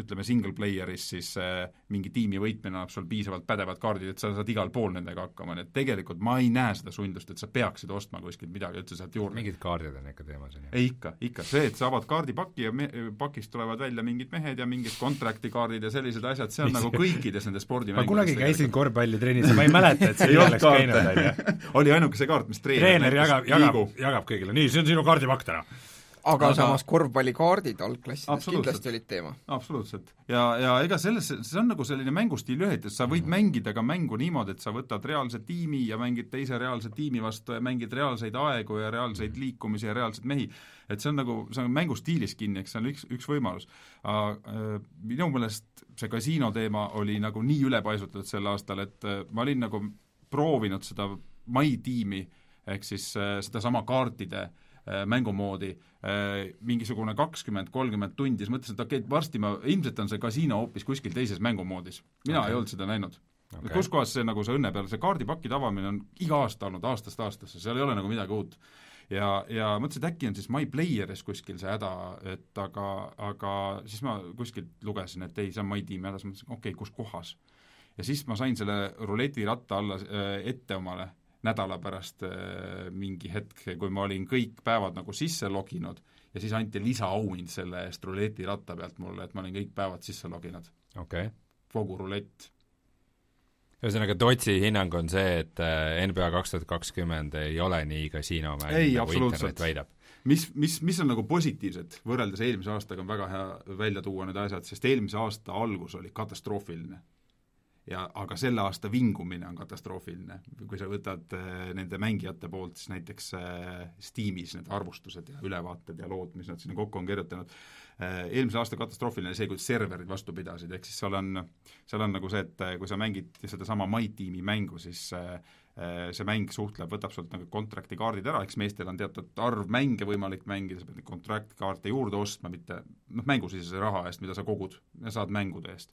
Speaker 3: ütleme, single player'is siis äh, mingi tiimi võitmine annab sul piisavalt pädevad kaardid, et sa saad igal pool nendega hakkama, nii et tegelikult ma ei näe seda sundust, et sa peaksid ostma kuskilt midagi üldse sealt juurde.
Speaker 2: mingid kaardid on ikka teemas, on ju?
Speaker 3: ei ikka, ikka, see, et sa avad kaardipaki ja me-, pakist tulevad välja mingid mehed ja mingid contract'i kaardid ja sellised asjad, see on nagu kõikides nendes spordimängudes
Speaker 2: ma kunagi käisin korvpallitrennis ja ma ei mäleta, et see [LAUGHS] nii oleks käinud, on ju. [LAUGHS]
Speaker 3: oli ainuke see kaart, mis treener
Speaker 2: treener jagab, jagab, jagab kõigile, nii, see on sinu kaardipakk täna
Speaker 4: aga, samas korvpallikaardid algklassides kindlasti olid teema.
Speaker 3: absoluutselt. ja, ja ega selles, see on nagu selline mängustiili ühitus, sa võid mm -hmm. mängida ka mängu niimoodi, et sa võtad reaalse tiimi ja mängid teise reaalse tiimi vastu ja mängid reaalseid aegu ja reaalseid liikumisi ja reaalseid mehi. et see on nagu, see on mängustiilis kinni, eks see on üks, üks võimalus. Äh, minu meelest see kasiino teema oli nagu nii ülepaisutatud sel aastal, et äh, ma olin nagu proovinud seda My tiimi, ehk siis äh, sedasama kaartide Äh, mängumoodi äh, mingisugune kakskümmend, kolmkümmend tundi, siis mõtlesin, et okei okay,, varsti ma, ilmselt on see kasiino hoopis kuskil teises mängumoodis. mina okay. ei olnud seda näinud okay.. kus kohas see nagu see õnne peal, see kaardipakide avamine on iga aasta olnud aastast aastasse, seal ei ole nagu midagi uut. ja, ja mõtlesin, et äkki on siis My Playeris kuskil see häda, et aga, aga siis ma kuskilt lugesin, et ei, see on My Team'i hädas, mõtlesin, okei okay,, kus kohas. ja siis ma sain selle ruletiratta alla äh, ette omale nädala pärast äh, mingi hetk, kui ma olin kõik päevad nagu sisse loginud ja siis anti lisaauhind selle eest ruletiratta pealt mulle, et ma olin kõik päevad sisse loginud.
Speaker 2: okei okay..
Speaker 3: kogu rulett.
Speaker 2: ühesõnaga, Tootsi hinnang on see, et äh, NBA kaks tuhat kakskümmend ei ole nii kasiinomäng, nagu internet väidab?
Speaker 3: mis, mis, mis on nagu positiivsed, võrreldes eelmise aastaga on väga hea välja tuua need asjad, sest eelmise aasta algus oli katastroofiline ja aga selle aasta vingumine on katastroofiline. kui sa võtad äh, nende mängijate poolt, siis näiteks äh, Steamis need arvustused ja ülevaated ja lood, mis nad sinna kokku on kirjutanud äh,, eelmise aasta katastroofiline see, kuidas serverid vastu pidasid, ehk siis seal on, seal on nagu see, et kui sa mängid sedasama My Team'i mängu, siis Äh, see mäng suhtleb, võtab sult nagu contract'i kaardid ära, eks meestel on teatud arv mänge võimalik mängida, sa pead neid contract kaarte juurde ostma, mitte noh, mängusisese raha eest, mida sa kogud ja saad mängude eest.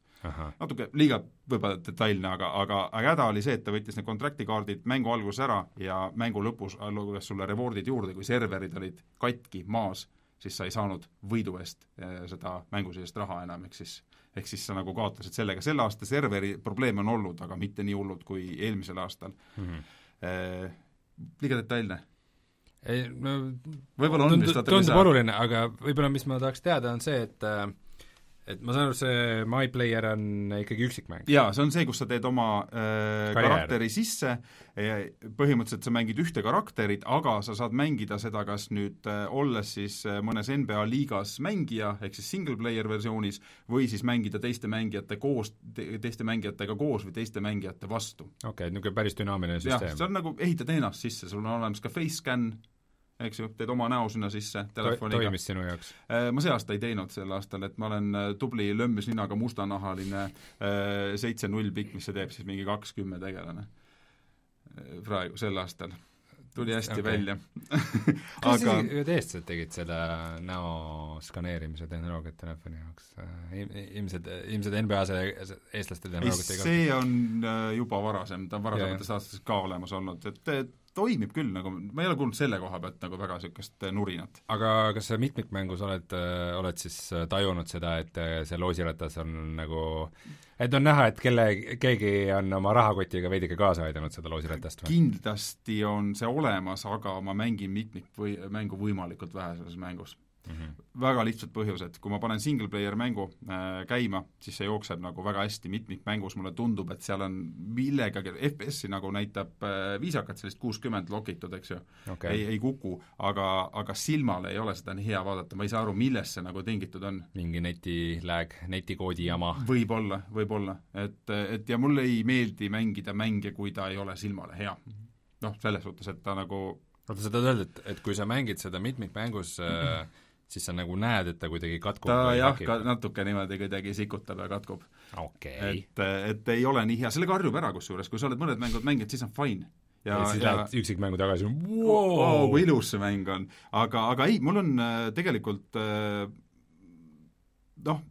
Speaker 3: natuke liiga võib-olla detailne, aga, aga, aga häda oli see, et ta võttis need contract'i kaardid mängu alguses ära ja mängu lõpus luges sulle reward'id juurde, kui serverid olid katki maas, siis sa ei saanud võidu eest äh, seda mängusisest raha enam, ehk siis ehk siis sa nagu kaotasid sellega, selle aasta serveri probleeme on olnud, aga mitte nii hullud kui eelmisel aastal mm. -hmm. liiga detailne?
Speaker 2: ei no
Speaker 3: võib-olla on
Speaker 2: tundub, tundub oluline, aga võib-olla mis ma tahaks teada, on see, et äh, et ma saan aru, see My Player on ikkagi üksikmäng?
Speaker 3: jaa, see on see, kus sa teed oma äh, karakteri sisse, põhimõtteliselt sa mängid ühte karakterit, aga sa saad mängida seda kas nüüd äh, olles siis äh, mõnes NBA liigas mängija, ehk siis single player versioonis, või siis mängida teiste mängijate koos te,, teiste mängijatega koos või teiste mängijate vastu.
Speaker 2: okei okay,, niisugune päris dünaamiline süsteem.
Speaker 3: jah, see on nagu, ehitad ennast sisse, sul on olemas ka face scan, eks ju, teed oma näo sinna sisse telefoniga.
Speaker 2: toimis sinu jaoks?
Speaker 3: Äh, ma see aasta ei teinud sel aastal, et ma olen äh, tubli lömbis ninaga mustanahaline äh, seitse-null pikk, mis see teeb siis mingi kaks-kümme tegelane praegu, sel aastal tuli hästi okay. välja
Speaker 2: aga... ühed eestlased tegid seda näo skaneerimise tehnoloogiat telefoni jaoks? ilmselt, ilmselt NBA-s eestlastel tehnoloogiat
Speaker 3: ei see on juba varasem, ta on varasemates aastates ka olemas olnud, et, toimib küll nagu, ma ei ole kuulnud selle koha pealt nagu väga niisugust äh, nurinat.
Speaker 2: aga kas sa mitmikmängus oled, äh, oled siis äh, tajunud seda, et see loosiratas on nagu, et on näha, et kelle, keegi on oma rahakotiga veidike kaasa aidanud seda loosiratast
Speaker 3: või? kindlasti on see olemas, aga ma mängin mitmik- või mängu võimalikult vähe selles mängus Mm -hmm. väga lihtsad põhjused, kui ma panen single player mängu äh, käima, siis see jookseb nagu väga hästi mitmikmängus, mulle tundub, et seal on millegagi, FPS-i nagu näitab äh, viisakalt sellist kuuskümmend lokitud, eks ju okay., ei, ei kuku, aga, aga silmale ei ole seda nii hea vaadata, ma ei saa aru, millest see nagu tingitud on.
Speaker 2: mingi neti lag, netikoodi jama?
Speaker 3: võib-olla, võib-olla, et, et ja mulle ei meeldi mängida mänge, kui ta ei ole silmale hea. noh, selles suhtes, et ta nagu
Speaker 2: oota, sa tahad öelda, et, et kui sa mängid seda mitmikmängus mm -hmm. [LAUGHS] siis sa nagu näed, et ta kuidagi katkub
Speaker 3: ta jah, ka natuke niimoodi kuidagi sikutab ja katkub.
Speaker 2: Okay..
Speaker 3: et, et ei ole nii hea, sellega harjub ära kusjuures, kui sa oled mõned mängud mänginud, siis on fine.
Speaker 2: ja, ja siis ja, lähed üksikmängu tagasi.
Speaker 3: Wow, kui ilus see mäng on. aga, aga ei, mul on äh, tegelikult äh, noh,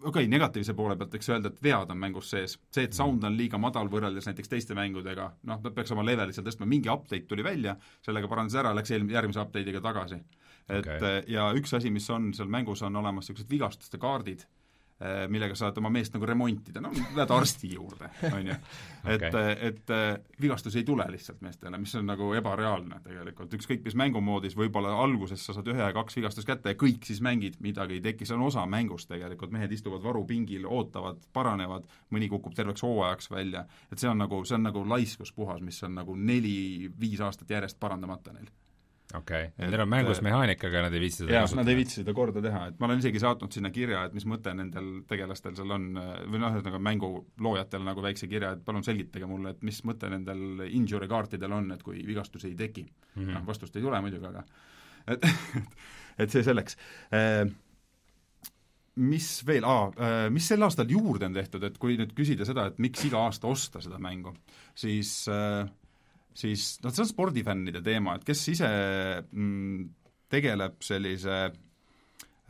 Speaker 3: okei okay,, negatiivse poole pealt võiks öelda, et vead on mängus sees. see, et sound on liiga madal võrreldes näiteks teiste mängudega, noh, ta peaks oma leveli seal tõstma, mingi update tuli välja, sellega parandas ära, läks eelm-, järgmise update'iga tagasi. Et okay. ja üks asi, mis on seal mängus, on olemas niisugused vigastuste kaardid Äh, millega saad oma meest nagu remontida, no lähed arsti juurde, on ju. [LAUGHS] et okay., et äh, vigastusi ei tule lihtsalt meestele, mis on nagu ebareaalne tegelikult, ükskõik mis mängumoodis, võib-olla alguses sa saad ühe ja kaks vigastust kätte ja kõik siis mängid, midagi ei teki, see on osa mängust tegelikult, mehed istuvad varupingil, ootavad, paranevad, mõni kukub terveks hooajaks välja, et see on nagu, see on nagu laiskus puhas, mis on nagu neli-viis aastat järjest parandamata neil
Speaker 2: okei. Okay., neil on mängus äh, mehaanika, aga nad ei viitsi seda
Speaker 3: jah, nad ei viitsi seda korda teha, et ma olen isegi saatnud sinna kirja, et mis mõte nendel tegelastel seal on, või noh, ühesõnaga mänguloojatel nagu väikse kirja, et palun selgitage mulle, et mis mõte nendel injury kaartidel on, et kui vigastusi ei teki. Mm -hmm.. noh, vastust ei tule muidugi, aga [LAUGHS] et et see selleks. E mis veel, aa, mis sel aastal juurde on tehtud, et kui nüüd küsida seda, et miks iga aasta osta seda mängu, siis äh, siis noh, see on spordifännide teema, et kes ise mm, tegeleb sellise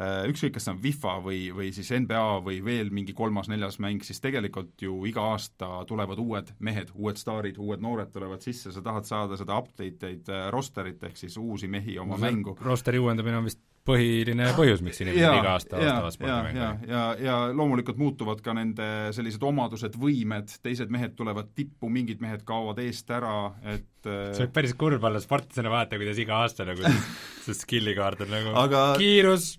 Speaker 3: äh, ükskõik, kas see on FIFA või, või siis NBA või veel mingi kolmas-neljas mäng, siis tegelikult ju iga aasta tulevad uued mehed, uued staarid, uued noored tulevad sisse, sa tahad saada seda update eid äh, rosterit, ehk siis uusi mehi oma no, mängu.
Speaker 2: rosteri uuendamine on vist põhiline põhjus, miks inimesed ja, iga aasta ostavad spordimänge.
Speaker 3: ja, ja, ja, ja loomulikult muutuvad ka nende sellised omadused, võimed, teised mehed tulevad tippu, mingid mehed kaovad eest ära, et
Speaker 2: äh, see võib päris kurb olla sportlasena vaadata, kuidas iga aasta nagu see skill'i kaart on nagu
Speaker 3: aga
Speaker 2: kiirus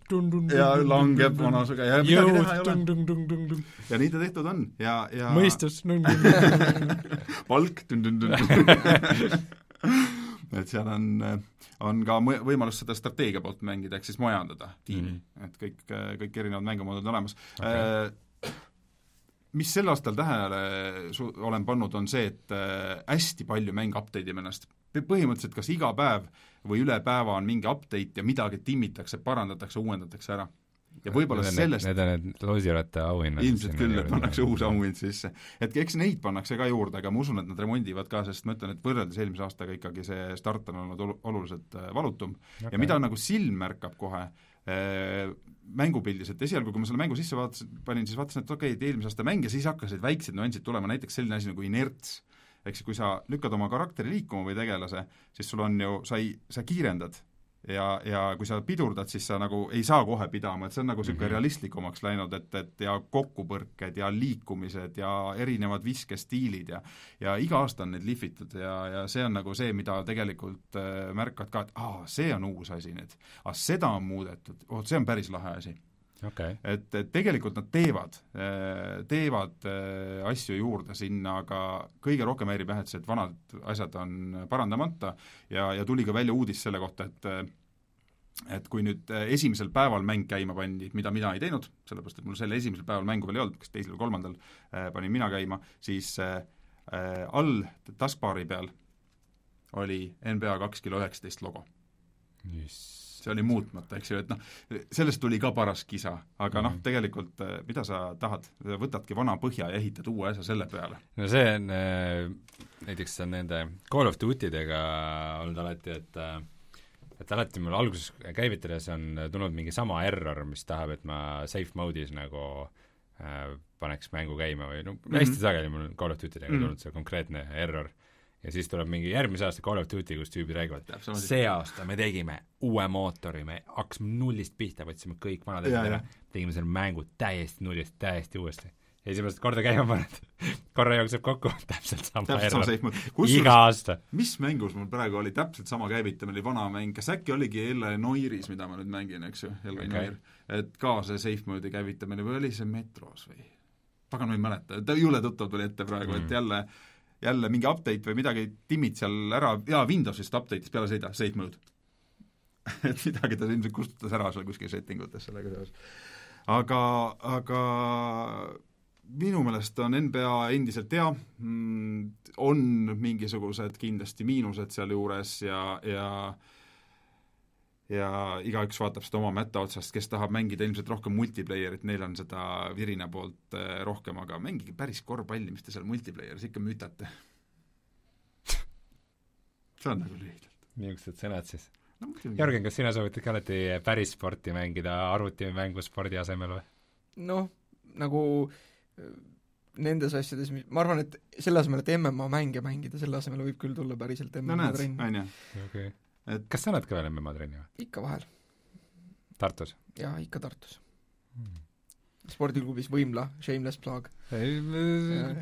Speaker 3: ja langeb vanusega ja midagi teha ei ole. ja nii ta tehtud on ja, ja
Speaker 2: mõistus
Speaker 3: palk et seal on, on ka võimalus seda strateegia poolt mängida, ehk siis majandada tiimi mm, -hmm. et kõik, kõik erinevad mängumoodid on olemas okay.. Äh, mis sel aastal tähele su-, olen pannud, on see, et äh, hästi palju mänge update ib ennast. põhimõtteliselt kas iga päev või üle päeva on mingi update ja midagi timmitakse, parandatakse, uuendatakse ära ja võib-olla sellest
Speaker 2: Need on need loosiratta auhinnad.
Speaker 3: ilmselt küll, et pannakse uus auhind sisse. et eks neid pannakse ka juurde, aga ma usun, et nad remondivad ka, sest ma ütlen, et võrreldes eelmise aastaga ikkagi see start on olnud olu-, oluliselt äh, valutum okay. ja mida nagu silm märkab kohe äh,, mängupildis, et esialgu, kui ma selle mängu sisse vaatasin, panin, siis vaatasin, et okei okay,, et eelmise aasta mäng ja siis hakkasid väiksed nüansid tulema, näiteks selline asi nagu inerts. ehk siis, kui sa lükkad oma karakteri liikuma või tegelase, siis sul on ju, sa ei, sa kiirendad ja, ja kui sa pidurdad, siis sa nagu ei saa kohe pidama, et see on nagu niisugune mm -hmm. realistlikumaks läinud, et, et ja kokkupõrked ja liikumised ja erinevad viskestiilid ja ja iga aasta on neid lihvitud ja, ja see on nagu see, mida tegelikult äh, märkad ka, et aa, see on uus asi nüüd. aa, seda on muudetud, oh, see on päris lahe asi
Speaker 2: okay..
Speaker 3: et, et tegelikult nad teevad, teevad äh, asju juurde sinna, aga kõige rohkem häirib jah, et see, et vanad asjad on parandamata ja, ja tuli ka välja uudis selle kohta, et et kui nüüd äh, esimesel päeval mäng käima pandi, mida mina ei teinud, sellepärast et mul selle esimesel päeval mängu veel ei olnud, kas teisel või kolmandal äh, panin mina käima, siis äh, äh, all taskbar'i peal oli NBA kaks kilo üheksateist logo.
Speaker 2: Yes
Speaker 3: see oli muutmata, eks ju, et noh, sellest tuli ka paras kisa, aga mm. noh, mhm. tegelikult äh, mida sa tahad, võtadki vana põhja ja ehitad uue asja selle peale.
Speaker 2: no see on äh,, näiteks on nende Call of Duty dega olnud alati, et äh, et alati mul alguses käivitades on tulnud mingi sama error, mis tahab, et ma safe mode'is nagu äh, paneks mängu käima või no mm -hmm. hästi sageli mul on Call of Duty dega mm -hmm. tulnud see konkreetne error ja siis tuleb mingi järgmise aasta Call of Duty, kus tüübid räägivad, see aasta me tegime uue mootori, me hakkasime nullist pihta, võtsime kõik vanad asjad ära, tegime selle mängu täiesti nullist, täiesti uuesti. esimest korda käima paned, [LAUGHS] korra jookseb kokku, [LAUGHS] täpselt sama error. iga aasta.
Speaker 3: mis mängus mul praegu oli täpselt sama käivitamine, oli vana mäng, kas äkki oligi jälle Noiris, mida ma nüüd mängin, eks ju, jälle okay. Noir, et ka see safe mode'i käivitamine või oli see Metros või? pagan, ma ei mäleta, ta jõle tuttav tuli ette praegu mm., et jälle jälle mingi update või midagi timmid seal ära, jaa, Windowsist update'is peale sõida, safe mode [LAUGHS] et midagi ta ilmselt kustutas ära seal kuskil setting utes sellega seoses. aga, aga minu meelest on NBA endiselt hea, mm, on mingisugused kindlasti miinused sealjuures ja, ja ja igaüks vaatab seda oma mätta otsast, kes tahab mängida ilmselt rohkem multiplayerit, neil on seda virina poolt äh, rohkem, aga mängige päris korvpalli, mis te seal multiplayeris ikka mütate [LAUGHS] see on nagu lühidalt.
Speaker 2: niisugused sõnad siis no,? Jörgen, kas sina soovitad ka alati päris sporti mängida arvutimängu spordi asemel või?
Speaker 4: noh, nagu äh, nendes asjades, ma arvan, et selle asemel, et MMA mänge mängida, selle asemel võib küll tulla päriselt MMA
Speaker 3: no
Speaker 4: trenn.
Speaker 3: on ju.
Speaker 2: Et kas sa oled ka veel MMA trenni või?
Speaker 4: ikka vahel.
Speaker 2: Tartus?
Speaker 4: jaa, ikka Tartus hmm. spordiklubis Võimla, shameless plug.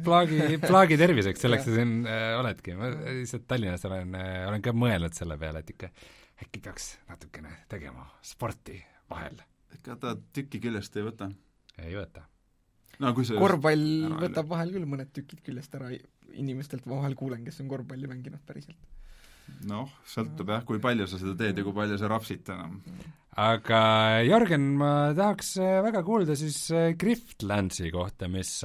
Speaker 2: plaagi, plaagi terviseks, selleks sa siin äh, oledki, ma lihtsalt Tallinnas olen äh,, olen ka mõelnud selle peale, et ikka äkki peaks natukene tegema sporti vahel.
Speaker 3: ega ta tükki küljest ei võta?
Speaker 2: ei võta
Speaker 4: no kui see korvpall võtab vahel küll mõned tükid küljest ära, inimestelt ma vahel kuulen, kes on korvpalli mänginud päriselt.
Speaker 3: Noh, sõltub jah, kui palju sa seda teed ja kui palju sa rapsid enam.
Speaker 2: aga Jörgen, ma tahaks äh, väga kuulda siis äh, Griftlandsi kohta, mis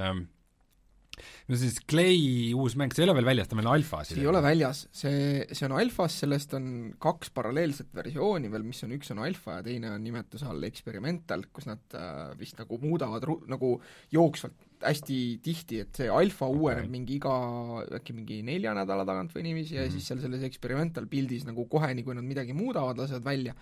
Speaker 2: no siis Clay uus mäng, see ei ole veel väljas, ta on veel alfas?
Speaker 4: see ei ole väljas, see, see on alfas, sellest on kaks paralleelset versiooni veel, mis on, üks on alfa ja teine on nimetuse all experimental, kus nad äh, vist nagu muudavad ru-, nagu jooksvalt hästi tihti, et see alfa okay. uueneb mingi iga, äkki mingi nelja nädala tagant või niiviisi mm -hmm. ja siis seal selles experimental pildis nagu kohe, nii kui nad midagi muudavad, lasevad välja,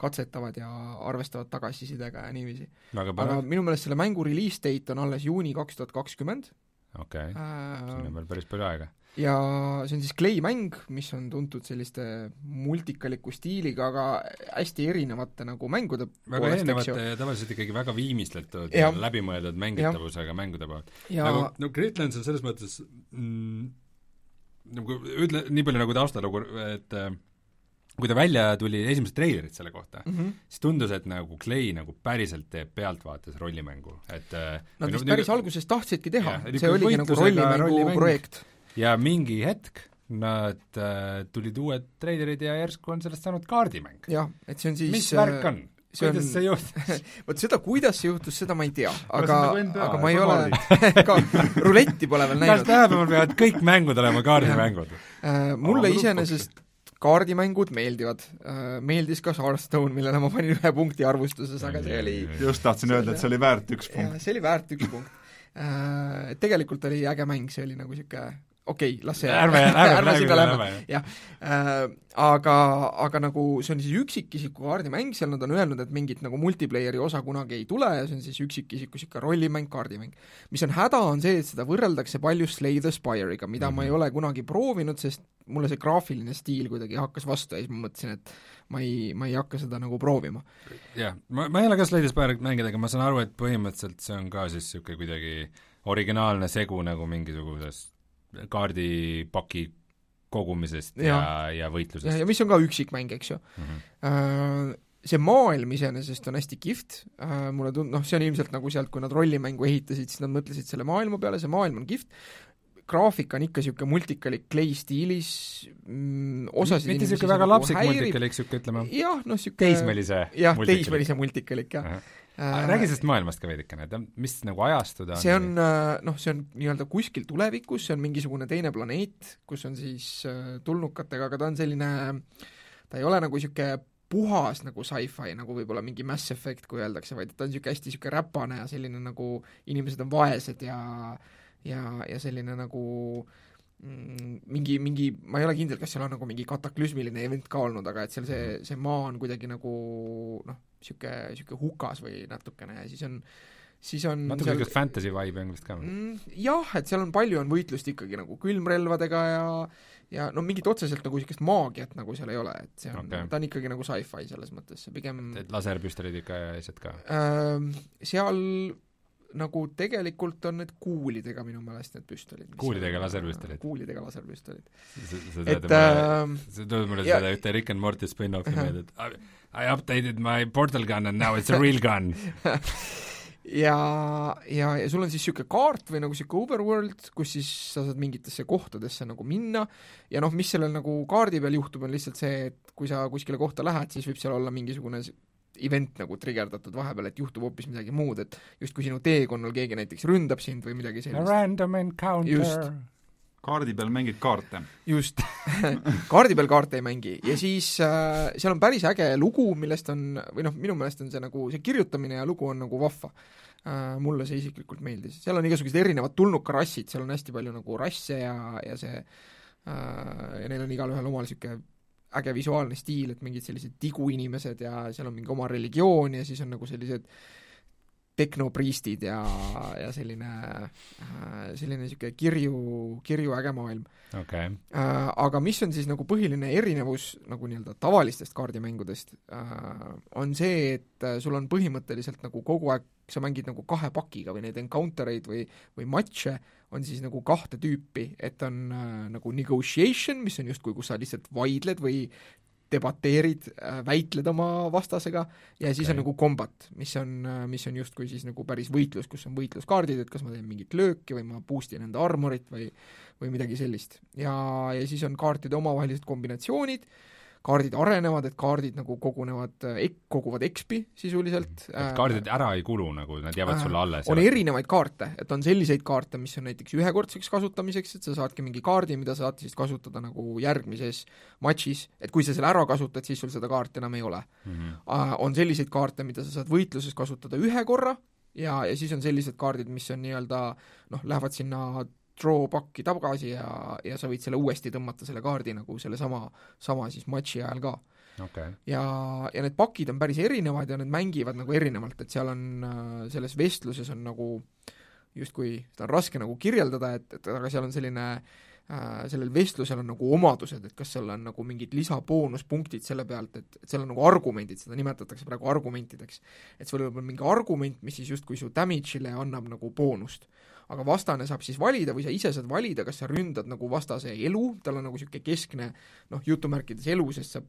Speaker 4: katsetavad ja arvestavad tagasisidega ja niiviisi. aga minu meelest selle mängu release date on alles juuni kaks tuhat kakskümmend,
Speaker 2: okei okay. äh,, siin on veel päris palju aega.
Speaker 4: Ja see on siis Clay mäng, mis on tuntud selliste multikaliku stiiliga, aga hästi erinevate nagu mängude
Speaker 2: väga erinevate ja tavaliselt ikkagi väga viimistletud ja, ja läbimõeldud mängitavusega mängude poolt. nagu, no Gridlands on selles mõttes mm, nagu ütle, nii palju nagu taustalugu, et äh, kui ta välja tuli, esimesed treilerid selle kohta mm, -hmm. siis tundus, et nagu Clay nagu päriselt teeb pealtvaates rollimängu, et
Speaker 4: äh, Nad vist päris nüüd, alguses tahtsidki teha, see oligi nagu rollimängu rollimäng. projekt.
Speaker 2: Ja mingi hetk nad äh, tulid uued treilerid ja järsku on sellest saanud kaardimäng.
Speaker 4: jah, et see on siis
Speaker 2: mis värk on?
Speaker 4: see
Speaker 2: kuidas see juhtus [LAUGHS]
Speaker 4: vot seda, kuidas see juhtus, seda ma ei tea, aga, aga ma ei ole [LAUGHS] ka ruletti pole veel näinud.
Speaker 2: kas tänapäeval peavad kõik mängud olema kaardimängud
Speaker 4: uh,? mulle iseenesest kaardimängud meeldivad. Äh, meeldis ka Hearthstone, millele ma panin ühe punkti arvustuses, aga see oli
Speaker 3: just tahtsin öelda, et see oli väärt üks punkt.
Speaker 4: see oli väärt üks punkt. Äh, tegelikult oli äge mäng, see oli nagu niisugune okei okay,, las see ärme, ärme, [LAUGHS] ärme sinna lähme, jah äh,. Aga, aga nagu see on siis üksikisiku kaardimäng, seal nad on öelnud, et mingit nagu multiplayer'i osa kunagi ei tule ja see on siis üksikisiku niisugune rollimäng, kaardimäng. mis on häda, on see, et seda võrreldakse palju Slay the Spire'iga, mida mm -hmm. ma ei mhm. ole kunagi proovinud, sest mulle see graafiline stiil kuidagi hakkas vastu ja siis ma mõtlesin, et ma ei, ma ei hakka seda nagu proovima.
Speaker 2: jah, ma, ma ei ole ka Slay the Spire'it mänginud, aga ma saan aru, et põhimõtteliselt see on ka siis niisugune kuidagi originaalne segu nagu mingisugusest kaardipaki kogumisest ja, ja, ja võitlusest.
Speaker 4: ja, mis on ka üksikmäng, eks ju mm. -hmm. See maailm iseenesest on hästi kihvt, äh, mulle tund-, noh, see on ilmselt nagu sealt, kui nad rollimängu ehitasid, siis nad mõtlesid selle maailma peale, see maailm on kihvt, graafik on ikka niisugune multikalik Clay stiilis mm,, osasid
Speaker 2: mitte niisugune väga nagu lapsik multikalik, niisugune ütleme
Speaker 4: jah, noh niisugune
Speaker 2: teismelise
Speaker 4: jah, teismelise multikalik, jah uh. -huh
Speaker 2: räägi sellest maailmast ka veidikene, et mis nagu ajastu ta
Speaker 4: on? see on äh, noh, see on nii-öelda kuskil tulevikus, see on mingisugune teine planeet, kus on siis äh, tulnukatega, aga ta on selline, ta ei ole nagu niisugune puhas nagu sci-fi, nagu võib-olla mingi Mass Effect, kui öeldakse, vaid ta on niisugune hästi niisugune räpane ja selline nagu inimesed on vaesed ja ja, ja selline nagu mm, mingi, mingi, ma ei ole kindel, kas seal on nagu mingi kataklüsmiline event ka olnud, aga et seal see, see maa on kuidagi nagu noh, niisugune, niisugune hukas või natukene ja siis on siis on
Speaker 2: natuke niisugust seal... fantasy vibe'i on vist ka
Speaker 4: mm,? Jah, et seal on palju, on võitlust ikkagi nagu külmrelvadega ja ja no mingit otseselt nagu niisugust maagiat nagu seal ei ole, et see on okay., ta on ikkagi nagu sci-fi selles mõttes, pigem
Speaker 2: et laserpüstolid ikka ja asjad ka
Speaker 4: äh,? Seal nagu tegelikult on need kuulidega minu meelest need püstolid.
Speaker 2: kuulidega laserpüstolid?
Speaker 4: kuulidega laserpüstolid.
Speaker 2: see tuleb mulle seda ühte Rick and Morty spin-offi meelde, et I updated my portal gun and now it's a real gun [LAUGHS]
Speaker 4: ja, ja, ja sul on siis niisugune kaart või nagu niisugune overworld, kus siis sa saad mingitesse kohtadesse nagu minna ja noh, mis sellel nagu kaardi peal juhtub, on lihtsalt see, et kui sa kuskile kohta lähed, siis võib seal olla mingisugune event nagu trigerdatud vahepeal, et juhtub hoopis midagi muud, et justkui sinu teekonnal keegi näiteks ründab sind või midagi sellist.
Speaker 2: Random encounter.
Speaker 3: just kaardi peal mängid kaarte.
Speaker 4: just [LAUGHS] kaardi peal kaarte ei mängi ja siis äh, seal on päris äge lugu, millest on, või noh, minu meelest on see nagu, see kirjutamine ja lugu on nagu vahva äh,. mulle see isiklikult meeldis, seal on igasugused erinevad tulnukarassid, seal on hästi palju nagu rasse ja, ja see äh, ja neil on igalühel omal niisugune äge visuaalne stiil, et mingid sellised tiguinimesed ja seal on mingi oma religioon ja siis on nagu sellised äh, tehnopriistid ja, ja selline, selline niisugune kirju, kirju äge maailm.
Speaker 2: Okay..
Speaker 4: Aga mis on siis nagu põhiline erinevus nagu nii-öelda tavalistest kaardimängudest, on see, et sul on põhimõtteliselt nagu kogu aeg, sa mängid nagu kahe pakiga või neid encounter eid või, või matše on siis nagu kahte tüüpi, et on äh, nagu negotiation, mis on justkui, kus sa lihtsalt vaidled või debateerid, äh, väitled oma vastasega ja siis okay. on nagu combat, mis on, äh, mis on justkui siis nagu päris võitlus, kus on võitluskaardid, et kas ma teen mingit lööki või ma boost in enda armorit või või midagi sellist. ja, ja siis on kaartide omavahelised kombinatsioonid, kaardid arenevad, et kaardid nagu kogunevad, koguvad XP sisuliselt.
Speaker 2: et kaardid ära ei kulu nagu, nad jäävad sulle alles?
Speaker 4: on erinevaid kaarte, et on selliseid kaarte, mis on näiteks ühekordseks kasutamiseks, et sa saadki mingi kaardi, mida sa saad siis kasutada nagu järgmises matšis, et kui sa selle ära kasutad, siis sul seda kaarti enam ei ole mm. -hmm. on selliseid kaarte, mida sa saad võitluses kasutada ühe korra ja, ja siis on sellised kaardid, mis on nii-öelda noh, lähevad sinna draw pakki tagasi ja, ja sa võid selle uuesti tõmmata, selle kaardi nagu sellesama, sama siis matši ajal ka.
Speaker 2: Okay..
Speaker 4: ja, ja need pakid on päris erinevad ja need mängivad nagu erinevalt, et seal on, äh, selles vestluses on nagu justkui, seda on raske nagu kirjeldada, et, et aga seal on selline äh, sellel vestlusel on nagu omadused, et kas seal on nagu mingid lisaboonuspunktid selle pealt, et, et seal on nagu argumendid, seda nimetatakse praegu argumentideks. et sul võib olla mingi argument, mis siis justkui su damage'ile annab nagu boonust aga vastane saab siis valida või sa ise saad valida, kas sa ründad nagu vastase elu, tal on nagu niisugune keskne noh, jutumärkides elu, sest sa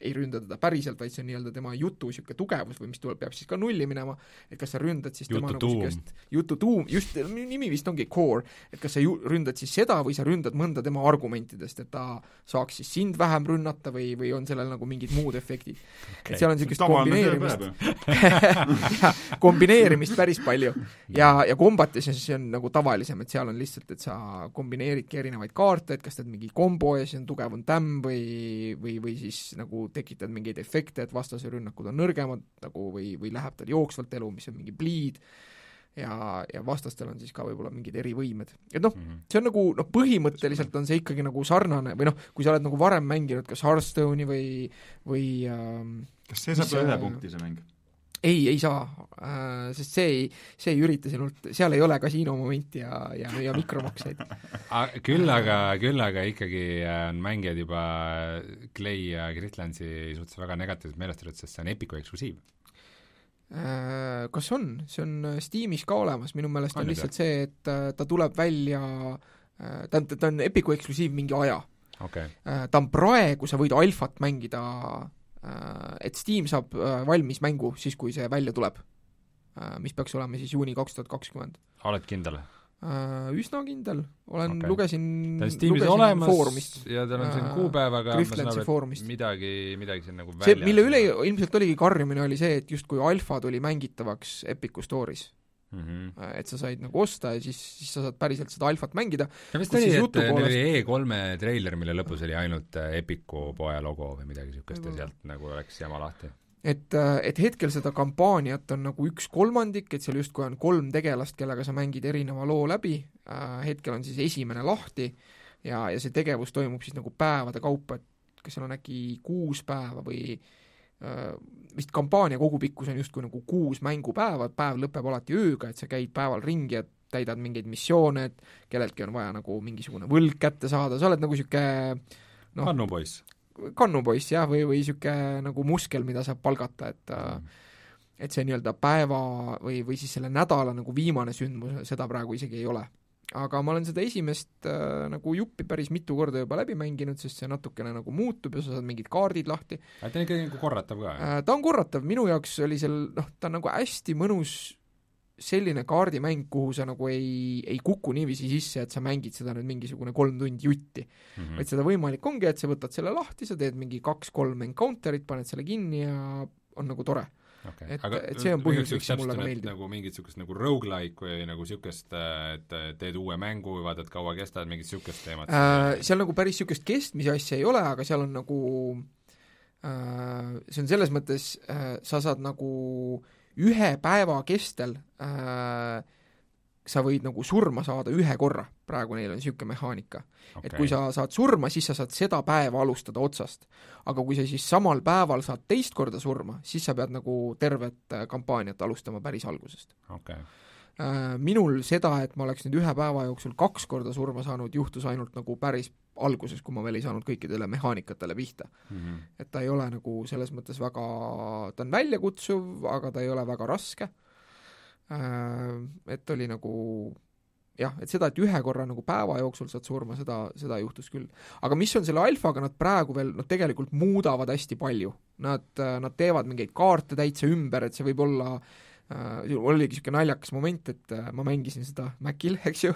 Speaker 4: ei ründa teda päriselt, vaid see on nii-öelda tema jutu niisugune tugevus või mis tuleb, peab siis ka nulli minema, et kas sa ründad siis
Speaker 2: jutu
Speaker 4: tema
Speaker 2: nagu niisugust
Speaker 4: jutu tuum, just, nimi vist ongi core, et kas sa ju-, ründad siis seda või sa ründad mõnda tema argumentidest, et ta saaks siis sind vähem rünnata või, või on sellel nagu mingid muud efektid? Okay.. et seal on niisugust kombineerimist. [LAUGHS] kombineerimist päris palju. ja, ja kombatis see on nagu tavalisem, et seal on lihtsalt, et sa kombineeridki erinevaid kaarte, et kas teed mingi kombo ja siis on tugev on tämm või, või, või siis nagu tekitad mingeid efekte, et vastase rünnakud on nõrgemad nagu või, või läheb tal jooksvalt elu, mis on mingi bleed, ja, ja vastastel on siis ka võib-olla mingid erivõimed. et noh mm, -hmm. see on nagu noh, põhimõtteliselt on see ikkagi nagu sarnane või noh, kui sa oled nagu varem mänginud kas Hearthstone'i või, või ähm,
Speaker 3: kas see saab ühe punkti, see mäng?
Speaker 4: Ei, ei saa äh,, sest see ei, see ei ürita sinult, seal ei ole kasiinomomenti ja, ja, ja mikromakseid. [LAUGHS]
Speaker 2: Küll aga, küll aga ikkagi äh, on mängijad juba Clay ja Gritlandsi suhtes väga negatiivselt meelestatud, sest see on Epicu eksklusiiv.
Speaker 4: Äh,. Kas on, see on äh, Steamis ka olemas, minu meelest on, on lihtsalt see, et äh, ta tuleb välja äh,, ta on, Epicu eksklusiiv mingi aja.
Speaker 2: Okay..
Speaker 4: ta on praegu, sa võid alfat mängida Äh, et Steam saab äh, valmis mängu siis, kui see välja tuleb. Äh, mis peaks olema siis juuni kaks tuhat kakskümmend.
Speaker 2: oled kindel?
Speaker 4: Üsna kindel, olen okay., lugesin
Speaker 2: ta on Steamis olemas foorumist. ja tal on siin kuupäevaga
Speaker 4: foorumist.
Speaker 2: midagi, midagi siin nagu
Speaker 4: see, mille üle ilmselt oligi karjumine, oli see, et justkui alfa tuli mängitavaks Epicu Store'is mm. -hmm. et sa said nagu osta ja siis, siis sa saad päriselt seda alfat mängida.
Speaker 2: ja vist oli, et neil oli E3-e treiler, mille lõpus oli ainult äh, Epiku poe logo või midagi niisugust ja sealt nagu läks jama lahti
Speaker 4: et, äh, et hetkel seda kampaaniat on nagu üks kolmandik, et seal justkui on kolm tegelast, kellega sa mängid erineva loo läbi, äh, hetkel on siis esimene lahti ja, ja see tegevus toimub siis nagu päevade kaupa, et kas seal on äkki kuus päeva või äh, Äh, vist kampaania kogupikkus on justkui nagu kuus mängupäeva, päev lõpeb alati ööga, et sa käid päeval ringi ja täidad mingeid missioone, et kelleltki on vaja nagu mingisugune võlg kätte saada, sa oled nagu niisugune
Speaker 2: noh, kannupoiss.
Speaker 4: kannupoiss jah, või, või niisugune nagu muskel, mida saab palgata, et mm. et see nii-öelda päeva või, või siis selle nädala nagu viimane sündmus, seda praegu isegi ei ole aga ma olen seda esimest äh, nagu juppi päris mitu korda juba läbi mänginud, sest see natukene nagu muutub ja sa saad mingid kaardid lahti.
Speaker 2: ta on ikkagi nagu korratav ka
Speaker 4: äh,? ta on korratav, minu jaoks oli seal noh, ta on nagu hästi mõnus selline kaardimäng, kuhu sa nagu ei, ei kuku niiviisi sisse, et sa mängid seda nüüd mingisugune kolm tundi jutti mm. -hmm. vaid seda võimalik ongi, et sa võtad selle lahti, sa teed mingi kaks-kolm encounter'it, paned selle kinni ja on nagu tore
Speaker 2: okay.. et, et see on põhjus, miks see mulle ka meeldib. nagu mingit niisugust nagu rogu-like või nagu niisugust, et teed uue mängu, vaatad, kaua kestad, mingit niisugust teemat
Speaker 4: äh,? Seal nagu päris niisugust kestmise asja ei ole, aga seal on nagu äh, see on selles mõttes äh,, sa saad nagu ühe päeva kestel äh, sa võid nagu surma saada ühe korra, praegu neil on niisugune mehaanika okay.. et kui sa saad surma, siis sa saad seda päeva alustada otsast. aga kui sa siis samal päeval saad teist korda surma, siis sa pead nagu tervet äh, kampaaniat alustama päris algusest
Speaker 2: okay..
Speaker 4: Äh, minul seda, et ma oleks nüüd ühe päeva jooksul kaks korda surma saanud, juhtus ainult nagu päris alguses, kui ma veel ei saanud kõikidele mehaanikatele pihta
Speaker 2: mm. -hmm.
Speaker 4: et ta ei ole nagu selles mõttes väga, ta on väljakutsuv, aga ta ei ole väga raske et oli nagu jah, et seda, et ühe korra nagu päeva jooksul saad surma, seda, seda juhtus küll. aga mis on selle alfaga, nad praegu veel, nad tegelikult muudavad hästi palju. Nad, nad teevad mingeid kaarte täitsa ümber, et see võib olla äh, oligi niisugune naljakas moment, et äh, ma mängisin seda Macil, [LAUGHS] eks ju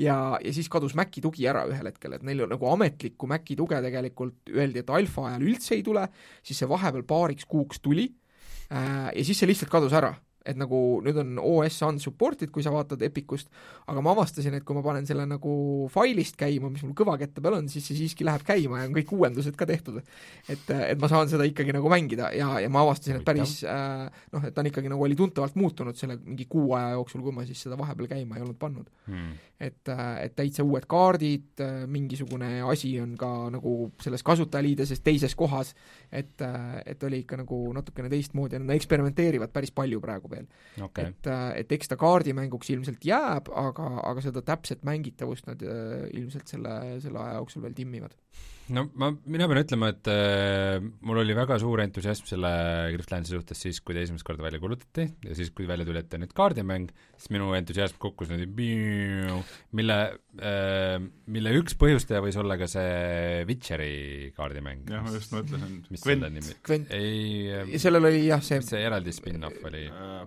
Speaker 4: ja, ja siis kadus Maci tugi ära ühel hetkel, et neil nagu ametlikku Maci tuge tegelikult öeldi, et alfa ajal üldse ei tule, siis see vahepeal paariks kuuks tuli äh, ja siis see lihtsalt kadus ära et nagu nüüd on OS unsupported, kui sa vaatad Epicust, aga ma avastasin, et kui ma panen selle nagu failist käima, mis mul kõvakette peal on, siis see siiski läheb käima ja on kõik uuendused ka tehtud. et, et ma saan seda ikkagi nagu mängida ja, ja ma avastasin, et päris äh, noh, et ta on ikkagi nagu oli tuntavalt muutunud selle mingi kuu aja jooksul, kui ma siis seda vahepeal käima ei olnud pannud.
Speaker 2: Hmm..
Speaker 4: et, äh, et täitsa uued kaardid, äh, mingisugune asi on ka nagu selles kasutajaliideses teises kohas, et, äh, et oli ikka nagu natukene teistmoodi nad eksperimenteerivad päris palju praegu veel
Speaker 2: okay..
Speaker 4: et, äh, et eks ta kaardimänguks ilmselt jääb, aga, aga seda täpset mängitavust nad äh, ilmselt selle, selle aja jooksul veel timmivad.
Speaker 2: No ma, mina pean ütlema, et äh, mul oli väga suur entusiasm selle Griftlandsi suhtes siis, kui ta esimest korda välja kuulutati ja siis, kui välja tuli, et ta on nüüd kaardimäng, siis minu entusiasm kukkus niimoodi, mille äh,, mille üks põhjustaja võis olla ka see Witcheri kaardimäng.
Speaker 3: jah, ma just mõtlesin.
Speaker 2: mis selle nimi? ei
Speaker 4: äh,, sellel oli jah, see
Speaker 2: see eraldi spin-off oli äh,?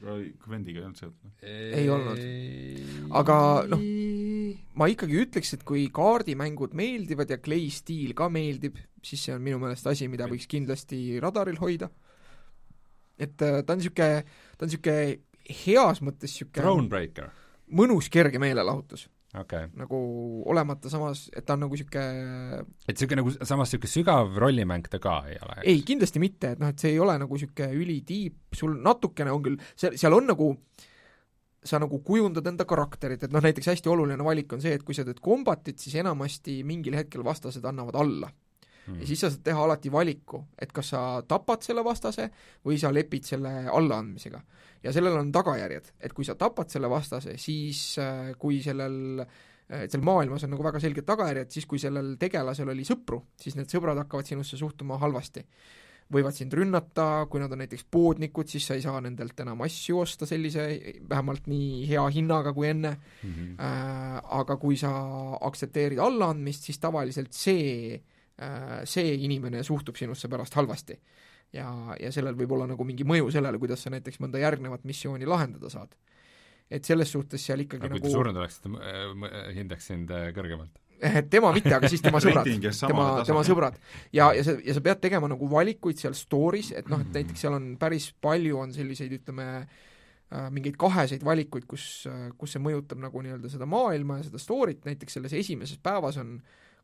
Speaker 3: Gwendiga ei olnud seotud?
Speaker 4: ei olnud. aga noh, ma ikkagi ütleks, et kui kaardimängud meeldivad ja Clay stiil ka meeldib, siis see on minu meelest asi, mida võiks kindlasti radaril hoida. et äh, ta on niisugune, ta on niisugune heas mõttes niisugune
Speaker 2: Thronebreaker.
Speaker 4: mõnus kerge meelelahutus
Speaker 2: okay.
Speaker 4: nagu olemata samas, et ta on nagu niisugune
Speaker 2: et niisugune nagu samas niisugune sügav rollimäng ta ka ei ole?
Speaker 4: ei, kindlasti mitte, et noh, et see ei ole nagu niisugune ülitiip, sul natukene on küll, see, seal on nagu sa nagu kujundad enda karakterit, et noh, näiteks hästi oluline valik on see, et kui sa teed kombatit, siis enamasti mingil hetkel vastased annavad alla. Mm.. ja siis sa saad teha alati valiku, et kas sa tapad selle vastase või sa lepid selle allaandmisega. Ja sellel on tagajärjed, et kui sa tapad selle vastase, siis äh, kui sellel et seal maailmas on nagu väga selged tagajärjed, siis kui sellel tegelasel oli sõpru, siis need sõbrad hakkavad sinusse suhtuma halvasti. Võivad sind rünnata, kui nad on näiteks poodnikud, siis sa ei saa nendelt enam asju osta sellise, vähemalt nii hea hinnaga kui enne
Speaker 2: mm, -hmm.
Speaker 4: äh, aga kui sa aktsepteerid allaandmist, siis tavaliselt see äh,, see inimene suhtub sinusse pärast halvasti ja, ja sellel võib olla nagu mingi mõju sellele, kuidas sa näiteks mõnda järgnevat missiooni lahendada saad. et selles suhtes seal ikkagi
Speaker 2: aga
Speaker 4: nagu
Speaker 2: kui ta surnud oleks, ta hindaks sind äh, kõrgemalt?
Speaker 4: Tema mitte, aga siis tema [LAUGHS] sõbrad, tema, tema sõbrad. ja, ja sa, ja sa pead tegema nagu valikuid seal story's, et noh, et näiteks seal on päris palju on selliseid, ütleme, äh, mingeid kaheseid valikuid, kus, äh, kus see mõjutab nagu nii-öelda seda maailma ja seda story't, näiteks selles esimeses päevas on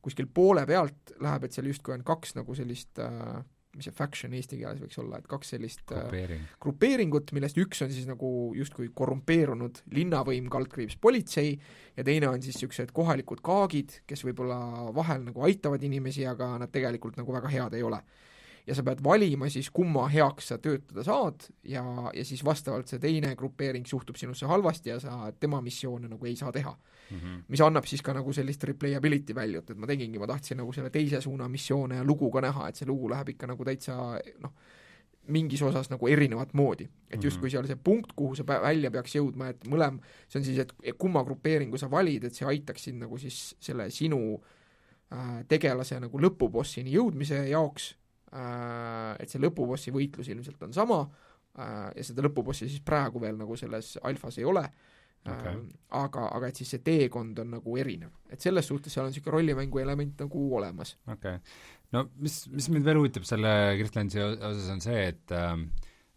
Speaker 4: kuskil poole pealt läheb, et seal justkui on kaks nagu sellist äh, mis see faction eesti keeles võiks olla, et kaks sellist
Speaker 2: äh, Grupeering.
Speaker 4: grupeeringut, millest üks on siis nagu justkui korrumpeerunud linnavõim, kaldkriips politsei, ja teine on siis niisugused kohalikud kaagid, kes võib-olla vahel nagu aitavad inimesi, aga nad tegelikult nagu väga head ei ole ja sa pead valima siis, kumma heaks sa töötada saad ja, ja siis vastavalt see teine grupeering suhtub sinusse halvasti ja sa tema missioone nagu ei saa teha
Speaker 2: mm. -hmm.
Speaker 4: mis annab siis ka nagu sellist replayability value't, et ma tegingi, ma tahtsin nagu selle teise suuna missioone ja lugu ka näha, et see lugu läheb ikka nagu täitsa noh, mingis osas nagu erinevat moodi. et justkui seal see punkt, kuhu sa välja peaks jõudma, et mõlem, see on siis, et kumma grupeeringu sa valid, et see aitaks sind nagu siis selle sinu äh, tegelase nagu lõpubossini jõudmise jaoks Äh, et see lõpubossi võitlus ilmselt on sama äh, ja seda lõpubossi siis praegu veel nagu selles alfas ei ole äh,
Speaker 2: okay.,
Speaker 4: aga, aga et siis see teekond on nagu erinev. et selles suhtes seal on niisugune rollimängu element nagu olemas.
Speaker 2: okei okay.. no mis, mis mind veel huvitab selle Kristlansi osas, on see, et ähm,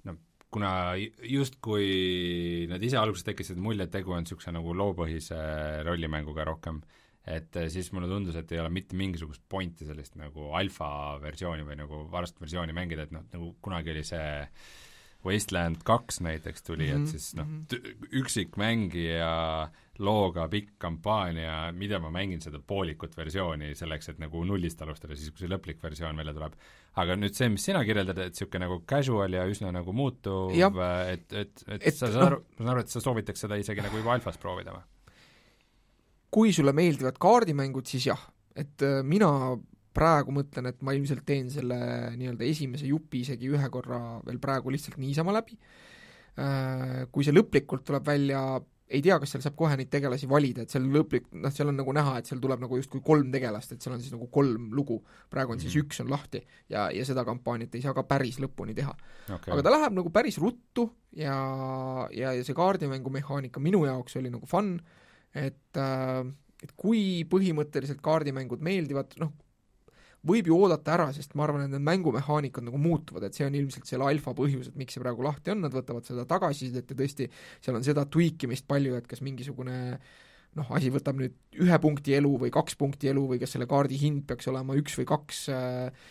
Speaker 2: no kuna justkui nad ise alguses tekitasid mulje, et tegu on niisuguse nagu loopõhise rollimänguga rohkem äh,, et siis mulle tundus, et ei ole mitte mingisugust pointi sellist nagu alfa versiooni või nagu varast versiooni mängida, et noh, nagu kunagi oli see Wasteland kaks näiteks tuli mm, -hmm. et siis noh, mhm. üksikmängija looga pikk kampaania, mida ma mängin seda poolikut versiooni selleks, et nagu nullist alustada, siis kui see lõplik versioon välja tuleb. aga nüüd see, mis sina kirjeldad, et niisugune nagu casual ja üsna nagu muutuv, et, et, et, et sa saad aru, ma saan aru, et sa soovitaks seda isegi nagu juba alfas proovida või?
Speaker 4: kui sulle meeldivad kaardimängud, siis jah, et äh, mina praegu mõtlen, et ma ilmselt teen selle nii-öelda esimese jupi isegi ühe korra veel praegu lihtsalt niisama läbi, äh, kui see lõplikult tuleb välja, ei tea, kas seal saab kohe neid tegelasi valida, et seal lõplik, noh, seal on nagu näha, et seal tuleb nagu justkui kolm tegelast, et seal on siis nagu kolm lugu, praegu on mm -hmm. siis üks on lahti ja, ja seda kampaaniat ei saa ka päris lõpuni teha. Okay.. aga ta läheb nagu päris ruttu ja, ja, ja see kaardimängu mehaanika minu jaoks oli nagu fun, et äh, et kui põhimõtteliselt kaardimängud meeldivad, noh, võib ju oodata ära, sest ma arvan, et need mängumehaanikad nagu muutuvad, et see on ilmselt selle alfa põhjus, et miks see praegu lahti on, nad võtavad seda tagasisidet ja tõesti, seal on seda tweakimist palju, et kas mingisugune noh, asi võtab nüüd ühe punkti elu või kaks punkti elu või kas selle kaardi hind peaks olema üks või kaks äh,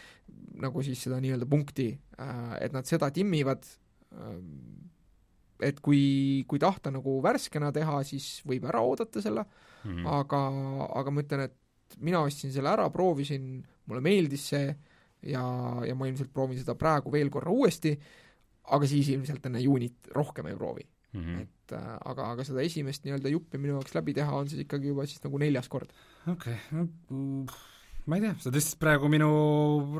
Speaker 4: nagu siis seda nii-öelda punkti äh,, et nad seda timmivad äh,, et kui, kui tahta nagu värskena teha, siis võib ära oodata selle mm, -hmm. aga, aga ma ütlen, et mina ostsin selle ära, proovisin, mulle meeldis see ja, ja ma ilmselt proovin seda praegu veel korra uuesti, aga siis ilmselt enne juunit rohkem ei proovi mm. -hmm. et äh, aga, aga seda esimest nii-öelda juppi minu jaoks läbi teha on siis ikkagi juba siis nagu neljas kord.
Speaker 2: okei okay., no ma ei tea, sa tõstsid praegu minu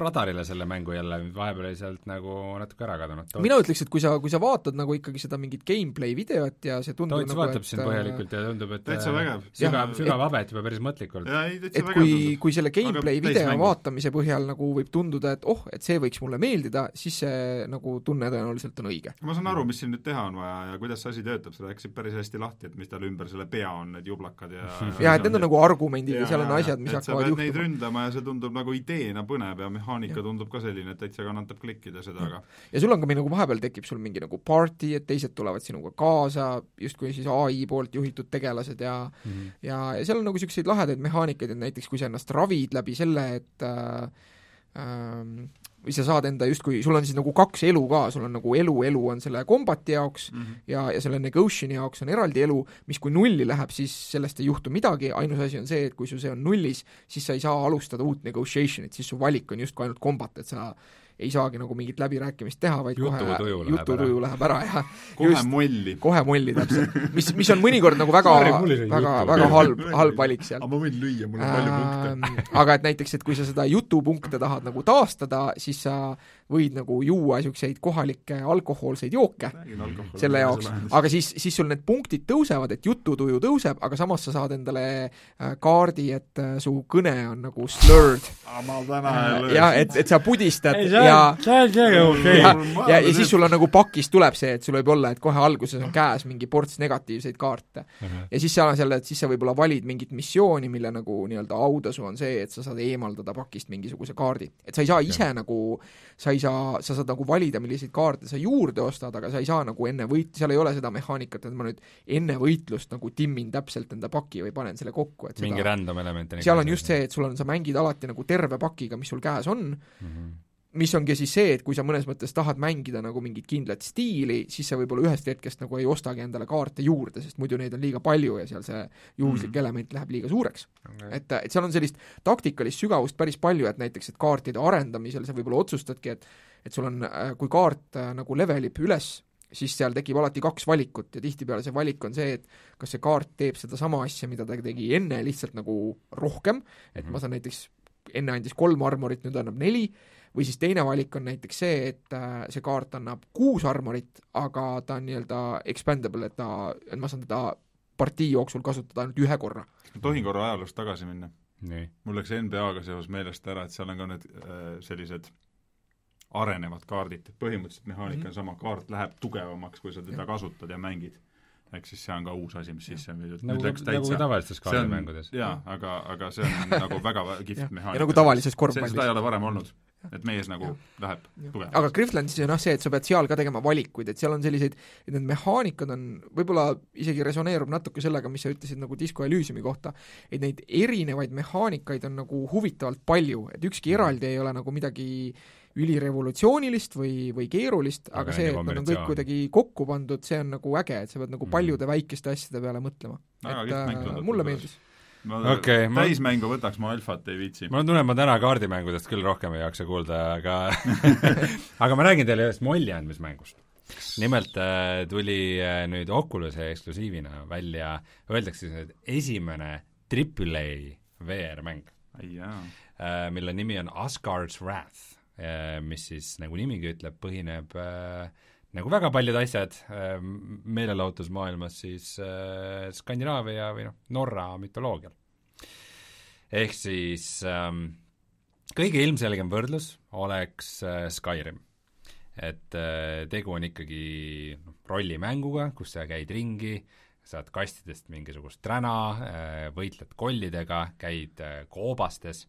Speaker 2: radarile selle mängu jälle, vahepeal oli sealt nagu natuke ära kadunud.
Speaker 4: mina ütleks, et kui sa, kui sa vaatad nagu ikkagi seda mingit gameplay videot ja see tundub
Speaker 2: Toots
Speaker 4: nagu
Speaker 2: vaatab et, siin põhjalikult ja tundub, et
Speaker 3: täitsa vägev.
Speaker 2: sügav, sügav habet juba päris mõtlikult.
Speaker 4: et kui, kui selle gameplay video mängu. vaatamise põhjal nagu võib tunduda, et oh, et see võiks mulle meeldida, siis see nagu tunne tõenäoliselt on õige.
Speaker 3: ma saan aru, mis siin nüüd teha on vaja ja kuidas see asi töötab, sa rääkisid päris hästi lahti, et mis tal ümber selle pea on, need jublakad ja [LAUGHS]
Speaker 4: jah, et need on nagu argumendid ja seal on asjad, mis hakkavad juhtuma.
Speaker 3: Ründama ja see tundub nagu ideena põnev ja mehaanika ja. tundub ka selline, et täitsa kannatab klikkida seda, aga
Speaker 4: ja sul on ka nagu vahepeal tekib sul mingi nagu party, et teised tulevad sinuga kaasa, justkui siis ai poolt juhitud tegelased ja mm -hmm. ja, ja seal on nagu niisuguseid lahedaid mehaanikaid, et näiteks kui sa ennast ravid läbi selle, et äh, äh, või sa saad enda justkui, sul on siis nagu kaks elu ka, sul on nagu elu, elu on selle kombati jaoks mm -hmm. ja, ja selle negotiation'i jaoks on eraldi elu, mis kui nulli läheb, siis sellest ei juhtu midagi, ainus asi on see, et kui su see on nullis, siis sa ei saa alustada uut negotiation'it, siis su valik on justkui ainult kombat, et sa ei saagi nagu mingit läbirääkimist teha, vaid
Speaker 2: jututuju
Speaker 4: kohe jututuju läheb ära ja
Speaker 3: kohe just, molli.
Speaker 4: kohe molli täpselt, mis, mis on mõnikord nagu väga, väga, väga halb, halb valik seal.
Speaker 3: aga ma võin lüüa, mul on palju punkte.
Speaker 4: aga et näiteks, et kui sa seda jutupunkte tahad nagu taastada, siis sa võid nagu juua niisuguseid kohalikke alkohoolseid jooke selle jaoks, aga siis, siis sul need punktid tõusevad, et jututuju tõuseb, aga samas sa saad endale äh, kaardi, et äh, su kõne on nagu slurred. Jah, et, et sa pudistad ei, ja okay. ja, ja, ja siis sul on nagu pakis tuleb see, et sul võib olla, et kohe alguses on käes mingi ports negatiivseid kaarte uh. -huh. ja siis seal on selle, et siis sa võib-olla valid mingit missiooni, mille nagu nii-öelda autasu on see, et sa saad eemaldada pakist mingisuguse kaardi. et sa ei saa ise ja. nagu, sa ei ei saa, sa saad nagu valida, milliseid kaarte sa juurde ostad, aga sa ei saa nagu enne võit-, seal ei ole seda mehaanikat, et ma nüüd enne võitlust nagu timmin täpselt enda paki või panen selle kokku, et
Speaker 2: mingi random element.
Speaker 4: seal on just see, et sul on, sa mängid alati nagu terve pakiga, mis sul käes on mm, -hmm mis ongi siis see, et kui sa mõnes mõttes tahad mängida nagu mingit kindlat stiili, siis sa võib-olla ühest hetkest nagu ei ostagi endale kaarte juurde, sest muidu neid on liiga palju ja seal see juhuslik mm. element läheb liiga suureks. Okay.. et, et seal on sellist taktikalist sügavust päris palju, et näiteks, et kaartide arendamisel sa võib-olla otsustadki, et et sul on, äh, kui kaart äh, nagu levelib üles, siis seal tekib alati kaks valikut ja tihtipeale see valik on see, et kas see kaart teeb sedasama asja, mida ta tegi enne, lihtsalt nagu rohkem, et ma saan näiteks, enne andis kolm armorit, nüüd annab neli, või siis teine valik on näiteks see, et äh, see kaart annab kuus armorit, aga ta on nii-öelda expandable, et ta, et ma saan teda partii jooksul kasutada ainult ühe korra.
Speaker 3: tohin korra ajaloos tagasi minna? mul läks NBA-ga seoses meelest ära, et seal on ka need äh, sellised arenevad kaardid, et põhimõtteliselt mehaanika mm -hmm. on sama, kaart läheb tugevamaks, kui sa teda ja. kasutad ja mängid. Ehk siis see on ka uus asi, mis sisse on viidud.
Speaker 2: nagu, nagu tavalistes kaardimängudes.
Speaker 3: jaa, aga, aga see on [LAUGHS] nagu väga kihvt mehaanika.
Speaker 4: nagu tavalises korvpallis.
Speaker 3: seda ei ole varem olnud et mees nagu ja. läheb tugevamaks.
Speaker 4: aga Griftlandis on jah see, et sa pead seal ka tegema valikuid, et seal on selliseid, et need mehaanikad on, võib-olla isegi resoneerub natuke sellega, mis sa ütlesid nagu Disco Elysiumi kohta, et neid erinevaid mehaanikaid on nagu huvitavalt palju, et ükski eraldi ei ole nagu midagi ülirevolutsioonilist või, või keerulist, aga see, et nad on kõik kuidagi kokku pandud, see on nagu äge, et sa pead nagu mm. paljude väikeste asjade peale mõtlema. et äh, mulle meeldis
Speaker 3: ma okay, täismängu ma... võtaks, ma alfat ei viitsi.
Speaker 2: mul on tunne, et ma täna kaardimängudest küll rohkem ei jaksa kuulda, aga [LAUGHS] aga ma räägin teile ühest molli andmismängust. nimelt äh, tuli äh, nüüd Oculus'e eksklusiivina välja, öeldakse siis, et esimene Triple A VR-mäng, äh, mille nimi on Asgard's Wrath mis siis, nagu nimigi ütleb, põhineb äh, nagu väga paljud asjad äh, meelelahutusmaailmas siis äh, Skandinaavia või noh, Norra mütoloogial. ehk siis ähm, kõige ilmselgem võrdlus oleks äh, Skyrim. et äh, tegu on ikkagi noh, rollimänguga, kus sa käid ringi, saad kastidest mingisugust träna äh,, võitled kollidega, käid äh, koobastes,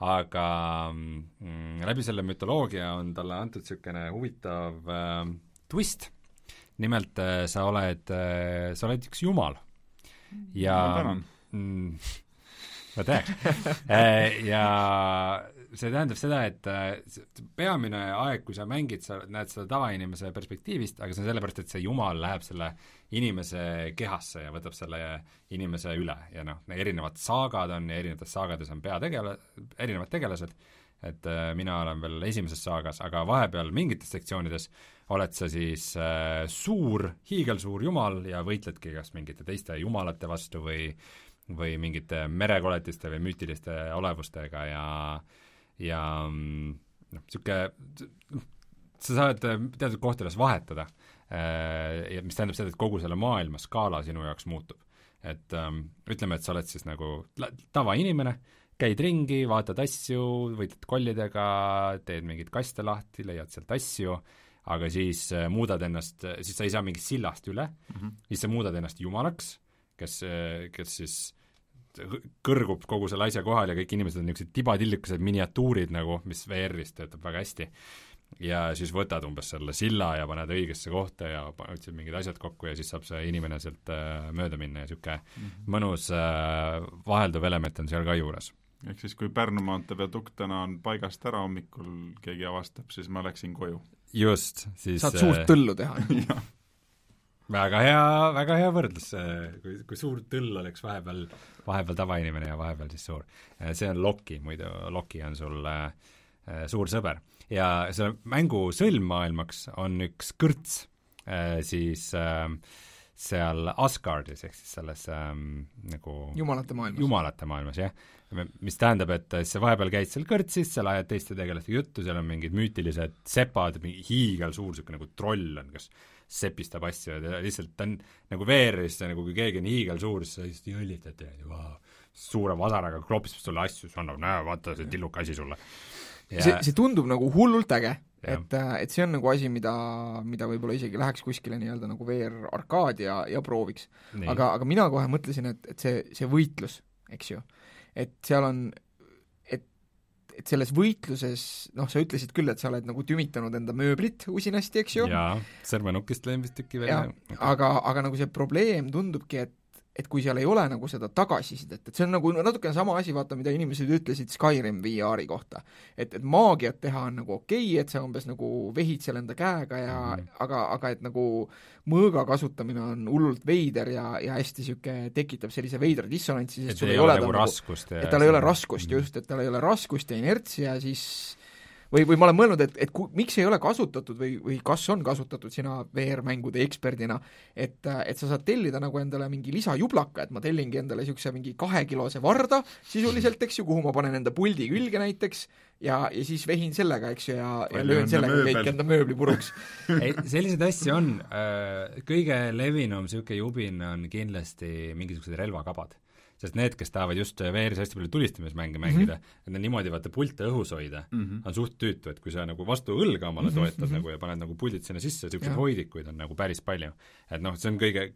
Speaker 2: aga mm, läbi selle mütoloogia on talle antud niisugune huvitav äh, twist. nimelt äh, sa oled, äh, sa oled üks jumal. Ja
Speaker 3: ma tänan.
Speaker 2: mm, [LAUGHS] ma tean. Äh, ja see tähendab seda, et peamine aeg, kui sa mängid, sa näed seda tavainimese perspektiivist, aga see on sellepärast, et see jumal läheb selle inimese kehasse ja võtab selle inimese üle. Ja noh, erinevad saagad on ja erinevates saagades on peategela-, erinevad tegelased, et mina olen veel esimeses saagas, aga vahepeal mingites sektsioonides oled sa siis äh, suur, hiigelsuur jumal ja võitledki kas mingite teiste jumalate vastu või või mingite merekoletiste või müütiliste olevustega ja ja mm, noh, niisugune sa saad äh, teatud kohtades vahetada äh,, mis tähendab seda, et kogu selle maailma skaala sinu jaoks muutub. et ähm, ütleme, et sa oled siis nagu tavainimene, käid ringi, vaatad asju, võitled kollidega, teed mingeid kaste lahti, leiad sealt asju aga siis äh, muudad ennast, siis sa ei saa mingist sillast üle mm, -hmm. siis sa muudad ennast jumalaks, kes, kes siis kõrgub kogu selle asja kohal ja kõik inimesed on niisugused tibatillukesed miniatuurid nagu, mis VR-is töötab väga hästi. ja siis võtad umbes selle silla ja paned õigesse kohta ja otsid mingid asjad kokku ja siis saab see inimene sealt äh, mööda minna ja niisugune mm -hmm. mõnus äh, vahelduv element on seal ka juures
Speaker 3: ehk siis, kui Pärnu maantee viadukt täna on paigast ära hommikul, keegi avastab, siis ma läksin koju
Speaker 2: just, siis
Speaker 4: saad suurt äh, tõllu teha [LAUGHS] [LAUGHS]
Speaker 2: väga hea, väga hea võrdlus, kui, kui suur tõll oleks vahepeal, vahepeal tavainimene ja vahepeal siis suur. see on Loki, muidu Loki on sul äh, suur sõber. ja selle mängu sõlmmaailmaks on üks kõrts äh,, siis äh, seal Asgardis, ehk siis selles ähm, nagu
Speaker 4: jumalate maailmas.
Speaker 2: jumalate maailmas, jah. mis tähendab, et sa vahepeal käid seal kõrtsis, seal ajad teiste tegelastega juttu, seal on mingid müütilised sepad, mingi hiigelsuur niisugune nagu troll on, kes sepistab asju ja lihtsalt ta on nagu VR-is, nagu kui keegi on hiigelsuur, siis sa lihtsalt jõllitad ja vau, suure vasaraga klopsib sulle asju, siis annab, näe, vaata, see tilluke asi sulle.
Speaker 4: see, see tundub nagu hullult äge et, äh, et see on nagu asi, mida, mida võib-olla isegi läheks kuskile nii-öelda nagu VR-arkaadi ja, ja prooviks. aga, aga mina kohe mõtlesin, et, et see, see võitlus, eks ju, et seal on, et selles võitluses, noh, sa ütlesid küll, et sa oled nagu tümitanud enda mööblit usinasti, eks ju.
Speaker 2: jaa, sõrmenukist vist tüki välja.
Speaker 4: aga, aga nagu see probleem tundubki, et et kui seal ei ole nagu seda tagasisidet, et see on nagu natukene sama asi, vaata, mida inimesed ütlesid Skyrim VR-i kohta. et, et maagiat teha on nagu okei okay,, et sa umbes nagu vehid seal enda käega ja mm -hmm. aga, aga et nagu mõõga kasutamine on hullult veider ja, ja hästi niisugune, tekitab sellise veidra dissonantsi, sest sul ei ole
Speaker 2: nagu raskust
Speaker 4: ja et tal ei ole raskust mm -hmm. just, et tal ei ole raskust ja inertsi ja siis või, või ma olen mõelnud, et, et ku, miks ei ole kasutatud või, või kas on kasutatud sina VR-mängude eksperdina, et, et sa saad tellida nagu endale mingi lisajublaka, et ma tellingi endale niisuguse mingi kahekilose varda sisuliselt, eks ju, kuhu ma panen enda puldi külge näiteks, ja, ja siis vehin sellega, eks ju, ja, ja löön sellega kõik enda mööbli puruks [LAUGHS]
Speaker 2: ei, selliseid asju on, äh, kõige levinum niisugune jubin on kindlasti mingisugused relvakabad sest need, kes tahavad just VR-is hästi palju tulistamismänge mhm. mängida mm, -hmm. et nad niimoodi vaata pilte õhus hoida mm, -hmm. on suht tüütu, et kui sa nagu vastu õlga omale mhm, toetad mm -hmm. nagu ja paned nagu puldid sinna sisse, niisuguseid hoidikuid on nagu päris palju. et noh, see on kõige,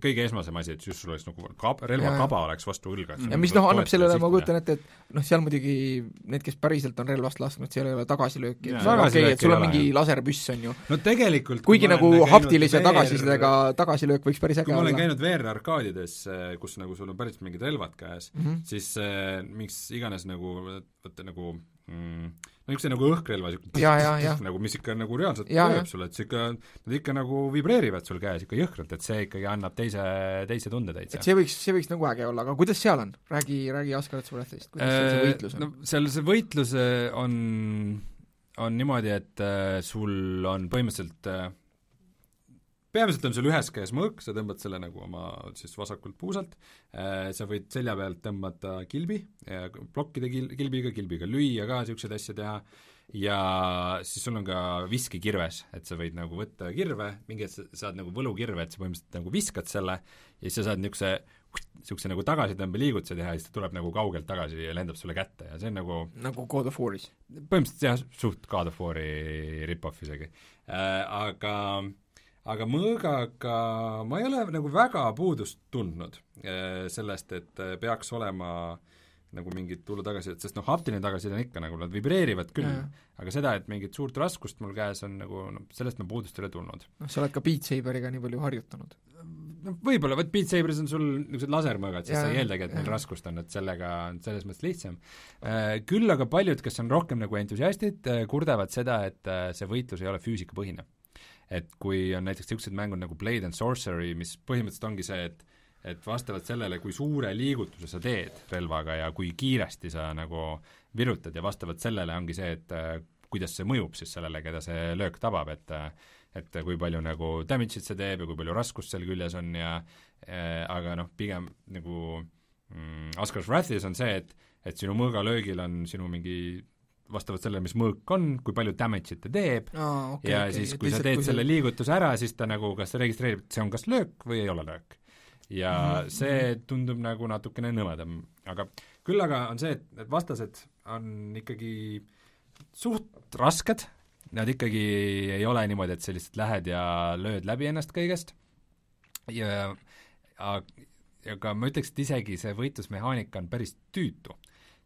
Speaker 2: kõige esmasem asi, et just sul oleks nagu kab-, relvakaba oleks vastu õlga.
Speaker 4: ja mis noh, annab sellele, ma kujutan ette, et noh, seal muidugi need, kes päriselt on relvast lasknud, seal ei ole tagasilööki, et okei et sul on mingi laserpüss, on ju.
Speaker 2: no tegelikult
Speaker 4: kuigi nagu haptilise tagasisidega tagasilöök võiks päris äge
Speaker 2: olla. kui ma olen käinud VR-arkaadides, kus nagu sul on päris mingid relvad käes mm, -hmm. siis äh, miks iganes nagu, vaata nagu mm, no niisugune nagu õhkrelva, niisugune [LAUGHS] nagu mis ikka nagu reaalselt lööb sulle, et ikka, nad ikka nagu vibreerivad sul käes ikka jõhkralt, et see ikkagi annab teise, teise tunde täitsa.
Speaker 4: et see võiks, see võiks nagu äge olla, aga kuidas seal on? räägi, räägi Asgard Swordist, kuidas seal see äh, võitlus on?
Speaker 2: no seal see võitlus on, on niimoodi, et äh, sul on põhimõtteliselt peamiselt on sul ühes käes mõõk, sa tõmbad selle nagu oma siis vasakult puusalt, äh, sa võid selja pealt tõmmata kilbi, plokkide kil-, kilbiga, kilbiga lüüa ka, niisuguseid asju teha, ja siis sul on ka viskekirves, et sa võid nagu võtta kirve, mingi hetk sa saad nagu võlukirve, et sa põhimõtteliselt nagu viskad selle ja siis sa saad niisuguse niisuguse nagu tagasitõmbeliigutuse teha ja siis ta tuleb nagu kaugelt tagasi ja lendab sulle kätte ja see on nagu
Speaker 4: nagu God of War'is?
Speaker 2: põhimõtteliselt jah, suht God of War'i rip-off isegi äh,. Aga äh, aga mõõgaga ma ei ole nagu väga puudust tundnud eh, sellest, et eh, peaks olema nagu mingit tulla tagasi, sest noh, haptiline tagasiside on ikka nagu, nad vibreerivad küll, aga seda, et mingit suurt raskust mul käes on nagu, no sellest ma puudust ei ole tundnud.
Speaker 4: noh, sa oled ka Beat Saberiga nii palju harjutanud?
Speaker 2: noh, võib-olla, vot Beat Saberis on sul niisugused lasermõõgad, siis sa ei eeldagi, et neil raskust on, et sellega on selles mõttes lihtsam. Eh, küll aga paljud, kes on rohkem nagu entusiastid, kurdavad seda, et see võitlus ei ole füüsikapõhine et kui on näiteks niisugused mängud nagu Blade and Sorcery, mis põhimõtteliselt ongi see, et et vastavalt sellele, kui suure liigutuse sa teed relvaga ja kui kiiresti sa nagu virutad ja vastavalt sellele ongi see, et äh, kuidas see mõjub siis sellele, keda see löök tabab, et äh, et kui palju nagu damage'it see teeb ja kui palju raskust seal küljes on ja äh, aga noh, pigem nagu mm, Askar's Wrathis on see, et et sinu mõõgalöögil on sinu mingi vastavalt sellele, mis mõõk on, kui palju damage'it ta teeb
Speaker 4: oh, okay,
Speaker 2: ja okay. siis, kui sa teed kui selle liigutuse ära, siis ta nagu kas registreerib, et see on kas löök või ei ole löök. ja mm -hmm. see tundub nagu natukene nõmedam, aga küll aga on see, et need vastased on ikkagi suht rasked, nad ikkagi ei ole niimoodi, et sa lihtsalt lähed ja lööd läbi ennast kõigest ja aga ma ütleks, et isegi see võitlusmehaanika on päris tüütu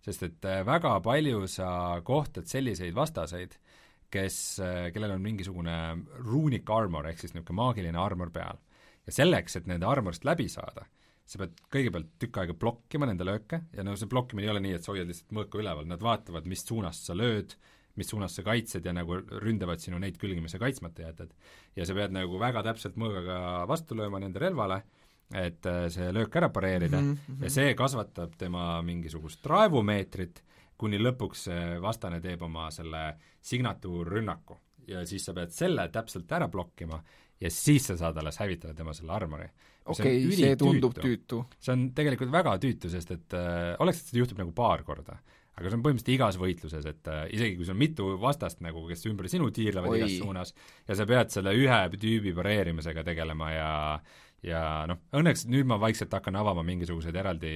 Speaker 2: sest et äh, väga palju sa kohtad selliseid vastaseid, kes, äh, kellel on mingisugune runic armor ehk siis niisugune maagiline armor peal. ja selleks, et nende armorist läbi saada, sa pead kõigepealt tükk aega blokkima nende lööke ja no see blokkimine ei ole nii, et sa hoiad lihtsalt mõõka üleval, nad vaatavad, mis suunast sa lööd, mis suunas sa kaitsed ja nagu ründavad sinu neid külgi, mis sa kaitsmata jätad. ja sa pead nagu väga täpselt mõõgaga vastu lööma nende relvale et äh, see löök ära pareerida mm -hmm. ja see kasvatab tema mingisugust raevumeetrit, kuni lõpuks see vastane teeb oma selle signatuurrünnaku ja siis sa pead selle täpselt ära blokkima ja siis sa saad alles hävitada tema selle armori.
Speaker 4: okei okay,, see tundub tüütu.
Speaker 2: see on tegelikult väga tüütu, sest et äh, oleks, et seda juhtub nagu paar korda, aga see on põhimõtteliselt igas võitluses, et äh, isegi kui sul on mitu vastast nagu, kes ümber sinu tiirlevad Oi. igas suunas ja sa pead selle ühe tüübi pareerimisega tegelema ja ja noh, õnneks nüüd ma vaikselt hakkan avama mingisuguseid eraldi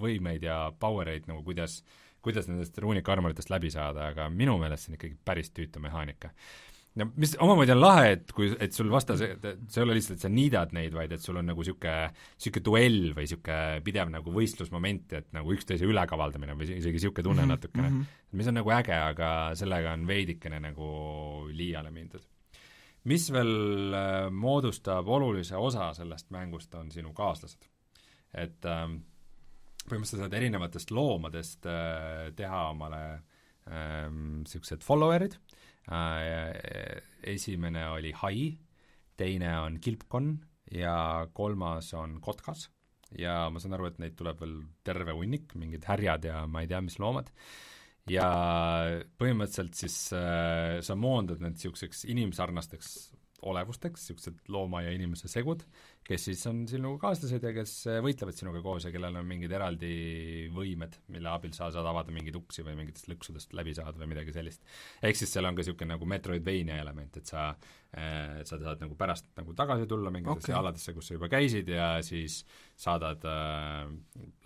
Speaker 2: võimeid ja power eid nagu kuidas, kuidas nendest ruunika armoritest läbi saada, aga minu meelest see on ikkagi päris tüütu mehaanika. no mis omamoodi on lahe, et kui, et sul vastas, see ei ole lihtsalt, et sa niidad neid, vaid et sul on nagu niisugune, niisugune duell või niisugune pidev nagu võistlusmoment, et nagu üksteise ülekavaldamine või isegi niisugune tunne mm -hmm, natukene mm, -hmm. mis on nagu äge, aga sellega on veidikene nagu liiale mindud mis veel äh, moodustab olulise osa sellest mängust, on sinu kaaslased. et ähm, põhimõtteliselt saad erinevatest loomadest äh, teha omale niisugused ähm, follower'id. Äh,, esimene oli hai, teine on kilpkonn ja kolmas on kotkas. Ja ma saan aru, et neid tuleb veel terve hunnik, mingid härjad ja ma ei tea, mis loomad ja põhimõtteliselt siis äh, sa moondad need niisuguseks inimsarnasteks olevusteks, niisugused looma ja inimese segud, kes siis on sinu kaaslased ja kes võitlevad sinuga koos ja kellel on mingid eraldi võimed, mille abil sa saad avada mingeid uksi või mingitest lõksudest läbi saada või midagi sellist. ehk siis seal on ka niisugune nagu Metroidvania element, et sa äh,, sa saad nagu pärast nagu tagasi tulla mingitesse okay. aladesse, kus sa juba käisid ja siis saadad äh,,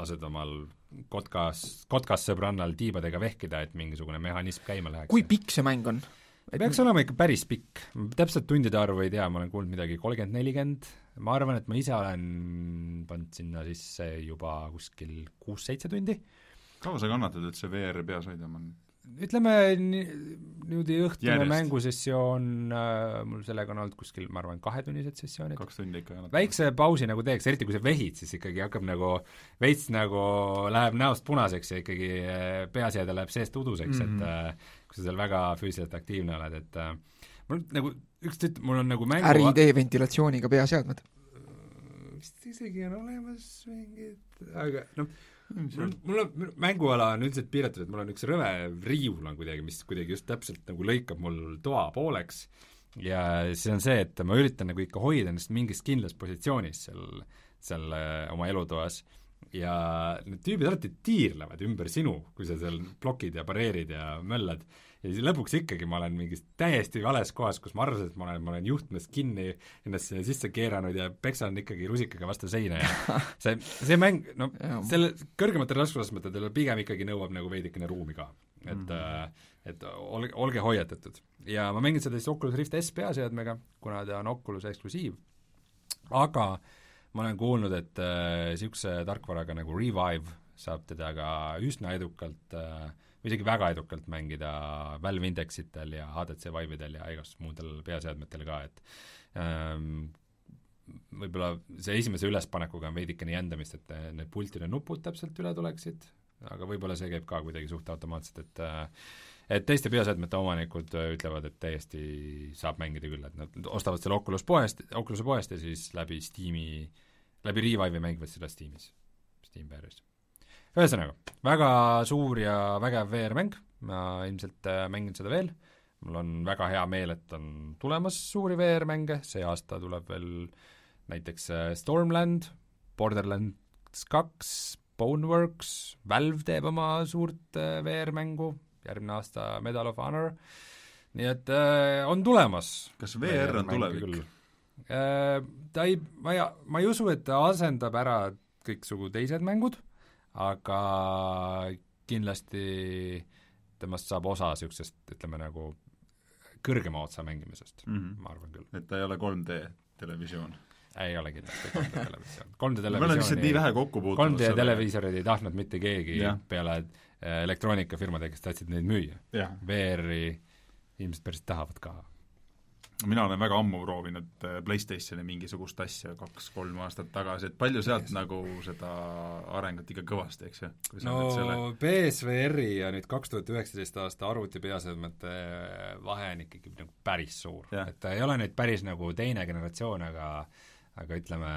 Speaker 2: lased omal kotkas, kotkas sõbrannal tiibadega vehkida, et mingisugune mehhanism käima läheks.
Speaker 4: kui pikk see mäng on?
Speaker 2: peaks olema ikka päris pikk, täpselt tundide arvu ei tea, ma olen kuulnud midagi kolmkümmend, nelikümmend, ma arvan, et ma ise olen pannud sinna sisse juba kuskil kuus-seitse tundi.
Speaker 3: kaua sa kannatad, et see VR peas hoida on?
Speaker 2: Ütleme niimoodi õhtune Järjest. mängusessioon äh,, mul sellega on olnud kuskil, ma arvan, kahetunnised sessioonid.
Speaker 3: kaks tundi ikka.
Speaker 2: väikse pausi nagu teeks, eriti kui sa vehid, siis ikkagi hakkab nagu veits nagu läheb näost punaseks ja ikkagi äh, peaseade läheb seest uduseks mm, -hmm. et mhm. äh, kui sa seal väga füüsiliselt aktiivne oled, et äh, mul nagu üks tütt-, mul on nagu mängu
Speaker 4: äriidee ventilatsiooniga peaseadmed?
Speaker 2: vist isegi on olemas mingid, aga noh, mul, mul on, mänguala on üldiselt piiratud, et mul on üks rõve riiul on kuidagi, mis kuidagi just täpselt nagu lõikab mul toa pooleks. Ja siis on see, et ma üritan nagu ikka hoida ennast mingis kindlas positsioonis seal, seal äh, oma elutoas. Ja need tüübid alati tiirlevad ümber sinu, kui sa seal blokid ja pareerid ja möllad ja siis lõpuks ikkagi ma olen mingis täiesti vales kohas, kus ma arvasin, et ma olen, ma olen juhtmest kinni ennast sinna sisse keeranud ja peksan ikkagi rusikaga vastu seina ja [LAUGHS] see, see mäng, no selle kõrgematel raskusastmetel pigem ikkagi nõuab nagu veidikene ruumi ka. et mm, -hmm. et olge, olge hoiatatud. ja ma mängin seda siis Oculus Rift S peaseadmega, kuna ta on Oculus eksklusiiv, aga ma olen kuulnud, et niisuguse äh, tarkvaraga nagu Revive saab teda ka üsna edukalt äh, või isegi väga edukalt mängida Valve Indexitel ja HTC Vive'idel ja igasugustel muudel peaseadmetel ka, et ähm, võib-olla see esimese ülespanekuga on veidikene jändamist, et need pultide nupud täpselt üle tuleksid, aga võib-olla see käib ka kuidagi suht automaatselt, et äh, et teiste peaseadmete omanikud ütlevad, et täiesti saab mängida küll, et nad ostavad selle Oculus poest, Oculus'e poest ja siis läbi Steam'i, läbi Revive'i mängivad seda Steamis, Steamveris ühesõnaga, väga suur ja vägev VR-mäng, ma ilmselt äh, mängin seda veel, mul on väga hea meel, et on tulemas suuri VR-mänge, see aasta tuleb veel näiteks äh, Stormland, Borderlands kaks, Boneworks, Valve teeb oma suurt äh, VR-mängu, järgmine aasta Medal of Honor, nii et äh, on tulemas.
Speaker 3: kas VR on tulevik?
Speaker 2: Äh, ta ei, ma ei, ma ei usu, et ta asendab ära kõiksugu teised mängud aga kindlasti temast saab osa niisugusest, ütleme nagu kõrgema otsa mängimisest mm, -hmm. ma arvan küll.
Speaker 3: et ta ei ole 3D televisioon?
Speaker 2: ei ole kindlasti 3D televisioon. 3D televisiooni
Speaker 3: me oleme lihtsalt nii vähe kokku puutunud
Speaker 2: 3D televiisoreid ei tahtnud mitte keegi ja. peale äh, elektroonikafirmade, kes tahtsid neid müüa. VR-i ilmselt päris tahavad ka
Speaker 3: mina olen väga ammu proovinud äh, PlayStationi mingisugust asja kaks-kolm aastat tagasi, et palju sealt yes. nagu seda arengut ikka kõvasti, eks ju?
Speaker 2: no selle... PSVR-i ja nüüd kaks tuhat üheksateist aasta arvuti peaseadmete vahe on ikkagi nagu päris suur, et ta ei ole nüüd päris nagu teine generatsioon, aga aga ütleme,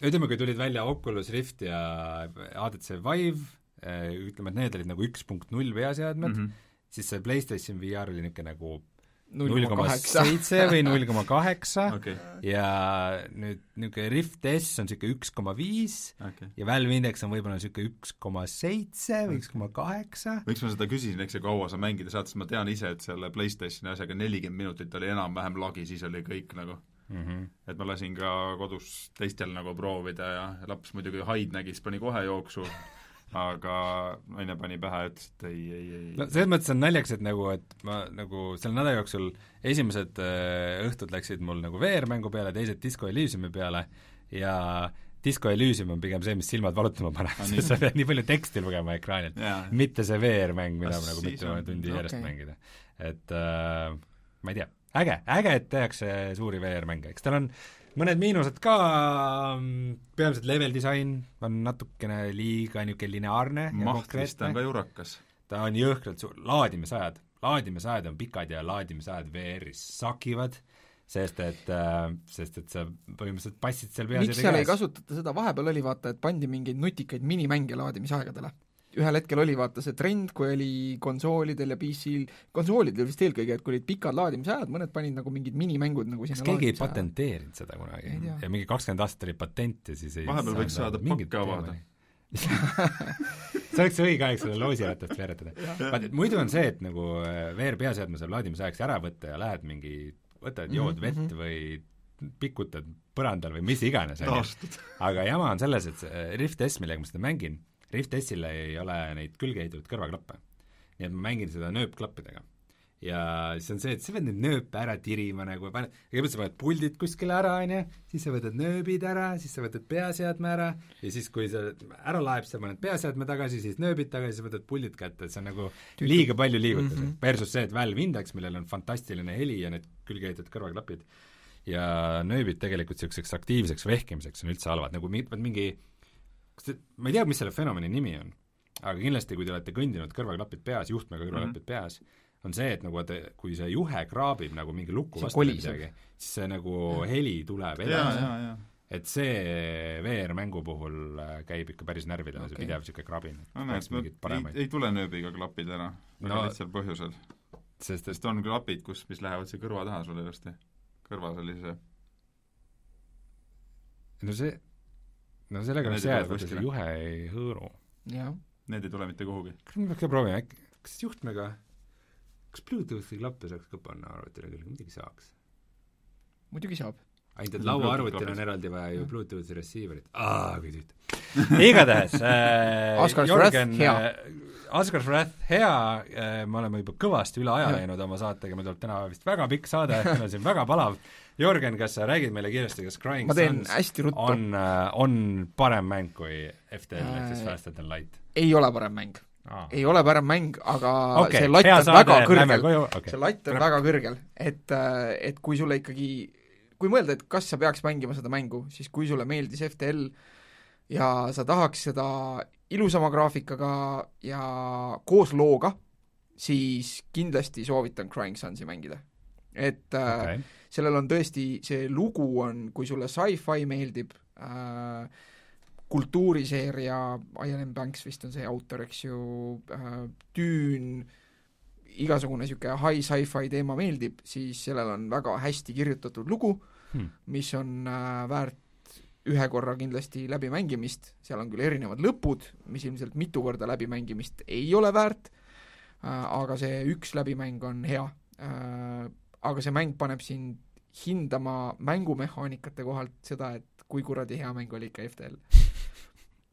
Speaker 2: ütleme, kui tulid välja Oculus Rift ja HTC Vive, äh, ütleme, et need olid nagu üks punkt null peaseadmed mm, -hmm. siis see PlayStation VR oli niisugune nagu null koma seitse või null koma kaheksa ja nüüd niisugune Rift S on niisugune üks koma viis ja Valve Index on võib-olla niisugune üks koma seitse või üks koma kaheksa.
Speaker 3: miks ma seda küsisin, eks ju, kaua sa mängida saad, sest ma tean ise, et selle PlayStationi asjaga nelikümmend minutit oli enam-vähem lagi, siis oli kõik nagu mm. -hmm. et ma lasin ka kodus teistel nagu proovida ja laps muidugi haid nägi, siis pani kohe jooksu aga naine pani pähe ja ütles, et ei, ei, ei.
Speaker 2: no selles mõttes on naljakas, et nagu, et ma nagu selle nädala jooksul esimesed äh, õhtud läksid mul nagu VR-mängu peale, teised Disco Elysiumi peale ja Disco Elysium on pigem see, mis silmad valutama paneb. Sest [LAUGHS] sa pead nii palju teksti lugema ekraanilt, mitte see VR-mäng, mida ma nagu mitu tundi järjest okay. mängida. et äh, ma ei tea, äge, äge, et tehakse suuri VR-mänge, eks tal on mõned miinused ka, mm, peamiselt level disain on natukene liiga niisugune lineaarne
Speaker 3: mahtrist on ka jurakas.
Speaker 2: ta on jõhkralt suur, laadimisajad, laadimisajad on pikad ja laadimisajad VR-is sakivad, sest et, äh, sest et sa põhimõtteliselt passid seal
Speaker 4: peas miks seal ei kasutata seda, vahepeal oli vaata, et pandi mingeid nutikaid minimänge laadimisaegadele ühel hetkel oli vaata see trend, kui oli konsoolidel ja PC-l, konsoolidel vist eelkõige, et kui olid pikad laadimisajad, mõned panid nagu mingid minimängud nagu
Speaker 2: kas keegi ei patenteerinud seda kunagi? ja mingi kakskümmend aastat oli patent ja siis ei
Speaker 3: vahepeal võiks saada pakke avada [LAUGHS]
Speaker 2: see oleks õige aeg selle loosiratast veeretada. vaata, et muidu on see, et nagu äh, VR peaseadme saab laadimisajaks ära võtta ja lähed mingi, võtad, jood mm -hmm. vett mhm. või pikutad põrandal või mis iganes, aga jama on selles, et see Rift S, millega ma seda mängin, Rift S-ile ei ole neid külge ehitatud kõrvaklappe. nii et ma mängin seda nööpklappidega. ja siis on see, et sa pead neid nööpe ära tirima nagu, kõigepealt sa paned puldid kuskile ära, on ju, siis sa võtad nööbid ära, siis sa võtad peaseadme ära ja siis, kui sa ära laeb, sa paned peaseadme tagasi, siis nööbid tagasi, sa võtad puldid kätte, et see on nagu liiga palju liigutada mm. -hmm. Versus see, et Valve Index, millel on fantastiline heli ja need külgeehitatud kõrvaklapid, ja nööbid tegelikult niisuguseks aktiivseks vehkimiseks on üldse halvad, nagu mingi kas te, ma ei tea, mis selle fenomeni nimi on, aga kindlasti, kui te olete kõndinud kõrvaklapid peas, juhtmega kõrvaklapid mm -hmm. peas, on see, et nagu vaata, kui see juhe kraabib nagu mingi lukku vastu või midagi, siis see nagu ja. heli tuleb edasi. et see VR-mängu puhul äh, käib ikka päris närvidele okay., see pidev niisugune krabin.
Speaker 3: no näed, ei, ei tule nööbiga klapid ära, väga no, lihtsal põhjusel. sest et sest on klapid, kus, mis lähevad siia kõrva taha sul ilusti, kõrva sellise
Speaker 2: no see, no sellega on see, et see juhe ei hõõru.
Speaker 3: Need ei tule mitte kuhugi.
Speaker 2: kas me peaks ka proovima, äkki, kas juhtmega kas Bluetoothi klappe saaks ka panna arvutile küll, muidugi saaks.
Speaker 4: muidugi saab.
Speaker 2: Ainult et lauaarvutil on eraldi vaja ju Bluetoothi receiver'it, aa kui tüütu. [LAUGHS] igatahes äh, [LAUGHS]
Speaker 4: Oscar Jörgen, hea
Speaker 2: äh, Asgard Wrath, hea äh,, me oleme juba kõvasti üle aja läinud oma saatega, meil tuleb täna vist väga pikk saade, [LAUGHS] meil on siin väga palav. Jörgen, kas sa räägid meile kiiresti, kas Crying
Speaker 4: Suns
Speaker 2: on, äh, on parem mäng kui FTL äh, ehk siis Faster than Light?
Speaker 4: ei ole parem mäng ah. ei ole parem mäng, aga okay, see latt on saade, väga kõrgel, okay. see latt on väga kõrgel, et, äh, et kui sulle ikkagi, kui mõelda, et kas sa peaks mängima seda mängu, siis kui sulle meeldis FTL ja sa tahaks seda ilusama graafikaga ja koos looga, siis kindlasti soovitan Crying Sunsi mängida. et äh, okay. sellel on tõesti, see lugu on, kui sulle sci-fi meeldib äh,, kultuuriseeria, Ian M. Banks vist on see autor, eks ju äh,, Düün, igasugune niisugune high sci-fi teema meeldib, siis sellel on väga hästi kirjutatud lugu hmm., mis on äh, väärt ühe korra kindlasti läbimängimist, seal on küll erinevad lõpud, mis ilmselt mitu korda läbimängimist ei ole väärt äh,, aga see üks läbimäng on hea äh,. aga see mäng paneb sind hindama mängumehaanikate kohalt seda, et kui kuradi hea mäng oli ikka FTL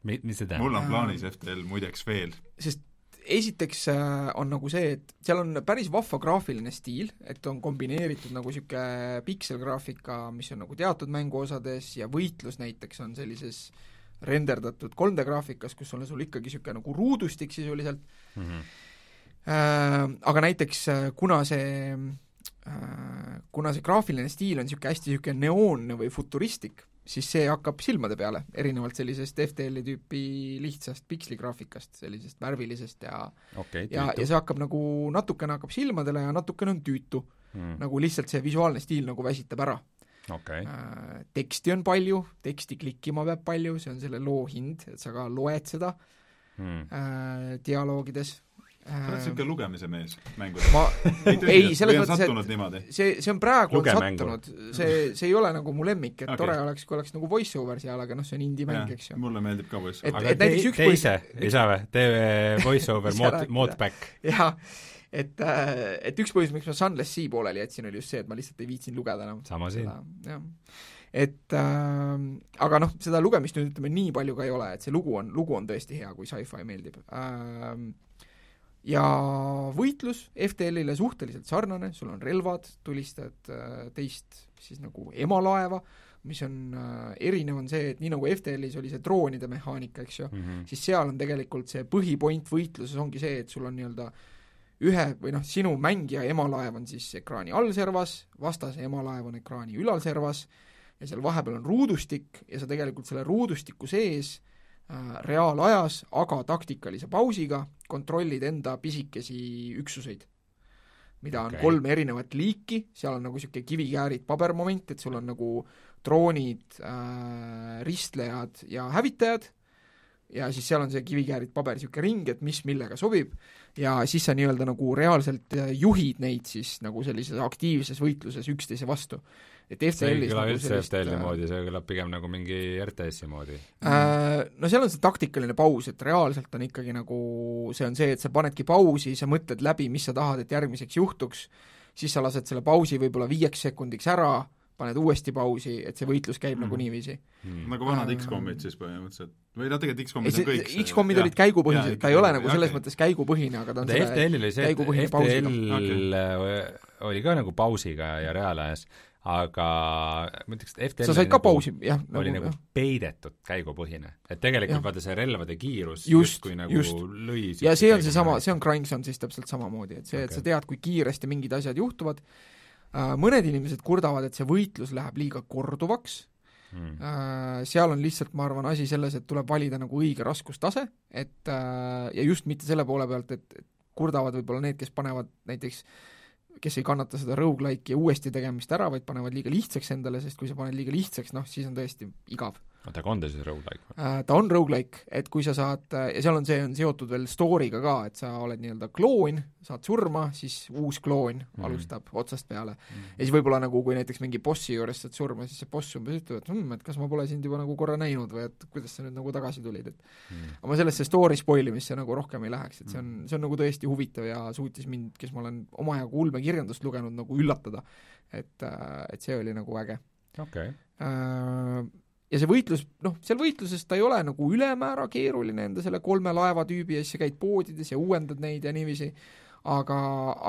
Speaker 2: mis see tähendab?
Speaker 3: mul on plaanis FTL muideks veel.
Speaker 4: sest esiteks äh, on nagu see, et seal on päris vahva graafiline stiil, et on kombineeritud nagu niisugune pikselgraafika, mis on nagu teatud mänguosades ja võitlus näiteks on sellises renderdatud 3D graafikas, kus on sul ikkagi niisugune nagu ruudustik sisuliselt mm, -hmm. äh, aga näiteks äh, kuna see äh, kuna see graafiline stiil on niisugune hästi niisugune neoonne või futuristlik, siis see hakkab silmade peale, erinevalt sellisest FTL-i tüüpi lihtsast piksligraafikast, sellisest värvilisest ja
Speaker 2: okay,
Speaker 4: ja, ja see hakkab nagu, natukene hakkab silmadele ja natukene on tüütu. Hmm.. nagu lihtsalt see visuaalne stiil nagu väsitab ära.
Speaker 2: Okay..
Speaker 4: Äh, teksti on palju, teksti klikkima peab palju, see on selle loo hind, et sa ka loed seda. Hmm. äh, dialoogides
Speaker 3: sa oled niisugune lugemise mees mängudes?
Speaker 4: ma, [LAUGHS] ei, selles mõttes, et see, see on praegu on sattunud, see, see ei ole nagu mu lemmik, et okay. tore oleks, kui oleks nagu voice over seal, aga noh, see on indie-mäng, eks ju.
Speaker 3: mulle meeldib ka voice over.
Speaker 2: aga tee, tee ise, ei saa või? tee voice over mod, modback.
Speaker 4: jah, et, äh, et üks põhjus, miks ma Sunless Sea pooleli jätsin, oli just see, et ma lihtsalt ei viitsinud lugeda enam.
Speaker 2: sama siin.
Speaker 4: jah et äh, aga noh, seda lugemist nüüd ütleme nii palju ka ei ole, et see lugu on, lugu on tõesti hea, kui sci-fi meeldib äh, ja võitlus FTL-ile suhteliselt sarnane, sul on relvad, tulistad äh, teist siis nagu emalaeva, mis on äh, erinev, on see, et nii nagu FTL-is oli see droonide mehaanika, eks ju mm, -hmm. siis seal on tegelikult see põhipoint võitluses ongi see, et sul on nii-öelda ühe või noh, sinu mängija emalaev on siis ekraani allservas, vastase emalaev on ekraani ülalservas ja seal vahepeal on ruudustik ja sa tegelikult selle ruudustiku sees äh, Äh, reaalajas, aga taktikalise pausiga kontrollid enda pisikesi üksuseid, mida on okay. kolm erinevat liiki, seal on nagu niisugune kivikäärid pabermoment, et sul on nagu droonid äh,, ristlejad ja hävitajad ja siis seal on see kivikäärid paber, niisugune ring, et mis millega sobib, ja siis sa nii-öelda nagu reaalselt äh, juhid neid siis nagu sellises aktiivses võitluses üksteise vastu et FTL-is
Speaker 2: see ei kõla nagu üldse FTL-i äh, moodi, see kõlab pigem nagu mingi RTS-i moodi
Speaker 4: äh,. No seal on see taktikaline paus, et reaalselt on ikkagi nagu, see on see, et sa panedki pausi, sa mõtled läbi, mis sa tahad, et järgmiseks juhtuks, siis sa lased selle pausi võib-olla viieks sekundiks ära, paned uuesti pausi, et see võitlus käib mm. nagu niiviisi
Speaker 3: mm.. nagu vanad äh, X-komid siis põhimõtteliselt. või noh, tegelikult X-komid on kõik
Speaker 4: X-komid olid käigupõhised, ta ei ole nagu selles okay. mõttes käigupõhine, aga ta on
Speaker 2: selle FTL-il oli see, et FTL okay. oli ka nagu pausiga ja reaalajas, aga ma ütleks, et FTL
Speaker 4: sa said ka nagu, pausi, jah.
Speaker 2: oli nagu, nagu peidetud käigupõhine. et tegelikult vaata see relvade kiirus just, justkui nagu just. lõi
Speaker 4: ja see on seesama, see on Cranks on siis täpselt samamoodi, et see okay., et sa tead, kui kiiresti mingid asjad juhtuvad, Äh, mõned inimesed kurdavad, et see võitlus läheb liiga korduvaks mm., seal on lihtsalt, ma arvan, asi selles, et tuleb valida nagu õige raskustase, et äh, ja just mitte selle poole pealt, et kurdavad võib-olla need, kes panevad näiteks kes ei kannata seda rogu-like'i uuesti tegemist ära, vaid panevad liiga lihtsaks endale, sest kui sa paned liiga lihtsaks, noh, siis on tõesti igav
Speaker 2: oota, aga on ta siis rogu-like või?
Speaker 4: Äh, ta on rogu-like, et kui sa saad, äh, ja seal on see, on seotud veel story'ga ka, et sa oled nii-öelda kloon, saad surma, siis uus kloon mm. alustab otsast peale mm.. ja siis võib-olla nagu, kui näiteks mingi bossi juures saad surma, siis see boss umbes ütleb, et hm, et kas ma pole sind juba nagu korra näinud või et kuidas sa nüüd nagu tagasi tulid, et mm. aga ma sellesse story spoil imisse nagu rohkem ei läheks, et see on, see on nagu tõesti huvitav ja suutis mind, kes ma olen omajagu ulmekirjandust lugenud, nagu üllatada. et, äh, et see oli nagu äge.
Speaker 2: okei okay.
Speaker 4: äh, ja see võitlus, noh, seal võitluses ta ei ole nagu ülemäära keeruline enda selle kolme laevatüübi ees, sa käid poodides ja uuendad neid ja niiviisi, aga,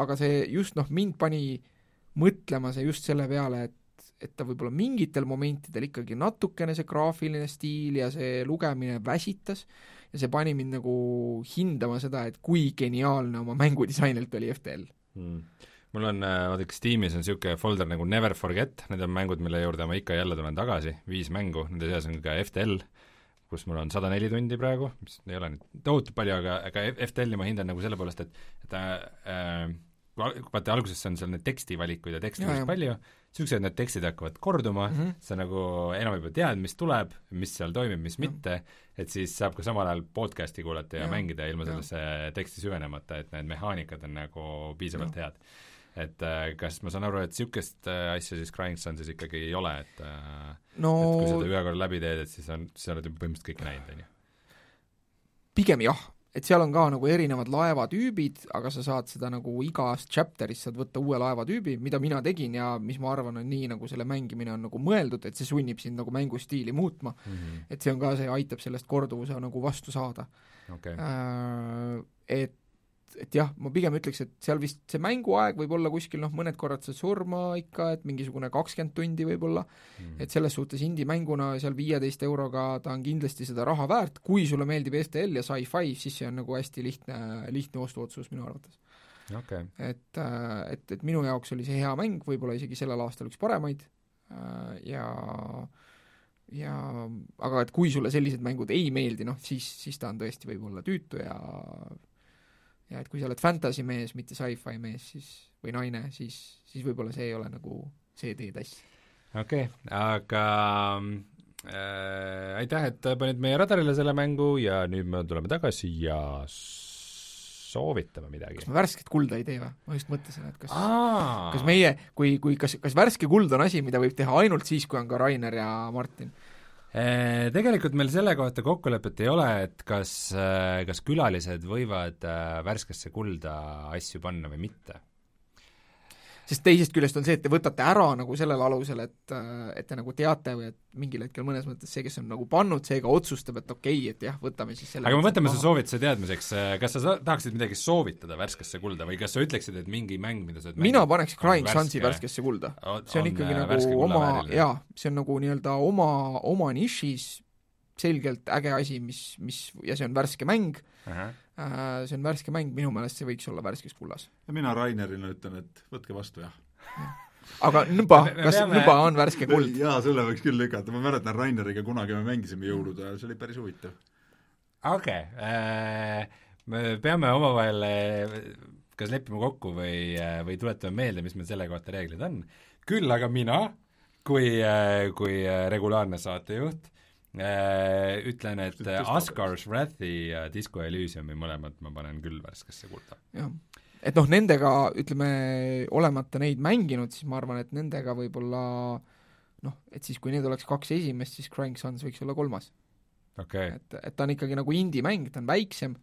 Speaker 4: aga see just noh, mind pani mõtlema see just selle peale, et et ta võib-olla mingitel momentidel ikkagi natukene see graafiline stiil ja see lugemine väsitas ja see pani mind nagu hindama seda, et kui geniaalne oma mängudisainilt oli FTL mm
Speaker 2: mul on, äh, vaadake Steamis on niisugune folder nagu Never Forget, need on mängud, mille juurde ma ikka ja jälle tulen tagasi, viis mängu, nende seas on ka FTL, kus mul on sada neli tundi praegu, mis ei ole nüüd tohutult palju, aga, aga FTL-i ma hindan nagu selle poolest, et et ta äh, vaata, alguses on seal neid tekstivalikuid ja teksti on päris palju, niisugused need tekstid hakkavad korduma mm, -hmm. sa nagu enam juba tead, mis tuleb, mis seal toimib, mis ja. mitte, et siis saab ka samal ajal podcast'i kuulata ja, ja mängida ilma sellesse teksti süvenemata, et need mehaanikad on nagu piisavalt ja. head et äh, kas ma saan aru, et niisugust äh, asja siis Crying Sunsis ikkagi ei ole, et äh, no et kui sa ta ühe korra läbi teed, et siis on, sa oled juba põhimõtteliselt kõike näinud, on ju?
Speaker 4: pigem jah, et seal on ka nagu erinevad laevatüübid, aga sa saad seda nagu igas chapter'is saad võtta uue laevatüübi, mida mina tegin ja mis ma arvan, on nii, nagu selle mängimine on nagu mõeldud, et see sunnib sind nagu mängustiili muutma mm. -hmm. et see on ka, see aitab sellest korduvuse nagu vastu saada
Speaker 2: okay..
Speaker 4: Et et jah, ma pigem ütleks, et seal vist see mänguaeg võib olla kuskil noh, mõned korrad saad surma ikka, et mingisugune kakskümmend tundi võib-olla. Mm., et selles suhtes indie-mänguna seal viieteist euroga ta on kindlasti seda raha väärt, kui sulle meeldib STL ja sci-fi, siis see on nagu hästi lihtne, lihtne ostuotsus minu arvates.
Speaker 2: Okay..
Speaker 4: et, äh, et, et minu jaoks oli see hea mäng, võib-olla isegi sellel aastal üks paremaid äh, ja ja aga et kui sulle sellised mängud ei meeldi, noh siis, siis ta on tõesti võib-olla tüütu ja ja et kui sa oled fantasy mees, mitte sci-fi mees, siis või naine, siis, siis võib-olla see ei ole nagu see teie tass.
Speaker 2: okei okay,, aga äh, aitäh, et panid meie radarile selle mängu ja nüüd me tuleme tagasi ja soovitame midagi.
Speaker 4: kas me värsket kulda ei tee või? ma just mõtlesin, et kas Aa. kas meie, kui, kui kas, kas värske kuld on asi, mida võib teha ainult siis, kui on ka Rainer ja Martin?
Speaker 2: Äh, tegelikult meil selle kohta kokkulepet ei ole, et kas, äh, kas külalised võivad äh, värskesse kulda asju panna või mitte
Speaker 4: sest teisest küljest on see, et te võtate ära nagu sellel alusel, et, et te nagu teate või et mingil hetkel mõnes mõttes see, kes on nagu pannud, seega otsustab, et okei okay,, et jah, võtame siis selle
Speaker 2: aga me võtame su soovituse teadmiseks, kas sa tahaksid midagi soovitada värskesse kulda või kas sa ütleksid, et mingi mäng, mida sa
Speaker 4: mina paneks Crying Sunsi värskesse kulda. see on ikkagi on nagu oma, jaa, see on nagu nii-öelda oma, oma nišis selgelt äge asi, mis, mis, ja see on värske mäng uh, -huh. See on värske mäng, minu meelest see võiks olla värskes kullas.
Speaker 3: ja mina Rainerile ütlen, et võtke vastu, jah
Speaker 4: aga nõba, kas peame... nõba on värske kuld?
Speaker 3: jaa, selle võiks küll lükata, ma mäletan Raineriga kunagi me mängisime jõulude ajal, see oli päris huvitav.
Speaker 2: okei okay. äh,, me peame omavahel äh, kas leppima kokku või, äh, või tuletame meelde, mis meil selle kohta reeglid on. küll aga mina, kui, äh, kui regulaarne saatejuht Äh, ütlen, et Asgar's Wrathi ja Disco Elysiumi mõlemad ma panen küll värskesse kulda.
Speaker 4: jah, et noh, nendega, ütleme, olemata neid mänginud, siis ma arvan, et nendega võib-olla noh, et siis kui need oleks kaks esimest, siis Crying Suns võiks olla kolmas
Speaker 2: okay..
Speaker 4: et, et ta on ikkagi nagu indie-mäng, ta on väiksem,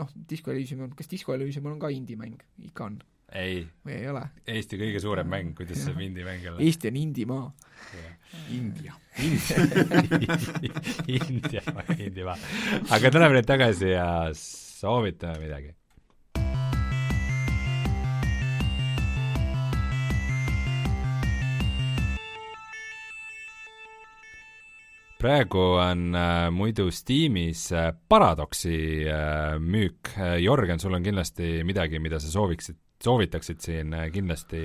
Speaker 4: noh, Disco Elysium on, kas Disco Elysium on ka indie-mäng? ikka on
Speaker 2: ei.
Speaker 4: või ei ole?
Speaker 2: Eesti kõige suurem mäng, kuidas see mindimäng jälle?
Speaker 4: Eesti on indimaa. [LAUGHS]
Speaker 3: India.
Speaker 2: India, India. aga tuleme nüüd tagasi ja soovitame midagi praegu on äh, muidu Steamis äh, Paradoxi äh, müük äh,, Jörgen, sul on kindlasti midagi, mida sa sooviksid, soovitaksid siin äh, kindlasti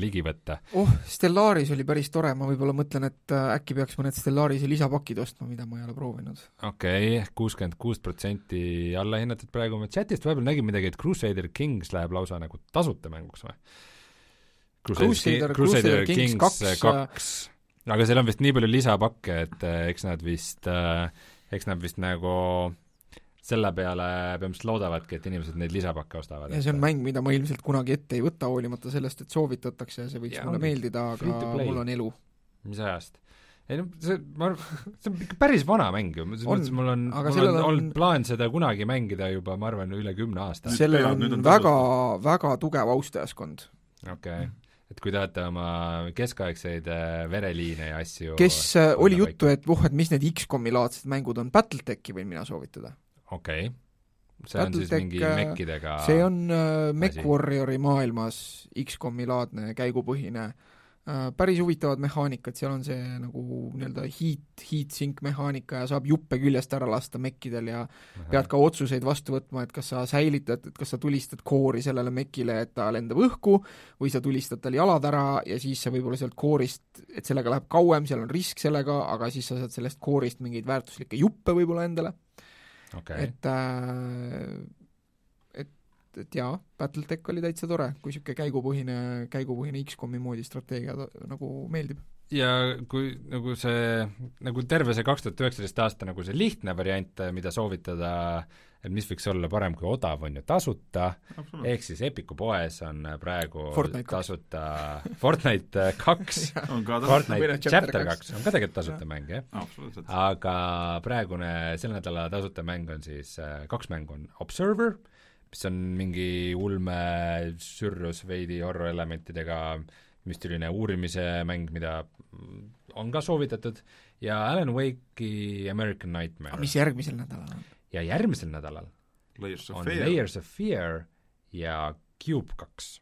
Speaker 2: ligi võtta?
Speaker 4: oh, Stellaris oli päris tore, ma võib-olla mõtlen, et äh, äkki peaks mõned Stellarise lisapakid ostma, mida ma ei ole proovinud.
Speaker 2: okei okay,, kuuskümmend kuus protsenti allahinnatud praegu, ma chatist vahepeal nägin midagi, et Crusader Kings läheb lausa nagu tasuta mänguks või?
Speaker 4: Crusader, Crusader, Crusader Kings kaks, äh, kaks
Speaker 2: aga seal on vist nii palju lisapakke, et eh, eks nad vist, eh, eks nad vist nagu selle peale põhimõtteliselt loodavadki, et inimesed neid lisapakke ostavad.
Speaker 4: ja see on mäng, mida ma ilmselt kunagi ette ei võta, hoolimata sellest, et soovitatakse ja see võiks ja, mulle meeldida, aga mul on elu.
Speaker 2: mis ajast? ei no see, ma arvan, [LAUGHS] see on ikka päris vana mäng ju, selles mõttes mul on, mul on olnud plaan seda kunagi mängida juba, ma arvan, üle kümne aasta.
Speaker 4: sellel on, on väga, väga tugev austajaskond.
Speaker 2: okei okay et kui tahate oma keskaegseid äh, vereliine ja asju
Speaker 4: kes, äh, oli juttu, et voh, et mis need X-komi laadsed mängud on, Battletechi võin mina soovitada.
Speaker 2: okei okay., see on siis mingi äh, mekkidega
Speaker 4: see on äh, Mech-Warriori maailmas X-komi laadne käigupõhine Äh, päris huvitavad mehaanikad, seal on see nagu nii-öelda heat, heat sink mehaanika ja saab juppe küljest ära lasta mekkidel ja Aha. pead ka otsuseid vastu võtma, et kas sa säilitad, et kas sa tulistad koori sellele mekile, et ta lendab õhku, või sa tulistad tal jalad ära ja siis sa võib-olla sealt koorist, et sellega läheb kauem, seal on risk sellega, aga siis sa saad sellest koorist mingeid väärtuslikke juppe võib-olla endale
Speaker 2: okay..
Speaker 4: et äh, et, et jaa, Battletech oli täitsa tore, kui niisugune käigupõhine, käigupõhine X-komi moodi strateegia nagu meeldib.
Speaker 2: ja kui nagu see, nagu terve see kaks tuhat üheksateist aasta nagu see lihtne variant, mida soovitada, et mis võiks olla parem kui odav, on ju tasuta, ehk siis Epiku poes on praegu
Speaker 4: Fortnite
Speaker 2: tasuta Fortnite kaks. [LAUGHS] Fortnite Chapter kaks. on ka tegelikult tasuta mäng, jah? aga praegune selle nädala tasuta mäng on siis, äh, kaks mängu on Observer, mis on mingi ulme, sürrus veidi horror-elementidega müstiline uurimise mäng, mida on ka soovitatud, ja Alan Wake'i American Nightmare.
Speaker 4: mis järgmisel nädalal on?
Speaker 2: ja järgmisel nädalal
Speaker 3: Layers
Speaker 2: on Fear. Layers of Fear ja Cube kaks,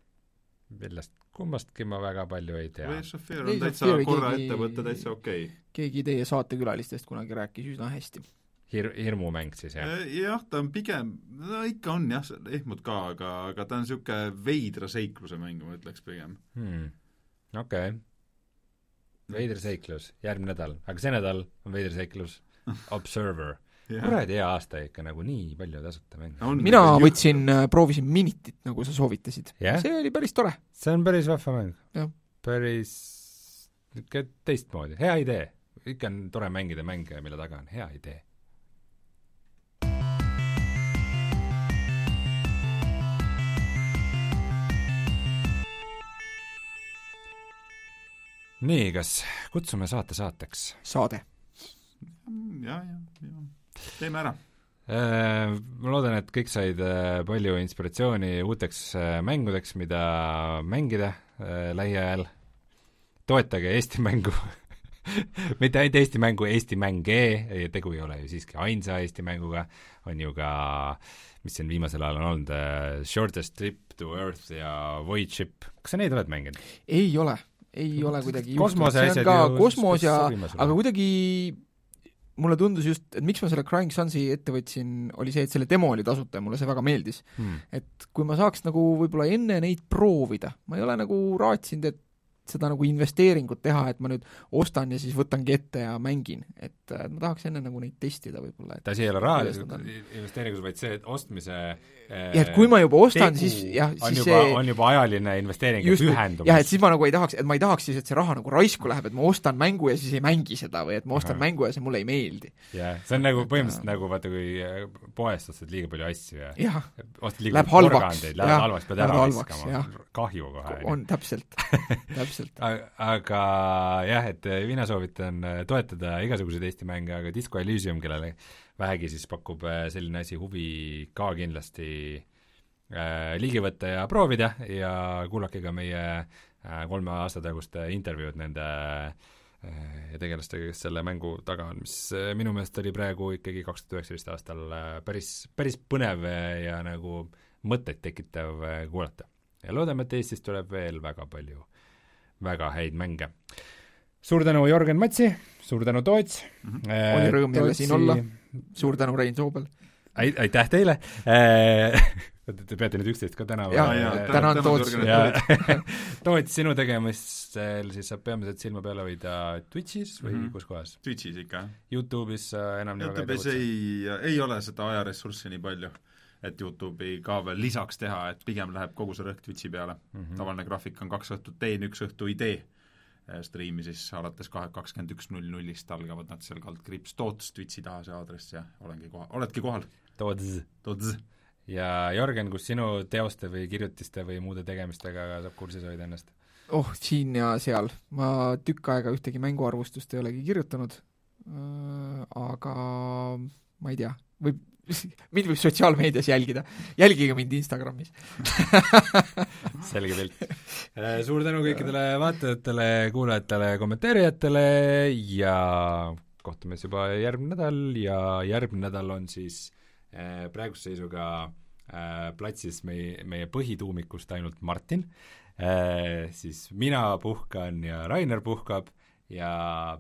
Speaker 2: millest kummastki ma väga palju ei tea.
Speaker 3: Layers of Fear on Layers täitsa korra keegi, ette võtta täitsa okei okay..
Speaker 4: keegi teie saatekülalistest kunagi rääkis üsna hästi
Speaker 2: hir-, hirmumäng siis, jah?
Speaker 3: Äh, jah, ta on pigem, no ikka on jah, ehmud ka, aga, aga ta on niisugune veidra seikluse mäng, ma ütleks pigem.
Speaker 2: Hmm.. okei. Okay.. veider seiklus, järgmine nädal, aga see nädal on veider seiklus. [LAUGHS] Observer. Kuradi hea aasta ikka, nagu nii palju tasuta mänge.
Speaker 4: mina võtsin, äh, proovisin Minitit, nagu sa soovitasid.
Speaker 2: Yeah..
Speaker 4: see oli päris tore.
Speaker 2: see on päris vahva mäng. päris niisugune teistmoodi, hea idee. ikka on tore mängida mänge, mille taga on hea idee nii, kas kutsume saate saateks?
Speaker 4: saade.
Speaker 3: ja, ja, ja teeme ära.
Speaker 2: Äh, ma loodan, et kõik said äh, palju inspiratsiooni uuteks äh, mängudeks, mida mängida lähiajal. toetage Eesti mängu [LAUGHS] mitte ainult Eesti mängu, Eesti mänge, tegu ei ole ju siiski ainsa Eesti mänguga, on ju ka, mis siin viimasel ajal on olnud, Shortest Trip to Earth ja Void Ship, kas sa neid oled mänginud?
Speaker 4: ei ole ei ole kuidagi
Speaker 2: kosmose
Speaker 4: asjad ka kosmos ja, aga kuidagi mulle tundus just, et miks ma selle Crying Sunsi ette võtsin, oli see, et selle demo oli tasuta ja mulle see väga meeldis. Hmm.. et kui ma saaks nagu võib-olla enne neid proovida, ma ei ole nagu raatsinud, et seda nagu investeeringut teha, et ma nüüd ostan ja siis võtangi ette ja mängin, et äh, ma tahaks enne nagu neid testida võib-olla.
Speaker 2: et asi ei ole raha investeeringus, vaid see, et ostmise
Speaker 4: jah, et kui ma juba ostan, siis jah, siis
Speaker 2: on juba, see on juba ajaline investeering ja pühendumus.
Speaker 4: jah, et siis ma nagu ei tahaks, et ma ei tahaks siis, et see raha nagu raisku läheb, et ma ostan mängu ja siis ei mängi seda või et ma ostan Aha. mängu ja see mulle ei meeldi.
Speaker 2: jah, see on nagu põhimõtteliselt nagu vaata, kui äh, poest ostad liiga palju asju ja
Speaker 4: jah,
Speaker 2: ostad liiga
Speaker 4: läheb halvaks,
Speaker 2: läheb halvaks, pead ära viskama, kahju kohe.
Speaker 4: on, täpselt [LAUGHS] täpselt
Speaker 2: aga jah, et äh, mina soovitan äh, toetada igasuguseid Eesti mänge, aga Disco Elysium, kellele vähegi siis pakub äh, selline asi huvi ka kindlasti äh, ligi võtta ja proovida ja kuulake ka meie äh, kolme aasta tagust intervjuud nende äh, tegelastega, kes selle mängu taga on, mis minu meelest oli praegu ikkagi kaks tuhat üheksateist aastal päris, päris põnev ja nagu mõtteid tekitav kuulata. ja loodame, et Eestis tuleb veel väga palju väga häid mänge. suur tänu, Jörgen Matsi, suur tänu, Toots
Speaker 4: mm! -hmm. oli rõõm jälle siin olla, suur tänu, Rein Soobel!
Speaker 2: aitäh teile Te peate nüüd üksteist ka tänama.
Speaker 4: jaa, jaa, tänan Toots.
Speaker 2: Toots, [LAUGHS] sinu tegemistel siis saab peamiselt silma peal hoida Twitch'is või mm -hmm. kus kohas?
Speaker 3: Twitch'is ikka, jah.
Speaker 2: Youtube'is enam nii
Speaker 3: väga ei tegutse? ei, ei ole seda ajaressurssi nii palju et Youtube'i ka veel lisaks teha, et pigem läheb kogu see rõhk Twitchi peale mm. -hmm. tavaline graafik on kaks õhtut teen, üks õhtu ei tee striimi siis alates kahe, kakskümmend üks null nullist algavad nad seal kaldkriips Toots Twitchi taha see aadress ja olengi kohal, oledki kohal.
Speaker 2: Toots.
Speaker 3: Toots.
Speaker 2: ja Jörgen, kus sinu teoste või kirjutiste või muude tegemistega saab kursis hoida ennast?
Speaker 4: oh, siin ja seal. ma tükk aega ühtegi mänguarvustust ei olegi kirjutanud äh,, aga ma ei tea, võib [LAUGHS] mind võib sotsiaalmeedias jälgida, jälgige mind Instagramis. [LAUGHS]
Speaker 2: Selge pilt. [LAUGHS] Suur tänu kõikidele vaatajatele, kuulajatele, kommenteerijatele ja kohtume siis juba järgmine nädal ja järgmine nädal on siis äh, praeguse seisuga äh, platsis meie, meie põhituumikust ainult Martin. Äh,, siis mina puhkan ja Rainer puhkab ja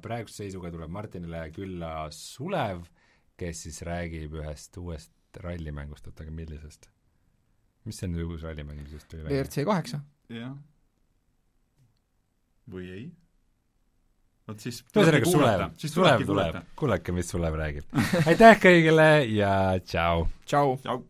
Speaker 2: praeguse seisuga tuleb Martinile külla Sulev kes siis räägib ühest uuest rallimängust, oota, aga millisest? mis see nüüd uus rallimäng siis tuli
Speaker 4: välja? WRC kaheksa.
Speaker 3: jah. või ei? vot siis
Speaker 2: ühesõnaga Sulev, Sulev tuleb, kuulake, mis Sulev räägib. aitäh kõigile ja tšau!
Speaker 4: tšau!
Speaker 3: tšau!